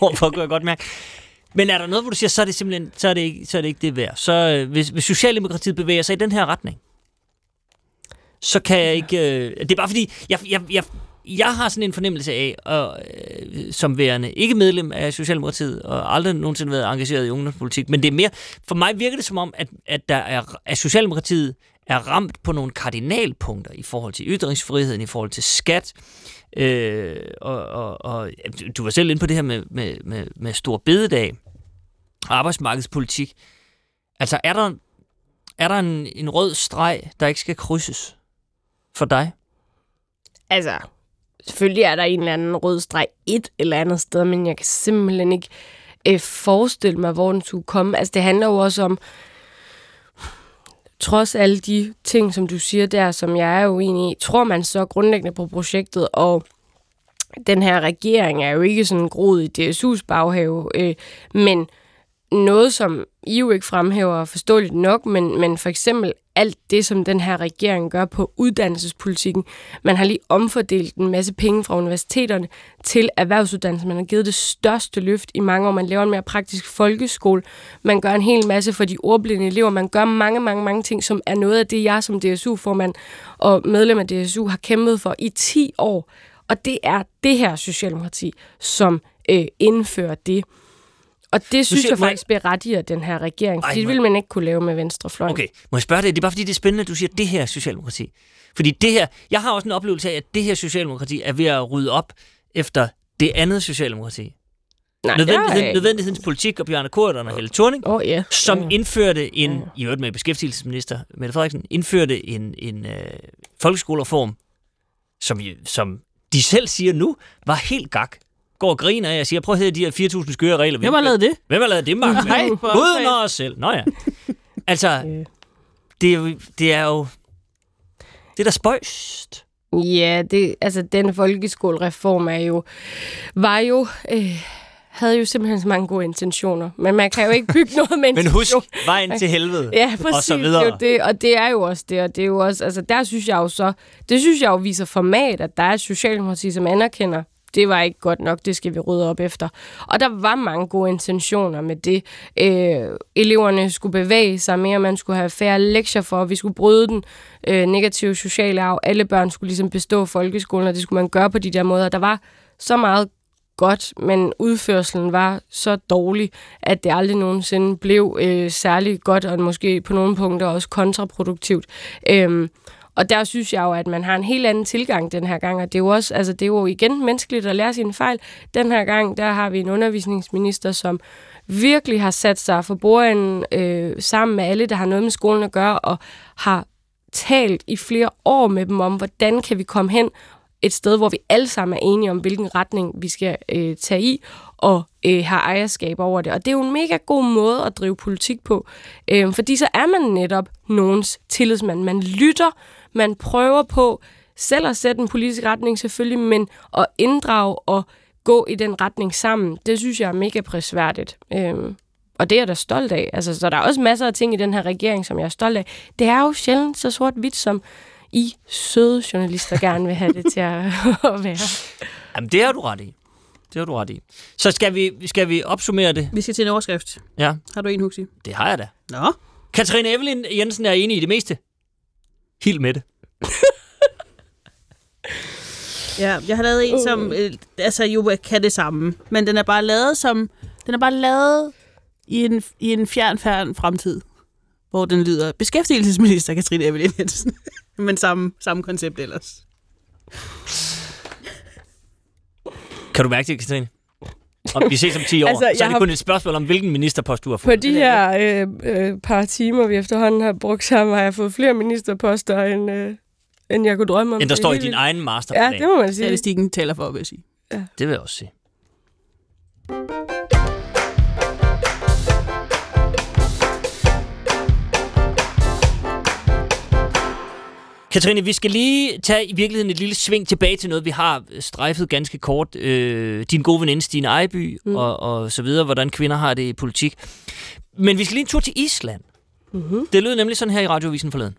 overfor, kunne jeg godt mærke. Men er der noget, hvor du siger, så er det simpelthen så er det ikke, så er det, ikke det værd? Så øh, hvis, hvis Socialdemokratiet bevæger sig i den her retning, så kan jeg ikke... Øh, det er bare fordi, jeg, jeg, jeg, jeg har sådan en fornemmelse af, og, øh, som værende ikke medlem af Socialdemokratiet, og aldrig nogensinde været engageret i ungdomspolitik, men det er mere, for mig virker det som om, at, at, der er, at Socialdemokratiet er ramt på nogle kardinalpunkter i forhold til ytringsfriheden, i forhold til skat, øh, og, og, og du var selv inde på det her med, med, med, med stor bededag, arbejdsmarkedspolitik. Altså, er der, er der en, en rød streg, der ikke skal krydses for dig?
Altså, selvfølgelig er der en eller anden rød streg et eller andet sted, men jeg kan simpelthen ikke øh, forestille mig, hvor den skulle komme. Altså, det handler jo også om, trods alle de ting, som du siger der, som jeg er uenig i, tror man så grundlæggende på projektet, og den her regering er jo ikke sådan groet i DSU's baghave, øh, men noget, som i jo ikke fremhæver forståeligt nok, men, men for eksempel alt det, som den her regering gør på uddannelsespolitikken. Man har lige omfordelt en masse penge fra universiteterne til erhvervsuddannelse. Man har givet det største løft i mange år. Man laver en mere praktisk folkeskole. Man gør en hel masse for de ordblinde elever. Man gør mange, mange, mange ting, som er noget af det, jeg som DSU-formand og medlem af DSU har kæmpet for i 10 år. Og det er det her Socialdemokrati, som øh, indfører det. Og det synes
siger-
jeg
må jeg-
faktisk berettiger den her regering,
Ej,
fordi det
må-
ville man ikke kunne lave med venstrefløjen.
Okay, må jeg spørge dig? Det er bare fordi, det er spændende, at du siger, at det her er Socialdemokrati. Fordi det her, jeg har også en oplevelse af, at det her Socialdemokrati er ved at rydde op efter det andet Socialdemokrati.
Nej,
Nødvendigheden,
jeg-
nødvendighedens politik og Bjarne Korydon og Helle Thorning,
oh, yeah.
som
Ja.
indførte en, i øvrigt med beskæftigelsesminister Mette Frederiksen, indførte en, en øh, folkeskolereform, som, som de selv siger nu, var helt gak. Går og griner af og siger, prøv at høre de her 4.000 skøre regler.
Hvem har lavet det?
Hvem har lavet det, Mark?
Nej, for
Uden os selv. Nå ja. Altså, det er jo, det er jo det er da spøjst.
Ja, det, altså den folkeskolereform er jo, var jo, øh, havde jo simpelthen så mange gode intentioner. Men man kan jo ikke bygge noget med
Men husk, vejen til helvede.
Ja, præcis.
Og så
Det er
videre.
jo det, og det er jo også det, og det er jo også, altså der synes jeg jo så, det synes jeg jo viser format, at der er et Socialdemokrati, som anerkender, det var ikke godt nok, det skal vi rydde op efter. Og der var mange gode intentioner med det. Øh, eleverne skulle bevæge sig mere, man skulle have færre lektier for, vi skulle bryde den øh, negative sociale arv. Alle børn skulle ligesom bestå folkeskolen, og det skulle man gøre på de der måder. Der var så meget godt, men udførselen var så dårlig, at det aldrig nogensinde blev øh, særlig godt, og måske på nogle punkter også kontraproduktivt. Øhm, og der synes jeg jo, at man har en helt anden tilgang den her gang, og det er jo også, altså det er jo igen menneskeligt at lære sine fejl. Den her gang, der har vi en undervisningsminister, som virkelig har sat sig for bordenden øh, sammen med alle, der har noget med skolen at gøre, og har talt i flere år med dem om, hvordan kan vi komme hen et sted, hvor vi alle sammen er enige om, hvilken retning vi skal øh, tage i, og øh, har ejerskab over det. Og det er jo en mega god måde at drive politik på, øh, fordi så er man netop nogens tillidsmand. Man lytter, man prøver på selv at sætte en politisk retning selvfølgelig, men at inddrage og gå i den retning sammen, det synes jeg er mega prisværdigt. Øh, og det er jeg da stolt af. Altså, så der er også masser af ting i den her regering, som jeg er stolt af. Det er jo sjældent så sort-hvidt, som I søde journalister gerne vil have det til at, at være.
Jamen, det har du ret i. Det har du ret i. Så skal vi, skal vi opsummere det?
Vi skal til en overskrift.
Ja.
Har du en, Huxi?
Det har jeg da.
Nå.
Katrine Evelyn Jensen er enig i det meste. Helt med det.
Ja, jeg har lavet en, som øh, altså jo kan det samme. Men den er bare lavet som... Den er bare lavet i en, i en fjern, fjern fremtid. Hvor den lyder beskæftigelsesminister Katrine Evelyn Jensen. men samme, samme koncept ellers.
Kan du mærke det, Katrine? Om vi ses om 10 år,
Altså,
så er
jeg
det
har-
kun et spørgsmål om, hvilken ministerpost du har
På
fået.
de her øh, øh, par timer, vi efterhånden har brugt sammen, har jeg fået flere ministerposter, end, øh, end jeg kunne drømme om.
End der
er
står i din
vildt.
egen masterplan.
Ja, det må man sige.
Statistikken taler for, vil jeg sige.
Ja.
Det vil jeg også sige. Katrine, vi skal lige tage i virkeligheden et lille sving tilbage til noget, vi har strejfet ganske kort. Øh, din gode veninde Stine Ejby mm. og, og så videre, hvordan kvinder har det i politik. Men vi skal lige en tur til Island.
Mm-hmm.
Det lød nemlig sådan her i radiovisen forleden.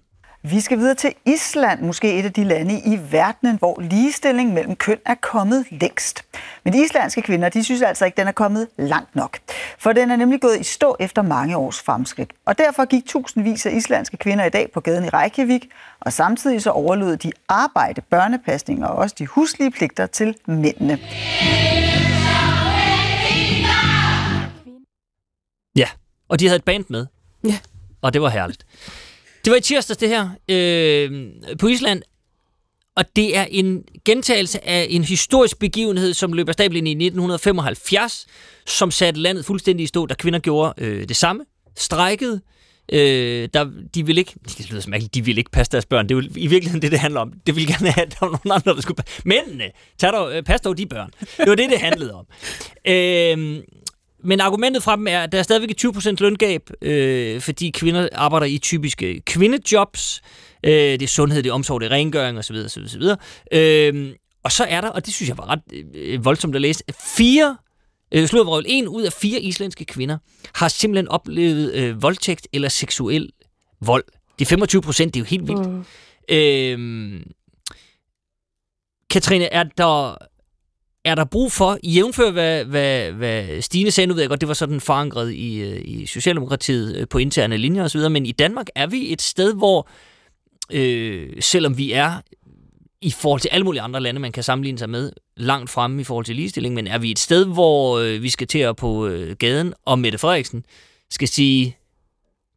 Vi skal videre til Island, måske et af de lande i verdenen, hvor ligestilling mellem køn er kommet længst. Men de islandske kvinder, de synes altså ikke, den er kommet langt nok. For den er nemlig gået i stå efter mange års fremskridt. Og derfor gik tusindvis af islandske kvinder i dag på gaden i Reykjavik, og samtidig så overlod de arbejde, børnepasning og også de huslige pligter til mændene.
Ja, og de havde et band med.
Ja.
Og det var herligt. Det var i tirsdags, det her, øh, på Island. Og det er en gentagelse af en historisk begivenhed, som løb stablen i 1975, som satte landet fuldstændig i stå, da kvinder gjorde øh, det samme. Strækkede. Øh, der, de ville ikke, det lyder som mærkeligt, de ville ikke passe deres børn. Det er jo i virkeligheden det, det handler om. Det ville gerne have, at der var nogen andre, der skulle passe. Mændene, øh, tag dog, øh, pas dog de børn. Det var det, det handlede om. Øh, men argumentet fra dem er, at der er stadigvæk et 20% løngab, øh, fordi kvinder arbejder i typiske kvindejobs. Øh, det er sundhed, det er omsorg, det er rengøring osv. osv., osv. Øh, og så er der, og det synes jeg var ret øh, voldsomt at læse, fire, øh, slået en ud af fire islandske kvinder har simpelthen oplevet øh, voldtægt eller seksuel vold. De 25 procent, det er jo helt vildt. Mm. Øh, Katrine, er der, er der brug for, jævnfør hvad, hvad, hvad Stine sagde, nu ved jeg godt, det var sådan forankret i, øh, i Socialdemokratiet øh, på interne linjer osv., men i Danmark er vi et sted, hvor øh, selvom vi er i forhold til alle mulige andre lande, man kan sammenligne sig med, langt fremme i forhold til ligestilling, men er vi et sted, hvor øh, vi skal til at på øh, gaden, og Mette Frederiksen skal sige,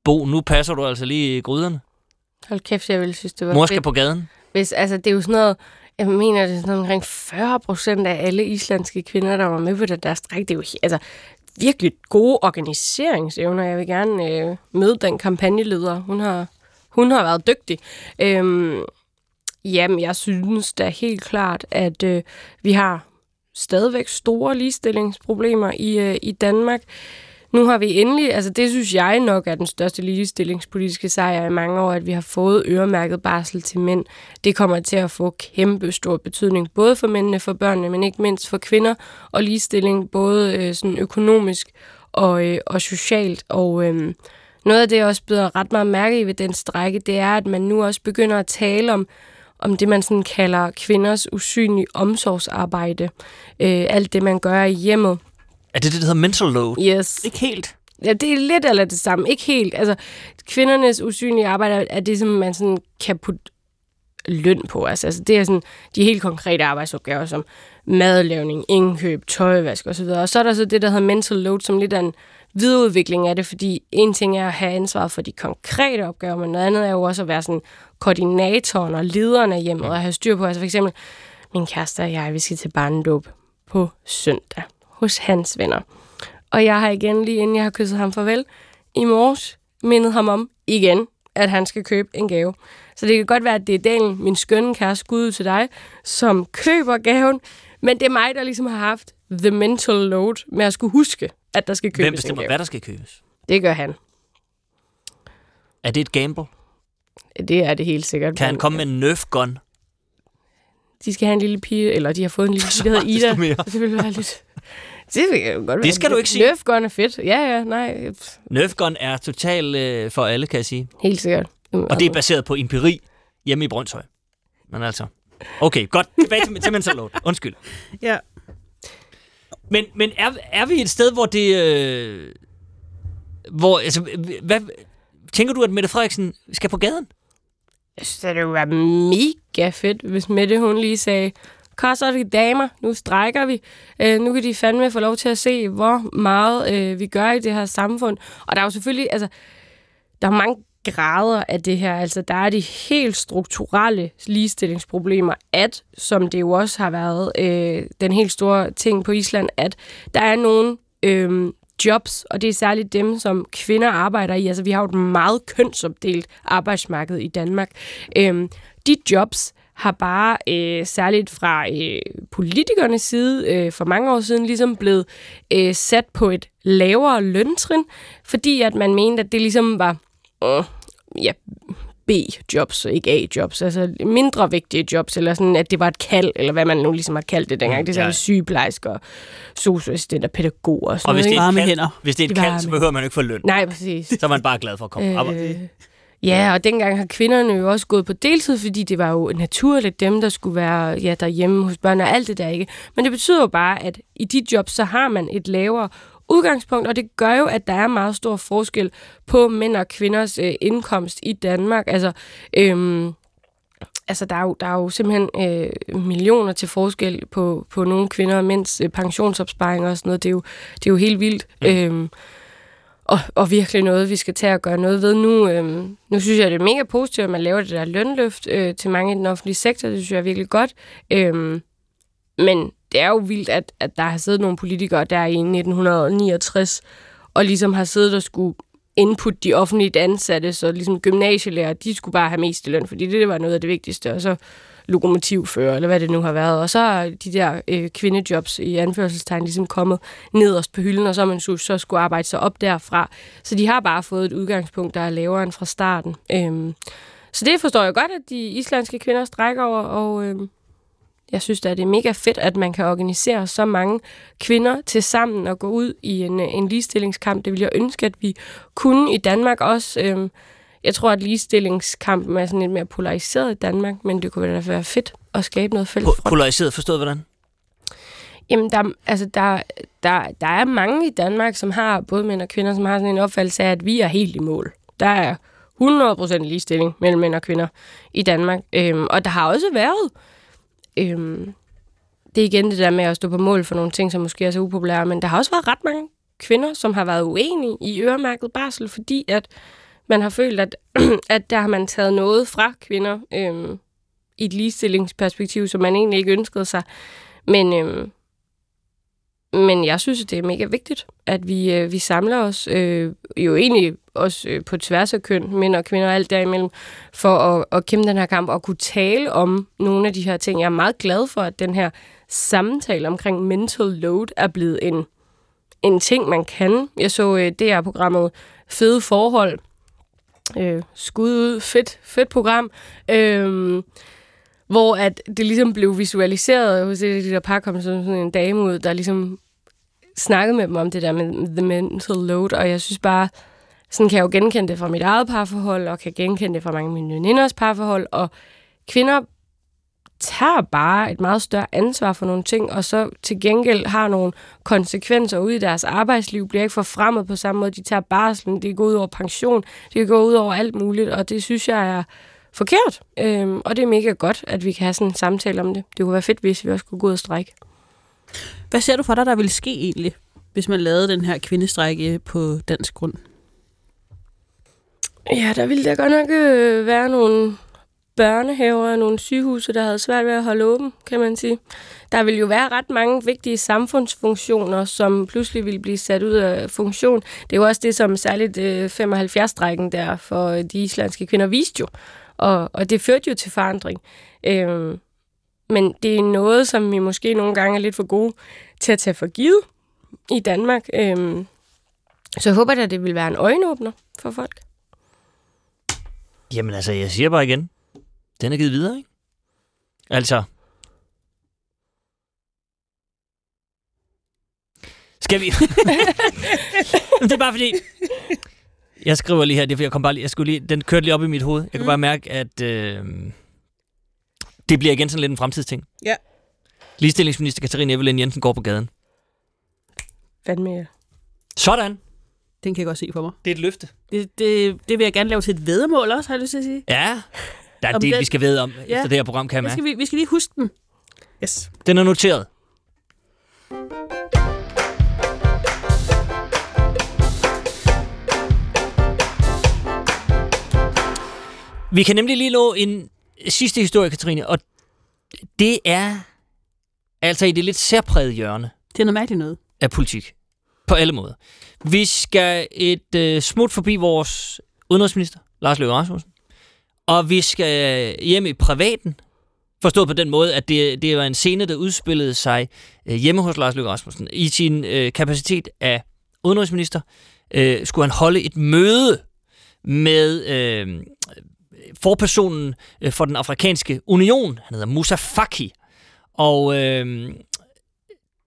Bo, nu passer du altså lige gryderne.
Hold kæft, jeg ville synes, det var
Mor skal
fedt.
på gaden.
Hvis, altså, det er jo sådan noget, jeg mener, det er sådan omkring 40 procent af alle islandske kvinder, der var med på det der stræk. Det er jo altså, virkelig gode organiseringsevner. Jeg vil gerne øh, møde den kampagneleder. Hun har, hun har været dygtig. Øhm, jamen, jeg synes da helt klart, at øh, vi har stadigvæk store ligestillingsproblemer i, øh, i Danmark. Nu har vi endelig, altså det synes jeg nok er den største ligestillingspolitiske sejr i mange år, at vi har fået øremærket barsel til mænd. Det kommer til at få kæmpe stor betydning, både for mændene, for børnene, men ikke mindst for kvinder, og ligestilling både øh, sådan økonomisk og, øh, og socialt. Og øh, noget af det, jeg også byder ret meget mærke i ved den strække, det er, at man nu også begynder at tale om, om det, man sådan kalder kvinders usynlige omsorgsarbejde. Øh, alt det, man gør i hjemmet.
Er det det, der hedder mental load?
Yes.
Ikke helt.
Ja, det er lidt eller det samme. Ikke helt. Altså, kvindernes usynlige arbejde er det, som man sådan kan putte løn på. Altså, altså det er sådan de helt konkrete arbejdsopgaver, som madlavning, indkøb, tøjvask osv. Og så er der så det, der hedder mental load, som lidt er en videreudvikling af det, fordi en ting er at have ansvaret for de konkrete opgaver, men noget andet er jo også at være sådan koordinatoren og lederen af hjemmet og have styr på. Altså for eksempel, min kæreste og jeg, vi skal til barndåb på søndag hos hans venner. Og jeg har igen, lige inden jeg har kysset ham farvel, i morges mindet ham om igen, at han skal købe en gave. Så det kan godt være, at det er Daniel, min skønne kæreste, skud ud til dig, som køber gaven, men det er mig, der ligesom har haft the mental load med at skulle huske, at der skal købes
Hvem
en
bestemmer,
gave.
hvad der skal købes?
Det gør han.
Er det et gamble?
Det er det helt sikkert.
Kan han komme med en Nerf gun?
De skal have en lille pige, eller de har fået en lille pige, der hedder Ida.
mere.
Det vil være lidt... Det, vil jeg godt være.
Det skal du ikke sige.
Nerf gun er fedt. Ja, ja, nej.
Nerf gun er totalt øh, for alle, kan jeg sige.
Helt sikkert.
Og det er baseret på empiri hjemme i Brøndshøj. Men altså... Okay, godt. Tilbage til, til mental load. Undskyld.
Ja.
Men, men er, er vi et sted, hvor det... Øh, hvor, altså, hvad, tænker du, at Mette Frederiksen skal på gaden?
Jeg synes, at det ville være mega fedt, hvis Mette hun lige sagde, kosser de damer, nu strækker vi. Øh, nu kan de fandme få lov til at se, hvor meget øh, vi gør i det her samfund. Og der er jo selvfølgelig, altså, der er mange grader af det her. Altså, der er de helt strukturelle ligestillingsproblemer, at, som det jo også har været øh, den helt store ting på Island, at der er nogle øh, jobs, og det er særligt dem, som kvinder arbejder i. Altså, vi har jo et meget kønsopdelt arbejdsmarked i Danmark. Øh, de jobs har bare øh, særligt fra øh, politikernes side øh, for mange år siden ligesom blevet øh, sat på et lavere løntrin, fordi at man mente, at det ligesom var øh, ja, B-jobs, og ikke A-jobs, altså mindre vigtige jobs, eller sådan, at det var et kald, eller hvad man nu ligesom har kaldt det dengang. Mm, det er sådan ja. sygeplejersker, socioassistenter, pædagoger og sådan
og hvis
noget.
Det er
ikke?
et kald, hvis det er et
De
kald,
varme.
så behøver man jo ikke få løn.
Nej, præcis.
Så er man bare glad for at komme øh, op.
Ja, og dengang har kvinderne jo også gået på deltid, fordi det var jo naturligt dem, der skulle være ja, derhjemme hos børn og alt det der ikke. Men det betyder jo bare, at i de jobs, så har man et lavere udgangspunkt, og det gør jo, at der er meget stor forskel på mænd og kvinders øh, indkomst i Danmark. Altså, øhm, altså der, er jo, der er jo simpelthen øh, millioner til forskel på, på nogle kvinder og mænds øh, pensionsopsparinger og sådan noget. Det er jo, det er jo helt vildt. Mm. Øhm, og, og virkelig noget, vi skal tage at gøre noget ved nu. Øhm, nu synes jeg, det er mega positivt, at man laver det der lønløft øh, til mange i den offentlige sektor. Det synes jeg er virkelig godt. Øhm, men det er jo vildt, at, at der har siddet nogle politikere der i 1969, og ligesom har siddet og skulle input de offentligt ansatte, så ligesom gymnasielærer, de skulle bare have mest i løn, fordi det var noget af det vigtigste, og så lokomotivfører, eller hvad det nu har været. Og så er de der øh, kvindejobs i anførselstegn ligesom kommet nederst på hylden, og så man så, så skulle arbejde sig op derfra. Så de har bare fået et udgangspunkt, der er lavere end fra starten. Øhm, så det forstår jeg godt, at de islandske kvinder strækker over, og øhm, jeg synes da, det er mega fedt, at man kan organisere så mange kvinder til sammen og gå ud i en, en ligestillingskamp. Det vil jeg ønske, at vi kunne i Danmark også. Øhm, jeg tror, at ligestillingskampen er sådan lidt mere polariseret i Danmark, men det kunne da være fedt at skabe noget fælles front.
Polariseret, forstået hvordan?
Jamen, der, altså, der, der, der er mange i Danmark, som har, både mænd og kvinder, som har sådan en opfattelse af, at vi er helt i mål. Der er 100% ligestilling mellem mænd og kvinder i Danmark. Øhm, og der har også været... Øhm, det er igen det der med at stå på mål for nogle ting, som måske er så upopulære, men der har også været ret mange kvinder, som har været uenige i øremærket barsel, fordi at man har følt, at, at der har man taget noget fra kvinder øhm, i et ligestillingsperspektiv, som man egentlig ikke ønskede sig. Men, øhm, men jeg synes, det er mega vigtigt, at vi, øh, vi samler os, øh, jo egentlig også øh, på tværs af køn, mænd og kvinder og alt derimellem, for at, at kæmpe den her kamp og kunne tale om nogle af de her ting. Jeg er meget glad for, at den her samtale omkring mental load er blevet en, en ting, man kan. Jeg så øh, det her programmet Fede Forhold, øh, skud ud, fedt, fedt program, øh, hvor at det ligesom blev visualiseret hos et af de der par, kom sådan en dame ud, der ligesom snakkede med dem om det der med the mental load, og jeg synes bare, sådan kan jeg jo genkende det fra mit eget parforhold, og kan genkende det fra mange af mine veninders parforhold, og kvinder tager bare et meget større ansvar for nogle ting, og så til gengæld har nogle konsekvenser ude i deres arbejdsliv, bliver ikke forfremmet på samme måde. De tager barslen, det går ud over pension, det går ud over alt muligt, og det synes jeg er forkert. Øhm, og det er mega godt, at vi kan have sådan en samtale om det. Det kunne være fedt, hvis vi også kunne gå ud og strække.
Hvad ser du for dig, der ville ske egentlig, hvis man lavede den her kvindestrække på dansk grund?
Ja, der ville der godt nok øh, være nogle børnehaver og nogle sygehuse, der havde svært ved at holde åben, kan man sige. Der vil jo være ret mange vigtige samfundsfunktioner, som pludselig vil blive sat ud af funktion. Det er jo også det, som særligt øh, 75-strækken der for de islandske kvinder viste jo. Og, og det førte jo til forandring. Øh, men det er noget, som vi måske nogle gange er lidt for gode til at tage for givet i Danmark. Øh, så jeg håber at det vil være en øjenåbner for folk.
Jamen altså, jeg siger bare igen, den er givet videre, ikke? Altså, Skal vi? det er bare fordi... Jeg skriver lige her, det er fordi, jeg kom bare lige, jeg skulle lige, den kørte lige op i mit hoved. Jeg kan
Mm.
bare mærke, at øh, det bliver igen sådan lidt en fremtidsting.
Ja.
Ligestillingsminister Katarina Evelyn Jensen går på gaden.
fandme...
Sådan.
Den kan jeg godt se for mig.
Det er et løfte.
Det, det, det vil jeg gerne lave til et vedmål også, har jeg lyst til at sige.
Ja. Der er
Om
det,
den-
vi skal vide om
Ja.
efter det her program, kan jeg mærke.
skal vi, vi skal lige huske den. Yes.
Den er noteret. Vi kan nemlig lige nå en sidste historie, Katrine, og det er altså i det lidt særpræget hjørne
Det er noget mærkeligt noget.
af politik. På alle måder. Vi skal et øh, smut forbi vores udenrigsminister, Lars Løkke Rasmussen, og vi skal hjem i privaten, forstået på den måde, at det, det var en scene, der udspillede sig øh, hjemme hos Lars Løkke Rasmussen. I sin øh, kapacitet af udenrigsminister øh, skulle han holde et møde med øh, forpersonen øh, for den afrikanske union. Han hedder Musa Faki. Og øh,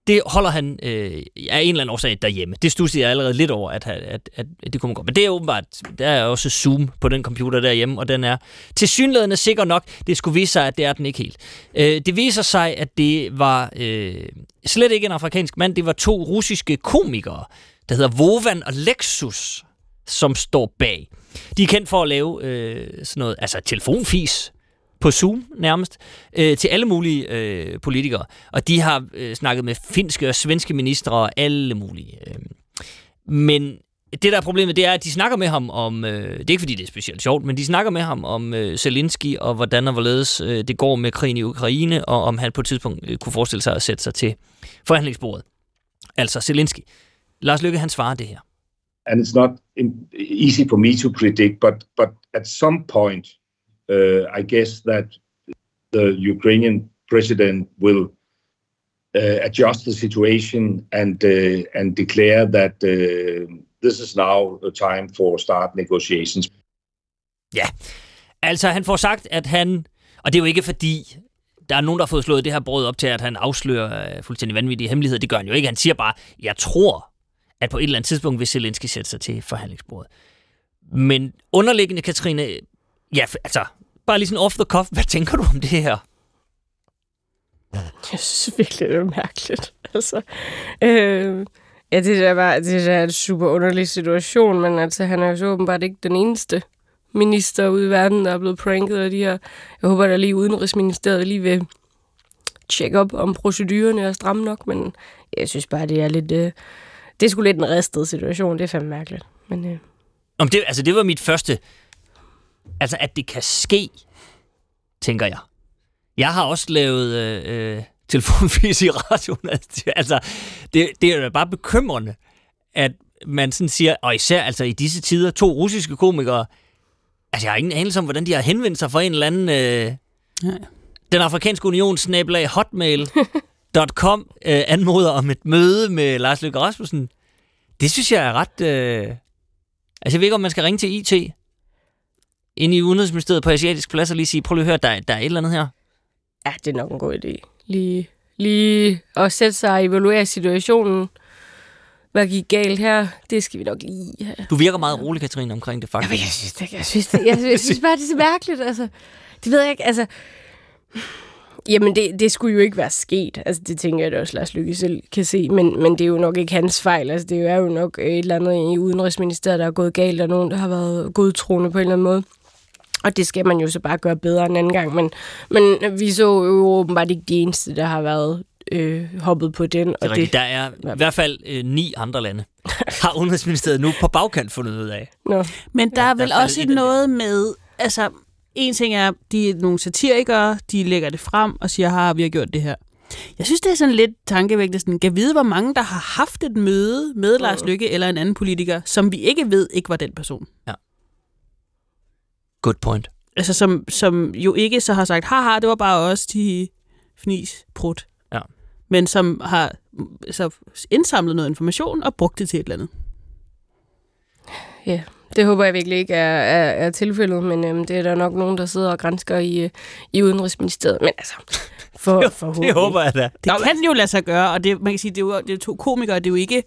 det holder han øh, af en eller anden årsag derhjemme. Det studser jeg allerede lidt over, at, at, at, at det kunne man godt. Men det er åbenbart, der er også Zoom på den computer derhjemme, og den er tilsyneladende sikker nok. Det skulle vise sig, at det er den ikke helt. Øh, det viser sig, at det var øh, slet ikke en afrikansk mand. Det var to russiske komikere, der hedder Vovan og Lexus, som står bag. De er kendt for at lave øh, sådan noget, altså telefonfis på Zoom nærmest, øh, til alle mulige øh, politikere. Og de har øh, snakket med finske og svenske ministre og alle mulige. Øh. Men det, der er problemet, det er, at de snakker med ham om, øh, det er ikke fordi, det er specielt sjovt, men de snakker med ham om øh, Zelensky og hvordan og hvorledes øh, det går med krigen i Ukraine, og om han på et tidspunkt øh, kunne forestille sig at sætte sig til forhandlingsbordet. Altså Zelensky. Lars Lykke, han svarer det her.
and it's not in, easy for me to predict, but but at some point, uh, I guess that the Ukrainian president will uh, adjust the situation and uh, and declare that uh, this is now the time for start negotiations.
Ja, altså han får sagt, at han... Og det er jo ikke fordi, der er nogen, der har fået slået det her brød op til, at han afslører øh, fuldstændig vanvittige hemmeligheder. Det gør han jo ikke. Han siger bare, jeg tror, at på et eller andet tidspunkt vil Zelensky sætte sig til forhandlingsbordet. Men underliggende, Katrine, ja, altså, bare lige sådan off the cuff, hvad tænker du om det her?
Jeg synes virkelig, det er mærkeligt. Altså, øh, ja, det er bare det er en super underlig situation, men altså, han er jo så åbenbart ikke den eneste minister ude i verden, der er blevet pranket af de her. Jeg håber, der lige udenrigsministeriet lige vil tjekke op, om procedurerne er stramme nok, men jeg synes bare, det er lidt... Øh, det er sgu lidt en ristet situation, det er fandme mærkeligt. Men, øh,
Om det, altså, det var mit første... Altså, at det kan ske, tænker jeg. Jeg har også lavet øh, øh, telefonfis i radioen. altså, det, det er da bare bekymrende, at man sådan siger, og især altså i disse tider, to russiske komikere, altså jeg har ingen anelse om, hvordan de har henvendt sig for en eller anden... Øh,
Nej.
den afrikanske union snabelag hotmail.com øh, anmoder om et møde med Lars Løkke Rasmussen. Det synes jeg er ret... Øh... Altså jeg ved ikke, om man skal ringe til IT ind i Udenrigsministeriet på Asiatisk Plads og lige sige, prøv lige at høre, der, der er et eller andet her.
ja, det er nok en god idé. Lige, lige at sætte sig og evaluere situationen. Hvad gik galt her? Det skal vi nok lige have.
Du virker meget rolig, Katrine, omkring det faktisk.
Jamen, jeg synes, det, jeg synes, det, jeg, jeg synes bare, det er så mærkeligt. Altså, det ved jeg ikke. Altså, jamen, det, det skulle jo ikke være sket. Altså, det tænker jeg da også, Lars Lykke selv kan se. Men, men det er jo nok ikke hans fejl. Altså, det er jo nok et eller andet i Udenrigsministeriet, der er gået galt, og nogen, der har været godtroende på en eller anden måde. Og det skal man jo så bare gøre bedre en anden gang. Men, men vi så jo åbenbart ikke de eneste, der har været øh, hoppet på den.
Det er
Og
rigtigt. Der er i hvert fald øh, ni andre lande, har Udenrigsministeriet nu på bagkant fundet ud af.
Nå.
Men der er vel
der er
også noget med, altså, en ting er, de er nogle satirikere, de lægger det frem og siger, har vi har gjort det her. Jeg synes, det er sådan lidt tankevækkende, sådan, kan vide, hvor mange, der har haft et møde med Lars Lykke eller en anden politiker, som vi ikke ved, ikke var den person.
Ja. Good point.
Altså, som, som jo ikke så har sagt, haha, det var bare os, de fnis, prut.
Ja.
Men som har så indsamlet noget information og brugt det til et eller andet.
Ja, det håber jeg virkelig ikke er, er, er tilfældet, men øhm, det er der nok nogen, der sidder og grænsker i, øh, i Udenrigsministeriet. Men altså, for, for
Det håber jeg da.
Det kan jo lade sig gøre, og det, man kan sige, det er jo det er to komikere, det er jo ikke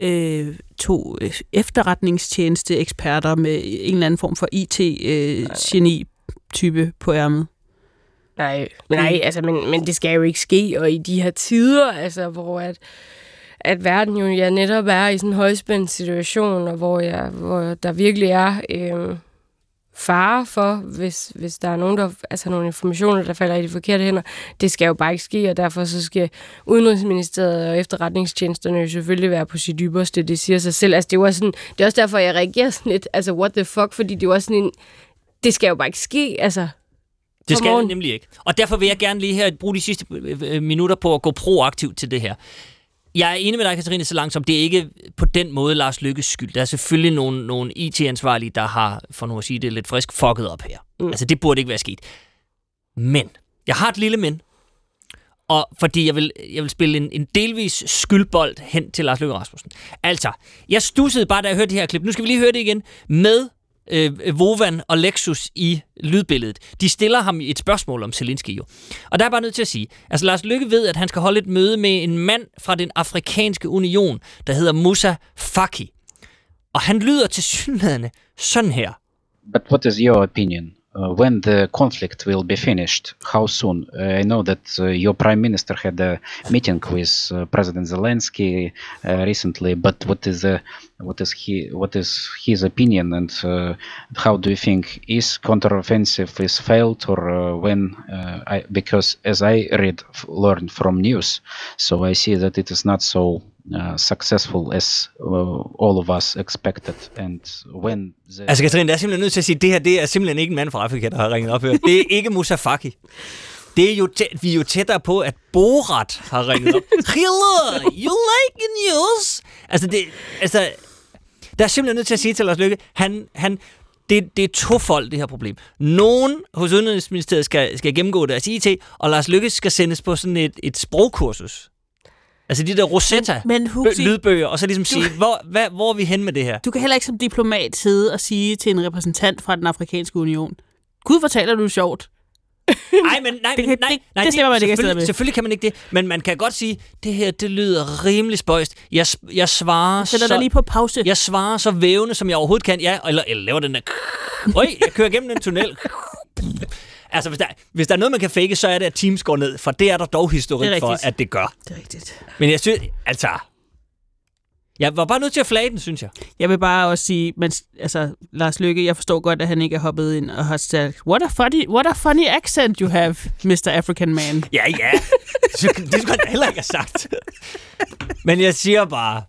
øh, to øh, efterretningstjeneste eksperter med en eller anden form for IT-geni-type på ærmet.
Nej, men, nej altså, men, men det skal jo ikke ske, og i de her tider, altså, hvor at, at verden jo ja, netop er i sådan en højspændt situation, og hvor, jeg, hvor der virkelig er øh, fare for, hvis, hvis der er nogen, der, altså nogle informationer, der falder i de forkerte hænder. Det skal jo bare ikke ske, og derfor så skal Udenrigsministeriet og efterretningstjenesterne jo selvfølgelig være på sit dybeste. Det siger sig selv. Altså, det, var sådan, det er også derfor, jeg reagerer sådan lidt, altså what the fuck, fordi det var sådan en, det skal jo bare ikke ske, altså.
Det skal det nemlig ikke. Og derfor vil jeg gerne lige her bruge de sidste øh, øh, minutter på at gå proaktivt til det her. Jeg er enig med dig, Katarina, så langt som det er ikke på den måde Lars Lykkes skyld. Der er selvfølgelig nogle, nogle IT-ansvarlige, der har, for nu at sige det lidt frisk, fucket op her. Mm. Altså, det burde ikke være sket. Men, jeg har et lille men. Og fordi jeg vil, jeg vil spille en, en delvis skyldbold hen til Lars Løkke Rasmussen. Altså, jeg stussede bare, da jeg hørte det her klip. Nu skal vi lige høre det igen med øh, Vovan og Lexus i lydbilledet. De stiller ham et spørgsmål om Zelensky jo. Og der er bare nødt til at sige, altså Lars Lykke ved, at han skal holde et møde med en mand fra den afrikanske union, der hedder Musa Faki. Og han lyder til synlædende sådan her.
But what is your opinion? Uh, when the conflict will be finished? How soon? Uh, I know that uh, your prime minister had a meeting with uh, President Zelensky uh, recently, but what is uh, what is he what is his opinion and uh, how do you think is counteroffensive is failed or uh, when? Uh, I, because as I read f- learned from news, so I see that it is not so. Uh, successful as uh, all of us expected, and when the
Altså Katrine, jeg er simpelthen nødt til at sige, at det her det er simpelthen ikke en mand fra Afrika, der har ringet op her. Det er ikke Musa Faki. Det er jo tæ- vi er jo tættere på, at Borat har ringet op. Hello, you like news? Altså, det, altså, der er simpelthen nødt til at sige til Lars Lykke, han, han, det, det er tofold, det her problem. Nogen hos Udenrigsministeriet skal, skal gennemgå deres IT, og Lars Lykke skal sendes på sådan et, et sprogkursus. Altså de der Rosetta
Men, men Huxi,
lydbøger, og så ligesom sige, hvor, hvad, hvor er vi hen med det her?
Du kan heller ikke som diplomat sidde og sige til en repræsentant fra den afrikanske union, Gud fortæller du sjovt.
Nej, men nej,
Det
men, nej,
det-
nej,
det slipper man ikke
selvfølgelig,
med.
selvfølgelig kan man ikke det, men man kan godt sige, det her, det lyder rimelig spøjst. Jeg, jeg svarer
sætter
så,
lige på pause.
Jeg svarer så vævende, som jeg overhovedet kan. Ja, eller, eller laver den der... Øj, jeg kører gennem en tunnel. Altså, hvis der, hvis der er noget, man kan fake, så er det, at Teams går ned, for det er der dog historik
Det
for, at det gør.
Det er rigtigt.
Men jeg synes, altså... Jeg var bare nødt til at flage den, synes jeg.
Jeg vil bare også sige, men, altså, Lars Lykke, jeg forstår godt, at han ikke er hoppet ind og har sagt, what a funny, what a funny accent you have, Mr. African man.
Ja, ja. Det skulle jeg da heller ikke have sagt. Men jeg siger bare...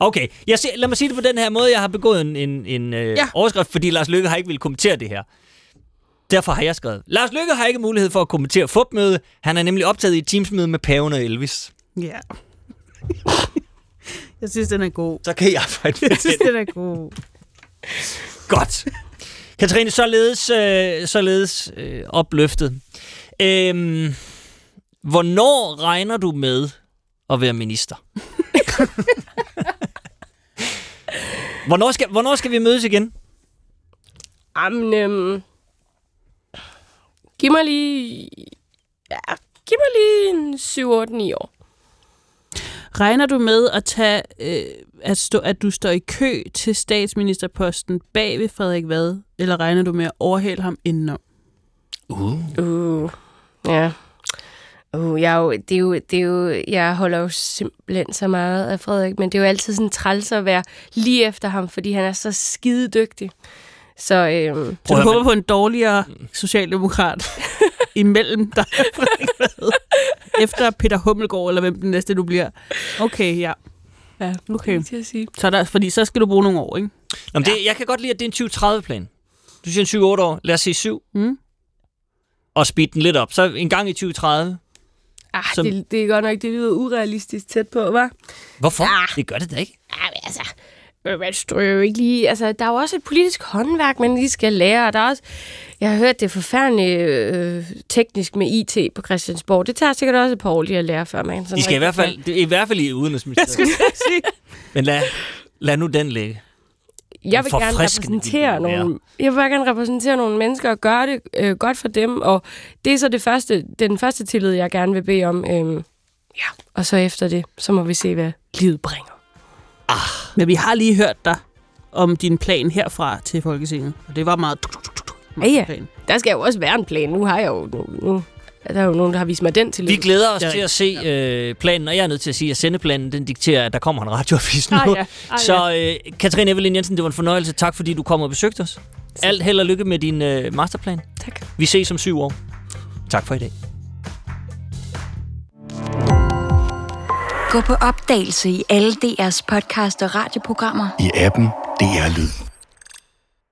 Okay, jeg siger, lad mig sige det på den her måde. Jeg har begået en, en, en øh,
ja.
overskrift, fordi Lars Lykke har ikke vil kommentere det her. Derfor har jeg skrevet. Lars Lykke har ikke mulighed for at kommentere fupmøde. Han er nemlig optaget i et teamsmøde med paven og Elvis.
Ja. Jeg synes, den er god.
Så kan jeg arbejde med
Jeg synes,
den.
den er god.
Godt. Katrine, således, øh, således øh, opløftet. Øhm, hvornår regner du med at være minister? hvornår, skal, hvornår skal vi mødes igen?
Jamen, øhm, giv mig lige... Ja, giv mig lige en 7-8-9 år.
Regner du med at tage, øh, at, stå, at du står i kø til statsministerposten bag ved Frederik Vad, eller regner du med at overhale ham indenom?
Uh.
Uh, ja. Uh, jeg, er jo, det er jo, det er jo, jeg holder jo simpelthen så meget af Frederik, men det er jo altid sådan træls at være lige efter ham, fordi han er så skide dygtig. Så, øhm,
Så du håber på en dårligere socialdemokrat imellem dig efter Peter Hummelgaard, eller hvem den næste du bliver. Okay, ja.
Ja,
okay.
til at sige.
Så der, fordi så skal du bruge nogle år, ikke?
Nå, men det, jeg kan godt lide, at det er en 2030-plan. Du siger en 7-8 år. Lad os sige 7.
Mm.
Og speed den lidt op. Så en gang i 2030.
Ah,
Som-
det, det er godt nok, det lyder urealistisk tæt på, hva'?
Hvorfor?
Ah.
Det gør det da ikke.
Men altså, øh, man står jo ikke lige... Altså, der er jo også et politisk håndværk, man lige skal lære. Og der er også, jeg har hørt, det er forfærdeligt øh, teknisk med IT på Christiansborg. Det tager sikkert også et par år lige at lære, før man sådan
De skal i hvert fald, det er i hvert fald i
Jeg
udenrigsministeriet.
skulle sige.
Men lad, lad nu den ligge.
Jeg vil gerne repræsentere nogle, jeg vil bare gerne repræsentere nogle mennesker og gøre det øh, godt for dem, og det er så det første, den første tillid, jeg gerne vil bede om. Øhm, ja, og så efter det, så må vi se, hvad livet bringer.
Men vi har lige hørt dig om din plan herfra til Folketinget. Og det var meget...
Ja, ja. Der skal jo også være en plan. Nu har jeg jo... Nu, nu der er jo nogen, der har vist mig den til
Vi glæder os til at se øh, planen, og jeg er nødt til at sige, at sendeplanen den dikterer, at der kommer en radioavis nu.
Ah, ja. Ah, ja.
Så øh, Katrine Evelyn Jensen, det var en fornøjelse. Tak fordi du kom og besøgte os. Alt held og lykke med din øh, masterplan.
Tak.
Vi ses om syv år. Tak for i dag.
Gå på opdagelse i alle DR's podcast og radioprogrammer.
I appen DR Lyd.